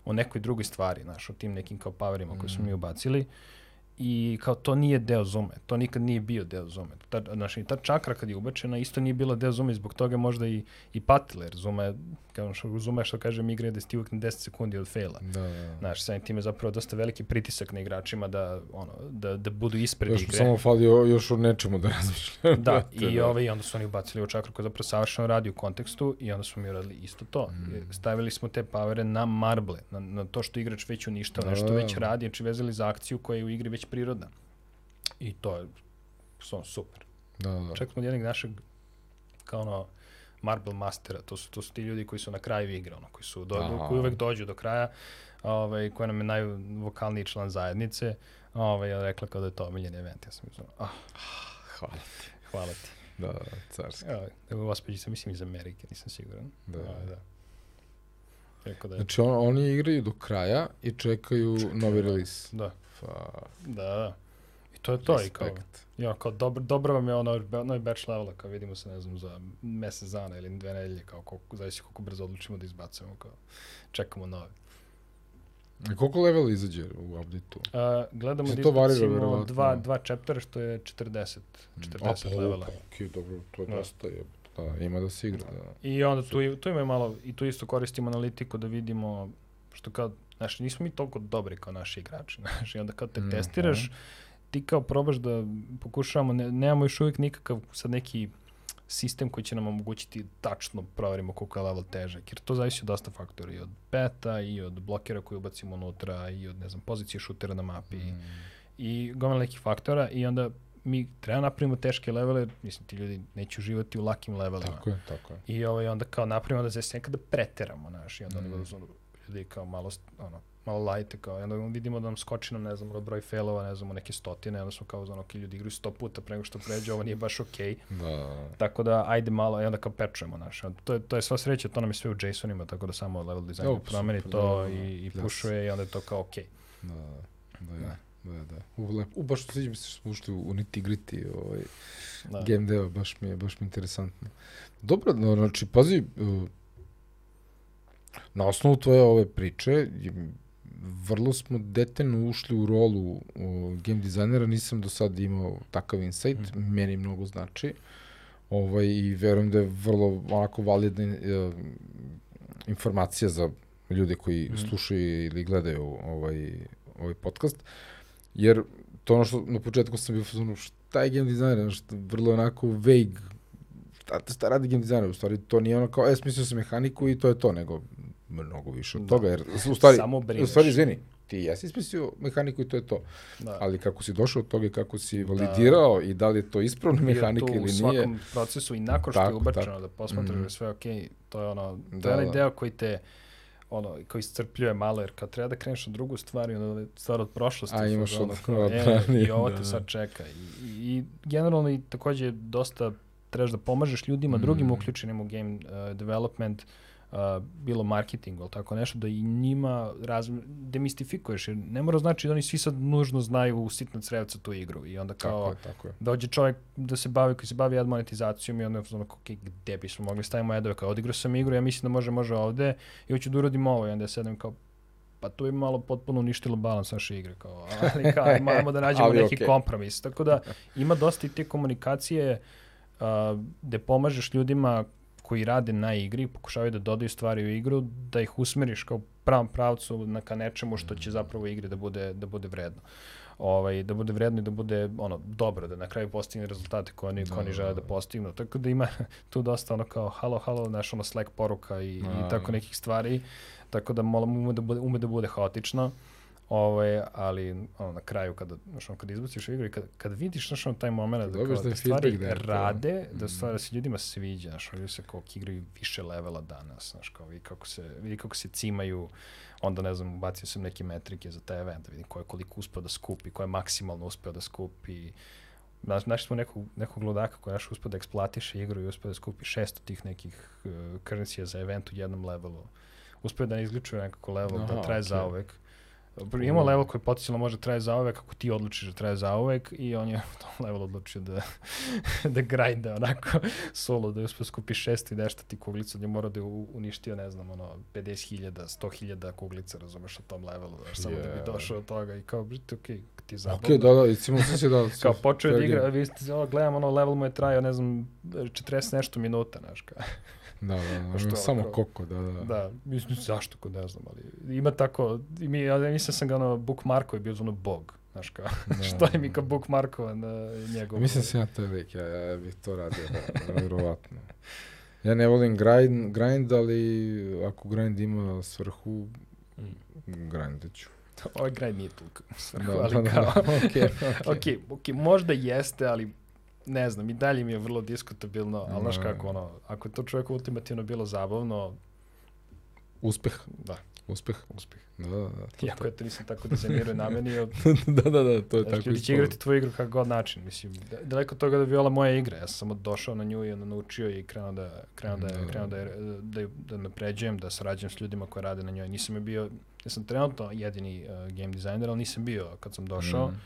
o nekoj drugoj stvari, znaš, o tim nekim kao powerima koje smo mi ubacili i kao to nije deo zume, to nikad nije bio deo zume. Ta, znaš, i ta čakra kad je ubačena isto nije bila deo zume i zbog toga možda i, i patila, jer zuma je, kao što, zuma je što kažem igra je da si ti uvijek na 10 sekundi od faila. Da, da. Znaš, samim tim je zapravo dosta veliki pritisak na igračima da, ono, da, da budu ispred Još igre. samo falio još o nečemu da <laughs> razmišljam. Da, i, ovaj, i onda su oni ubacili u čakru koja zapravo savršeno radi u kontekstu i onda smo mi uradili isto to. Mm. Stavili smo te powere na marble, na, na to što igrač već uništava, Da, nešto da, već da. radi, znači vezali za akciju koja je u igri već prirodna. I to je stvarno super. Da, da. Čak smo od jednog našeg kao ono Marble Mastera, to su, to su ti ljudi koji su na kraju igre, ono, koji, su do, Aha. koji uvek dođu do kraja, ovaj, koja nam je najvokalniji član zajednice, ovaj, je rekla kao da je to omiljeni event. Ja sam mislio, ah, Hvala. hvala ti. Da, da, carski. Evo, evo gospođi sam, mislim iz Amerike, nisam siguran. Da. Ovaj, da. Rekao da je, Znači, on, oni igraju do kraja i čekaju novi release. da, Pa, da, da. I to je to, i kao, respekt. ja, kao dobro, dobro vam je ono, novi batch levela, kao vidimo se, ne znam, za mesec dana ili dve nedelje, kao koliko, zavisi koliko brzo odlučimo da izbacujemo, kao, čekamo nove. A koliko level izađe u update-u? Uh, gledamo da izbacimo dva, dva chaptera, što je 40, 40 A, levela. pa, okej, dobro, to je Da. dosta je. Da, ima da se igra, da. I onda tu, tu ima malo, i tu isto koristimo analitiku da vidimo, što kao, znaš, nismo mi toliko dobri kao naši igrači, <laughs> znaš, i onda kad te Mhm. testiraš, ti kao probaš da pokušavamo, ne, nemamo još uvijek nikakav sad neki sistem koji će nam omogućiti tačno proverimo koliko je level težak, jer to zavisi od dosta faktora, i od peta, i od blokera koji ubacimo unutra, i od, ne znam, pozicije šutera na mapi, Mm. i gomila nekih faktora, i onda mi treba napravimo teške levele, mislim, ti ljudi neće uživati u lakim levelima. Tako je, tako je. I ovaj, onda kao napravimo da se nekada preteramo, znaš, i onda Mm. oni budu ljudi kao malo, ono, malo lajte, kao, i onda vidimo da nam skoči nam, ne znam, od broj failova, ne znam, neke stotine, onda smo kao, ono, ok, ljudi igraju sto puta pre nego što pređe, ovo nije baš okej, Da, tako da, ajde malo, i onda kao pečujemo, znaš, onda to je, to je sva sreća, to nam je sve u JSON-ima, tako da samo level design Dobro, promeni super, to da, da, i, i da. pušuje i onda je to kao okej. da, da, da, da, da. U, lep, u, baš sviđa mi se što smo ušli u, u niti gritty, ovaj, Da. game deo, baš mi je, baš mi je interesantno. Dobro, no, znači, pazi, uh, na osnovu tvoje ove priče, vrlo smo detaljno ušli u rolu game dizajnera, nisam do sada imao takav insight, Mhm. meni mnogo znači. Ovaj, I verujem da je vrlo onako validna uh, informacija za ljude koji Mhm. slušaju ili gledaju ovaj, ovaj podcast. Jer to ono što na početku sam bio fazonu, šta je game designer, što vrlo onako vague, šta, šta radi game designer, u stvari to nije ono kao, e, smislio sam mehaniku i to je to, nego mnogo više od Da. toga, jer u stvari, Samo u brineš. stvari, izvini, ti jesi smislio mehaniku i to je to, Da. ali kako si došao od toga i kako si validirao i da li je to ispravna mehanika ili u nije, svakom procesu i nakon što je Tako, ubačeno tako. da posmatraš da je sve okej, to je ono, to Da, je onaj da. deo koji te ono, koji iscrpljuje malo, jer kad treba da kreneš na drugu stvar i onda je stvar od prošlosti. A, u imaš fazonu od- kao, od e, ranije, I ovo da, te da. sad čeka. I, i, i generalno i takođe dosta trebaš da pomažeš ljudima, Mhm. drugim uključenim u game uh, development, uh, bilo marketingu ili tako nešto, da i njima raz, demistifikuješ, jer ne mora znači da oni svi sad nužno znaju u sitna crevca tu igru i onda kao tako je, tako je. dođe čovjek da se bavi, koji se bavi ad monetizacijom i onda je ono, ok, gde bismo mogli stavimo adove, kao odigrao sam igru, ja mislim da može, može ovde i hoću da uradim ovo i onda ja sedem kao pa tu je malo potpuno uništilo balans naše igre, kao, ali kao, ajmo, ajmo da nađemo Ali neki okej. kompromis. Tako da ima dosta i te komunikacije uh, gde pomažeš ljudima koji rade na igri, pokušavaju da dodaju stvari u igru, da ih usmeriš kao pravom pravcu na ka nečemu što će zapravo igre da bude, da bude vredno. ovaj, da bude vredno i da bude ono, dobro, da na kraju postigne rezultate koje oni, koje oni žele da postignu. Tako da ima <laughs> tu dosta ono kao halo, halo, znaš, ono Slack poruka i, i tako nekih stvari. Tako da moram ume da bude, ume da bude haotično. Ovaj, ali ono, na kraju kada, znaš, ono, kada izbaciš igru i kada, kada vidiš znaš, ono, taj moment da, kao, da stvari da rade, da mm. stvari da se ljudima sviđa, znaš, ono, se kao igraju više levela danas, znaš, kao vidi kako se, vidi kako se cimaju, onda ne znam, bacio sam neke metrike za taj event, da vidim ko je koliko uspeo da skupi, ko je maksimalno uspeo da skupi, Znaš, našli smo nekog, nekog ludaka koji je naš uspeo da eksploatiše igru i uspeo da skupi 600 tih nekih uh, za event u jednom levelu. Uspeo da ne izgličuje nekako level, da Aha, da traje okay. za uvek. Imamo level koji potencijalno može da traje za uvek, ako ti odlučiš da traje za uvek i on je <laughs> u tom level odlučio da, <laughs> da grinda onako <laughs> solo, da je uspio skupi šest i nešto ti kuglica, da mora da je uništio, ne znam, ono, 50.000, 100.000 kuglica, razumeš, na tom levelu, znaš, samo yeah. da bi došao od toga i kao, brite, okej, okay, ti je zabavno. Okej, okay, da, da, i cimo se da... kao počeo da igra, vi ste, ono, gledam, ono, level mu je trajao, ne znam, 40 nešto minuta, znaš, kao. Da, da, <laughs> da, što, samo kao, koko, da, da. Da, mislim, zašto, ko ne znam, ali ima tako, i mi, ja mislim sam ga ono bookmarko je bio ono bog, znaš kao, da, <laughs> što je mi kao bookmarkovan na njegov. Mislim se ja to je lik, ja, ja bih to radio, da, verovatno. Ja ne volim grind, grind, ali ako grind ima svrhu, mm. grindat ću. Ovaj grind nije toliko svrhu, da, ali da, da, kao, da, okay, okay. ok, ok, možda jeste, ali ne znam, i dalje mi je vrlo diskutabilno, ali znaš kako, ono, ako je to čovjeku ultimativno bilo zabavno... Uspeh. Da. Uspeh. Uspeh. Da, da, da. To, Iako ja to nisam tako dizajnirao i namenio. <laughs> da, da, da, to je tako. Ljudi će igrati tvoju igru kako god način, mislim. Daleko od toga da bi bila moja igra, ja sam samo došao na nju i onda naučio i krenuo da, krenuo da, da, krenuo da, da, da, da napređujem, da sarađujem s ljudima koji rade na njoj. Nisam je bio, ja sam trenutno jedini uh, game designer, ali nisam bio kad sam došao. Mm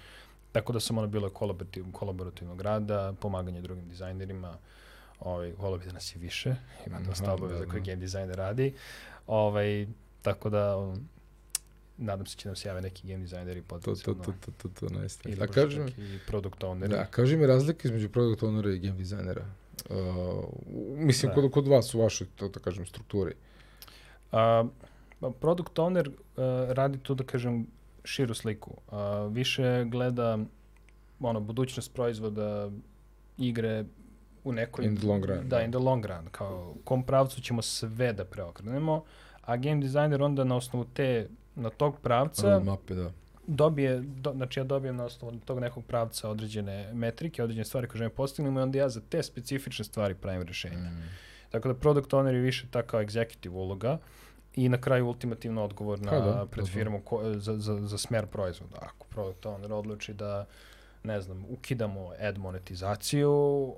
Tako da sam ono bilo kolaborativ, kolaborativnog rada, pomaganje drugim dizajnerima, ovaj, volio bi da nas je više, ima dosta obaveza da, da. koje game dizajner radi, ovaj, tako da um, nadam se će nam se jave neki game dizajneri potencijalno. To, to, to, to, to, nice. Ili da, kažem, neki product owneri. Da, kaži mi razlike između product ownera i game dizajnera. Uh, mislim, da. kod, kod vas u vašoj, to da kažem, strukturi. Uh, product owner uh, radi to, da kažem, širu sliku. Uh, više gleda ono, budućnost proizvoda, igre u nekoj... In the long run. Da, da. in the long run. Kao, kom pravcu ćemo sve da preokrenemo, a game designer onda na osnovu te, na tog pravca... mape, da dobije, do, znači ja dobijem na osnovu tog nekog pravca određene metrike, određene stvari koje želim postignemo i onda ja za te specifične stvari pravim rešenja. Mm. Tako da product owner je više ta kao executive uloga, i na kraju ultimativno odgovor na, da, pred da, da. firmu ko, za, za, za smer proizvoda. Ako product owner odluči da ne znam, ukidamo ad monetizaciju,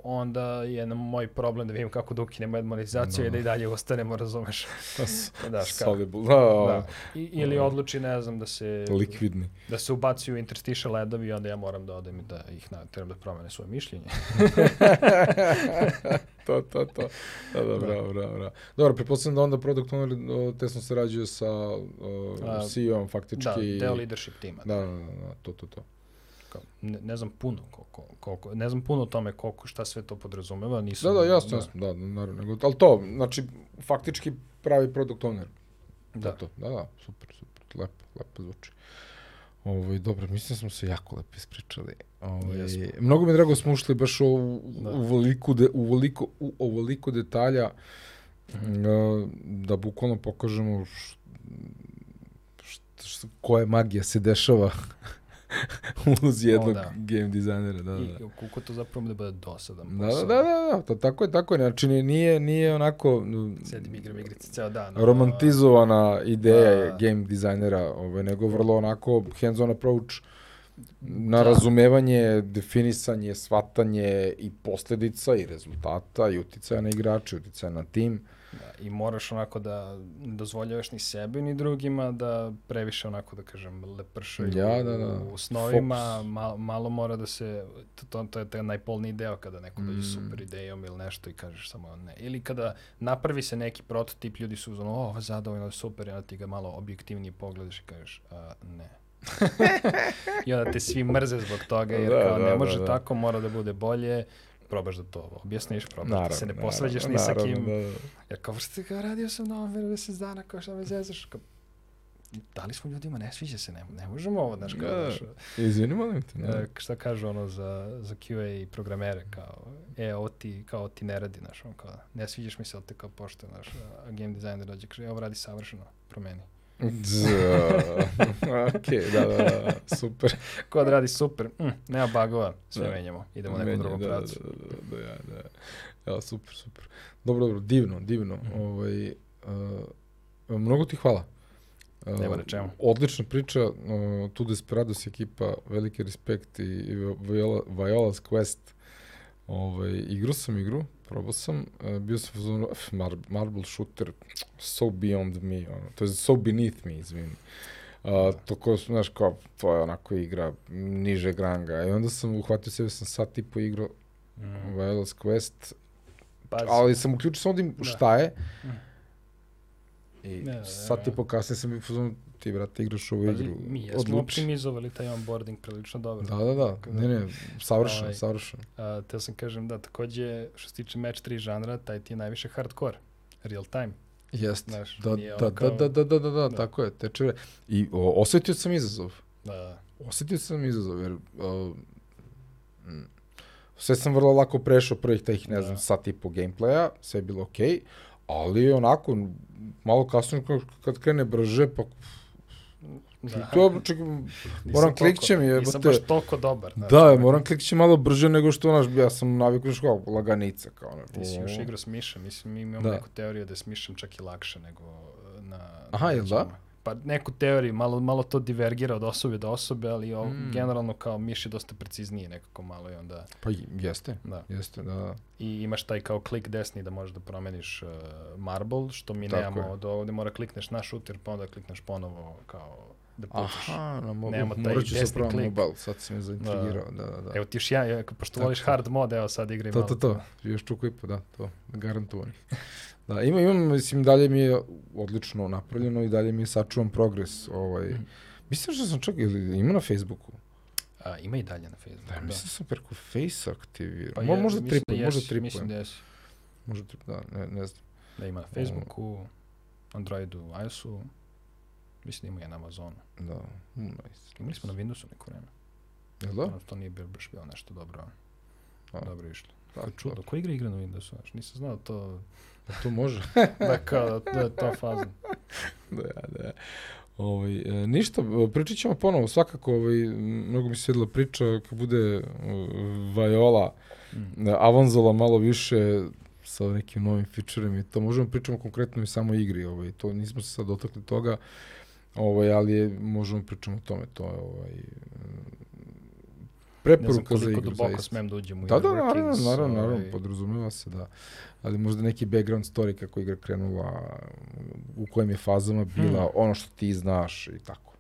onda je na moj problem da vidim kako da ukinemo ad monetizaciju no. i da i dalje ostanemo, razumeš? <laughs> da, Soluble. Da, da. I, ili odluči, ne znam, da se... Likvidni. Da se ubacuju interstitial adovi i onda ja moram da odem i da ih nateram da promene svoje mišljenje. <laughs> to, to, to. Da, da, bravo, bravo, bravo. Dobro, pretpostavljam da onda product owner tesno sarađuje sa uh, CEO-om faktički. Da, deo leadership tima. Da, da, da, to, to, to ne, ne znam puno koliko, koliko, ne znam puno o tome koliko, šta sve to podrazumeva, nisam... Da, da, jasno, da. jasno, da, naravno, nego, ali to, znači, faktički pravi product owner. Da. To, da, da, super, super, lepo, lepo zvuči. Ovo, ovaj, dobro, mislim da smo se jako lepo ispričali. Ovo, ovaj, mnogo mi je drago smo ušli baš u, da. u, veliko de, u, veliko, u ovoliko detalja mm -hmm. da bukvalno pokažemo š, š, š, koja magija se dešava <laughs> uz jednog o, da. game dizajnera, da, da. I koliko to zapravo da bude dosadan da, da, da, da, da, to, tako je, tako je, znači nije, nije onako... Sedim igram igrice ceo dan. Romantizovana ideja da, da. game dizajnera, ovaj, nego vrlo onako hands-on approach na da. razumevanje, definisanje, shvatanje i posledica i rezultata i uticaja na igrače, uticaja na tim. Da, I moraš onako da ne dozvoljavaš ni sebi ni drugima da previše onako da kažem lepršaju ja, da, da. u snovima, mal, malo mora da se, to, to je taj najpolniji deo kada neko mm. dođe super idejom ili nešto i kažeš samo ne. Ili kada napravi se neki prototip, ljudi su uzmano, o, zadovoljno, super, onda ti ga malo objektivnije pogledaš i kažeš, a, ne. <laughs> I onda te svi mrze zbog toga, jer da, kao da, ne može da, da. tako, mora da bude bolje probaš da to objasniš, probaš naravno, da se ne posvađaš ni sa kim. Da, da. Jer kao, što kao, radio sam na ovom mesec dana, kao šta me zezaš, kao, da li smo ljudima, ne sviđa se, ne, ne možemo ovo, znaš, kao, Da. znaš, Izvini, molim te. Ne. šta kažu ono za, za QA i programere, kao, e, ovo ti, kao, ti ne radi, znaš, ono, kao, ne sviđaš mi se, ali te kao pošto, znaš, a game designer dođe, kaže, "E, ovo radi savršeno, promeni. Ok, da, da, da, super. Kod radi super, mm, nema bagova, sve Da. menjamo, idemo nekom Menja, drugom da, pravcu. Da, da, da, da, ja, da. Ja, super, super. Dobro, dobro, divno, divno. Mhm. Ovaj, uh, mnogo ti hvala. Uh, Nema na čemu. Odlična priča, uh, tu Desperados ekipa, veliki respekt i, i Viola, Viola's Quest. Ovaj, igrao sam igru, probao sam, uh, bio sam u fazonu, "Uf, mar, Marble shooter, so beyond me, ono, to je so beneath me, izvini. Uh, to ko, znaš, kao, to je onako igra niže granga. I onda sam uhvatio sebe, sam sat i po igrao Mm. Viola's Quest, Pazi. ali sam uključio samo da im Da. šta je. Mm. I Ne, ne, sat i ne. po kasnije sam fazonu, ti, brate, igraš ovu Pazi, igru, mi jesmo odluči. optimizovali taj onboarding prilično dobro. Da, da, da, ne, ne, savršeno, Ovaj, savršeno. A, teo sam kažem da takođe što se tiče match 3 žanra, taj ti je najviše hardcore, real time. Jeste, znaš, da, da, da, kao- da, da, da, da, da, Da. tako je, teče I o, osetio sam izazov, Da, osetio sam izazov, jer uh, mm, sve sam vrlo lako prešao prvih tih, ne Da. znam, sat i po gameplaya, sve je bilo okej, ali onako, malo kasnije kad- kad krene brže, pa da. to, čekaj, Nisam moram klikćem je, Nisam baš toliko dobar. Da, onako, moram klikći malo brže nego što, znaš, ja sam navikao što kao laganica, kao ono. Ti si još igrao s mišem, mislim, mi imamo Da. neku teoriju da je s mišem čak i lakše nego e, na... Aha, na jel da? Pa neku teoriju, malo, malo to divergira od osobe do osobe, ali o, Mm. generalno kao miš je dosta precizniji nekako malo i onda... Pa jeste, Da. jeste, da, da. I imaš taj kao klik desni da možeš da promeniš uh, marble, što mi Tako nemamo je. od ovde, mora klikneš na šuter, pa onda klikneš ponovo kao da pucaš. Aha, na mogu, Nemamo taj morat ću se pravo sad si me zaintrigirao, da, da, da. Evo ti još ja, pošto Tako voliš hard mod, evo sad igraj to, malo. to, to, još čuko i po, da, to, garantovani. Da, ima, imam, mislim, dalje mi je odlično napravljeno i dalje mi je sačuvan progres, ovaj, Mhm. mislim što sam čak, ili ima na Facebooku? A, ima i dalje na Facebooku. Da, mislim sam preko Face aktivirao, Pa je- možda mislim tri da možda jesi, tri Mislim da jesi. možda da, ne, ne znam. Da ima na Facebooku, Androidu, iOS-u, mislim da ima i na Amazonu. Da, mm, nice. Imali smo na Windowsu neko vreme. Jel da? Ono, to nije bilo baš bilo nešto dobro, A. dobro išlo. Da, Čuo, čudo. da ko igra igra na Windowsu, znaš, nisam znao to, Da, to može. <laughs> da kao, da je to faza. da, da. Ovaj, e, ništa, pričat ćemo ponovo, svakako, ovaj, mnogo mi se svidela priča, kad bude Viola, Mm. e, avanzala malo više sa nekim novim featureima i to možemo pričamo konkretno i samo igri, ovaj, to nismo se sad dotakli toga, ovaj, ali je, možemo pričamo o tome, to je ovaj, Ne znam preporuka za koliko igru, duboko zaista. smem da uđem u Da, da, naravno, naravno, naravno, ovaj, podrazumeva se, da. Ali možda neki background story kako igra krenula, u kojim je fazama bila, Hmm. ono što ti znaš i tako.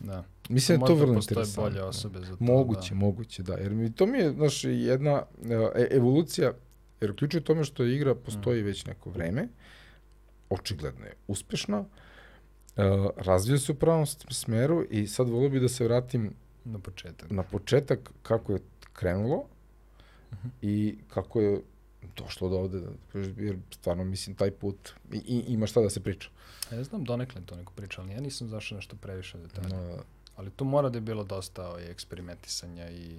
Da. Mislim da je to Možda vrlo postoje interesantno. bolje osobe za to. Moguće, da. moguće, da. Jer mi, to mi je, znaš, jedna e, evolucija, jer uključuje tome što igra postoji Mm. već neko vreme, očigledno je uspešna, e, razvija se u pravom smeru i sad volio bi da se vratim Na početak. na početak kako je krenulo Mhm. i kako je došlo do ovde, jer stvarno mislim taj put i, i, ima šta da se priča. Ja ne znam donekle to neko priča, ali ja nisam zašao nešto previše detalja. No, Ali tu mora da je bilo dosta ovaj, eksperimentisanja i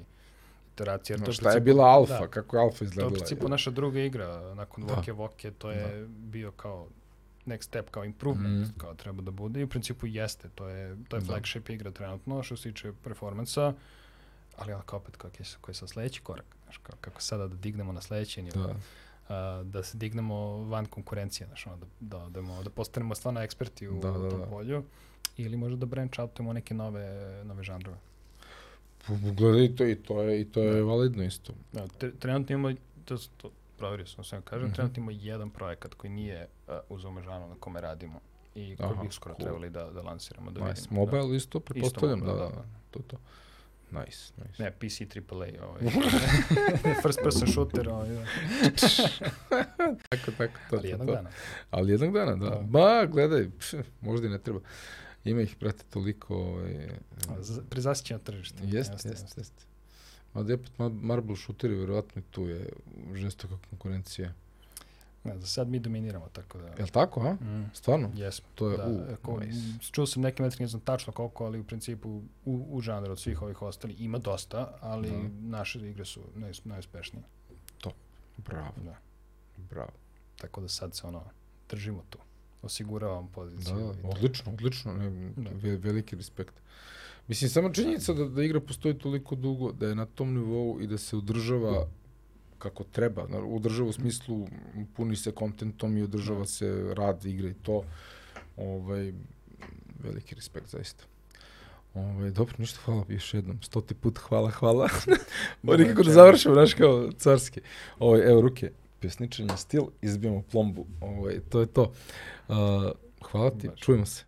iteracije. jer no, to šta je principu- bila alfa, Da, kako je alfa to je u izgledala. principu naša druga igra, nakon Da. Voke Voke, to je bio kao next step, kao improvement, Mhm. kao treba da bude i u principu jeste, to je, to je Da. flagship igra trenutno što se tiče performansa, ali onako opet kako je, koji je sad sledeći korak, znaš, kao, kako sada da dignemo na sledeći nivo, Da. a, da se dignemo van konkurencije, znaš, ono, da, da, da, mo- da postanemo stvarno eksperti u, Da, da, tom da. polju, ili možda da branch outujemo neke nove, nove žanrove. Gledaj, to, i to je, i to je Da. validno isto. Da, tre, trenutno imamo, to, to proverio sam, sve kažem, Mhm. trenutno imamo jedan projekat koji nije uh, uz ove žanu na kome radimo i koji Aha, bi uskoro cool. trebali da, da lansiramo, da nice. vidimo. Mobile isto, pretpostavljam, da, da, da, da. to to. Nice, nice. Da. Ne, PC AAA, ovaj. <laughs> <laughs> First person shooter, ovaj, da. <laughs> Tako, tako, to, ali jednog to. dana. Ali jednog dana, da. Da. Ba, gledaj, pš, možda i ne treba. Ima ih, brate, toliko, ovaj, Prezasićeno tržište. Jeste, jeste, jeste. Mada je opet ma- Marble Shooter je verovatno tu je žestoka konkurencija. Ne, za sad mi dominiramo, tako da... Jel tako, a? Mm, Stvarno? jesmo. To je, Da, u, ako, nice. m, čuo sam neke metrike, ne znam tačno koliko, ali u principu u, u žanru od svih ovih ostali ima dosta, ali Da. naše igre su naj, najuspešnije. Bravo, Da. bravo. Tako da sad se ono, držimo tu. Osiguravam Da, poziciju. i to. odlično, odlično, ne, Da. ve- veliki respekt. Mislim, samo činjenica da, da igra postoji toliko dugo, da je na tom nivou i da se održava kako treba, održava u smislu puni se kontentom i održava Da. se rad igre i to, ovaj, veliki respekt zaista. Ovaj, dobro, ništa, hvala još jednom. Stoti put hvala, hvala. <laughs> Ovo nikako da čemu. završimo, znaš, kao carski. Ovaj, evo, ruke, pjesničenje, stil, izbijemo plombu. Ovaj, to je to. Uh, hvala ti, Baš. čujemo se.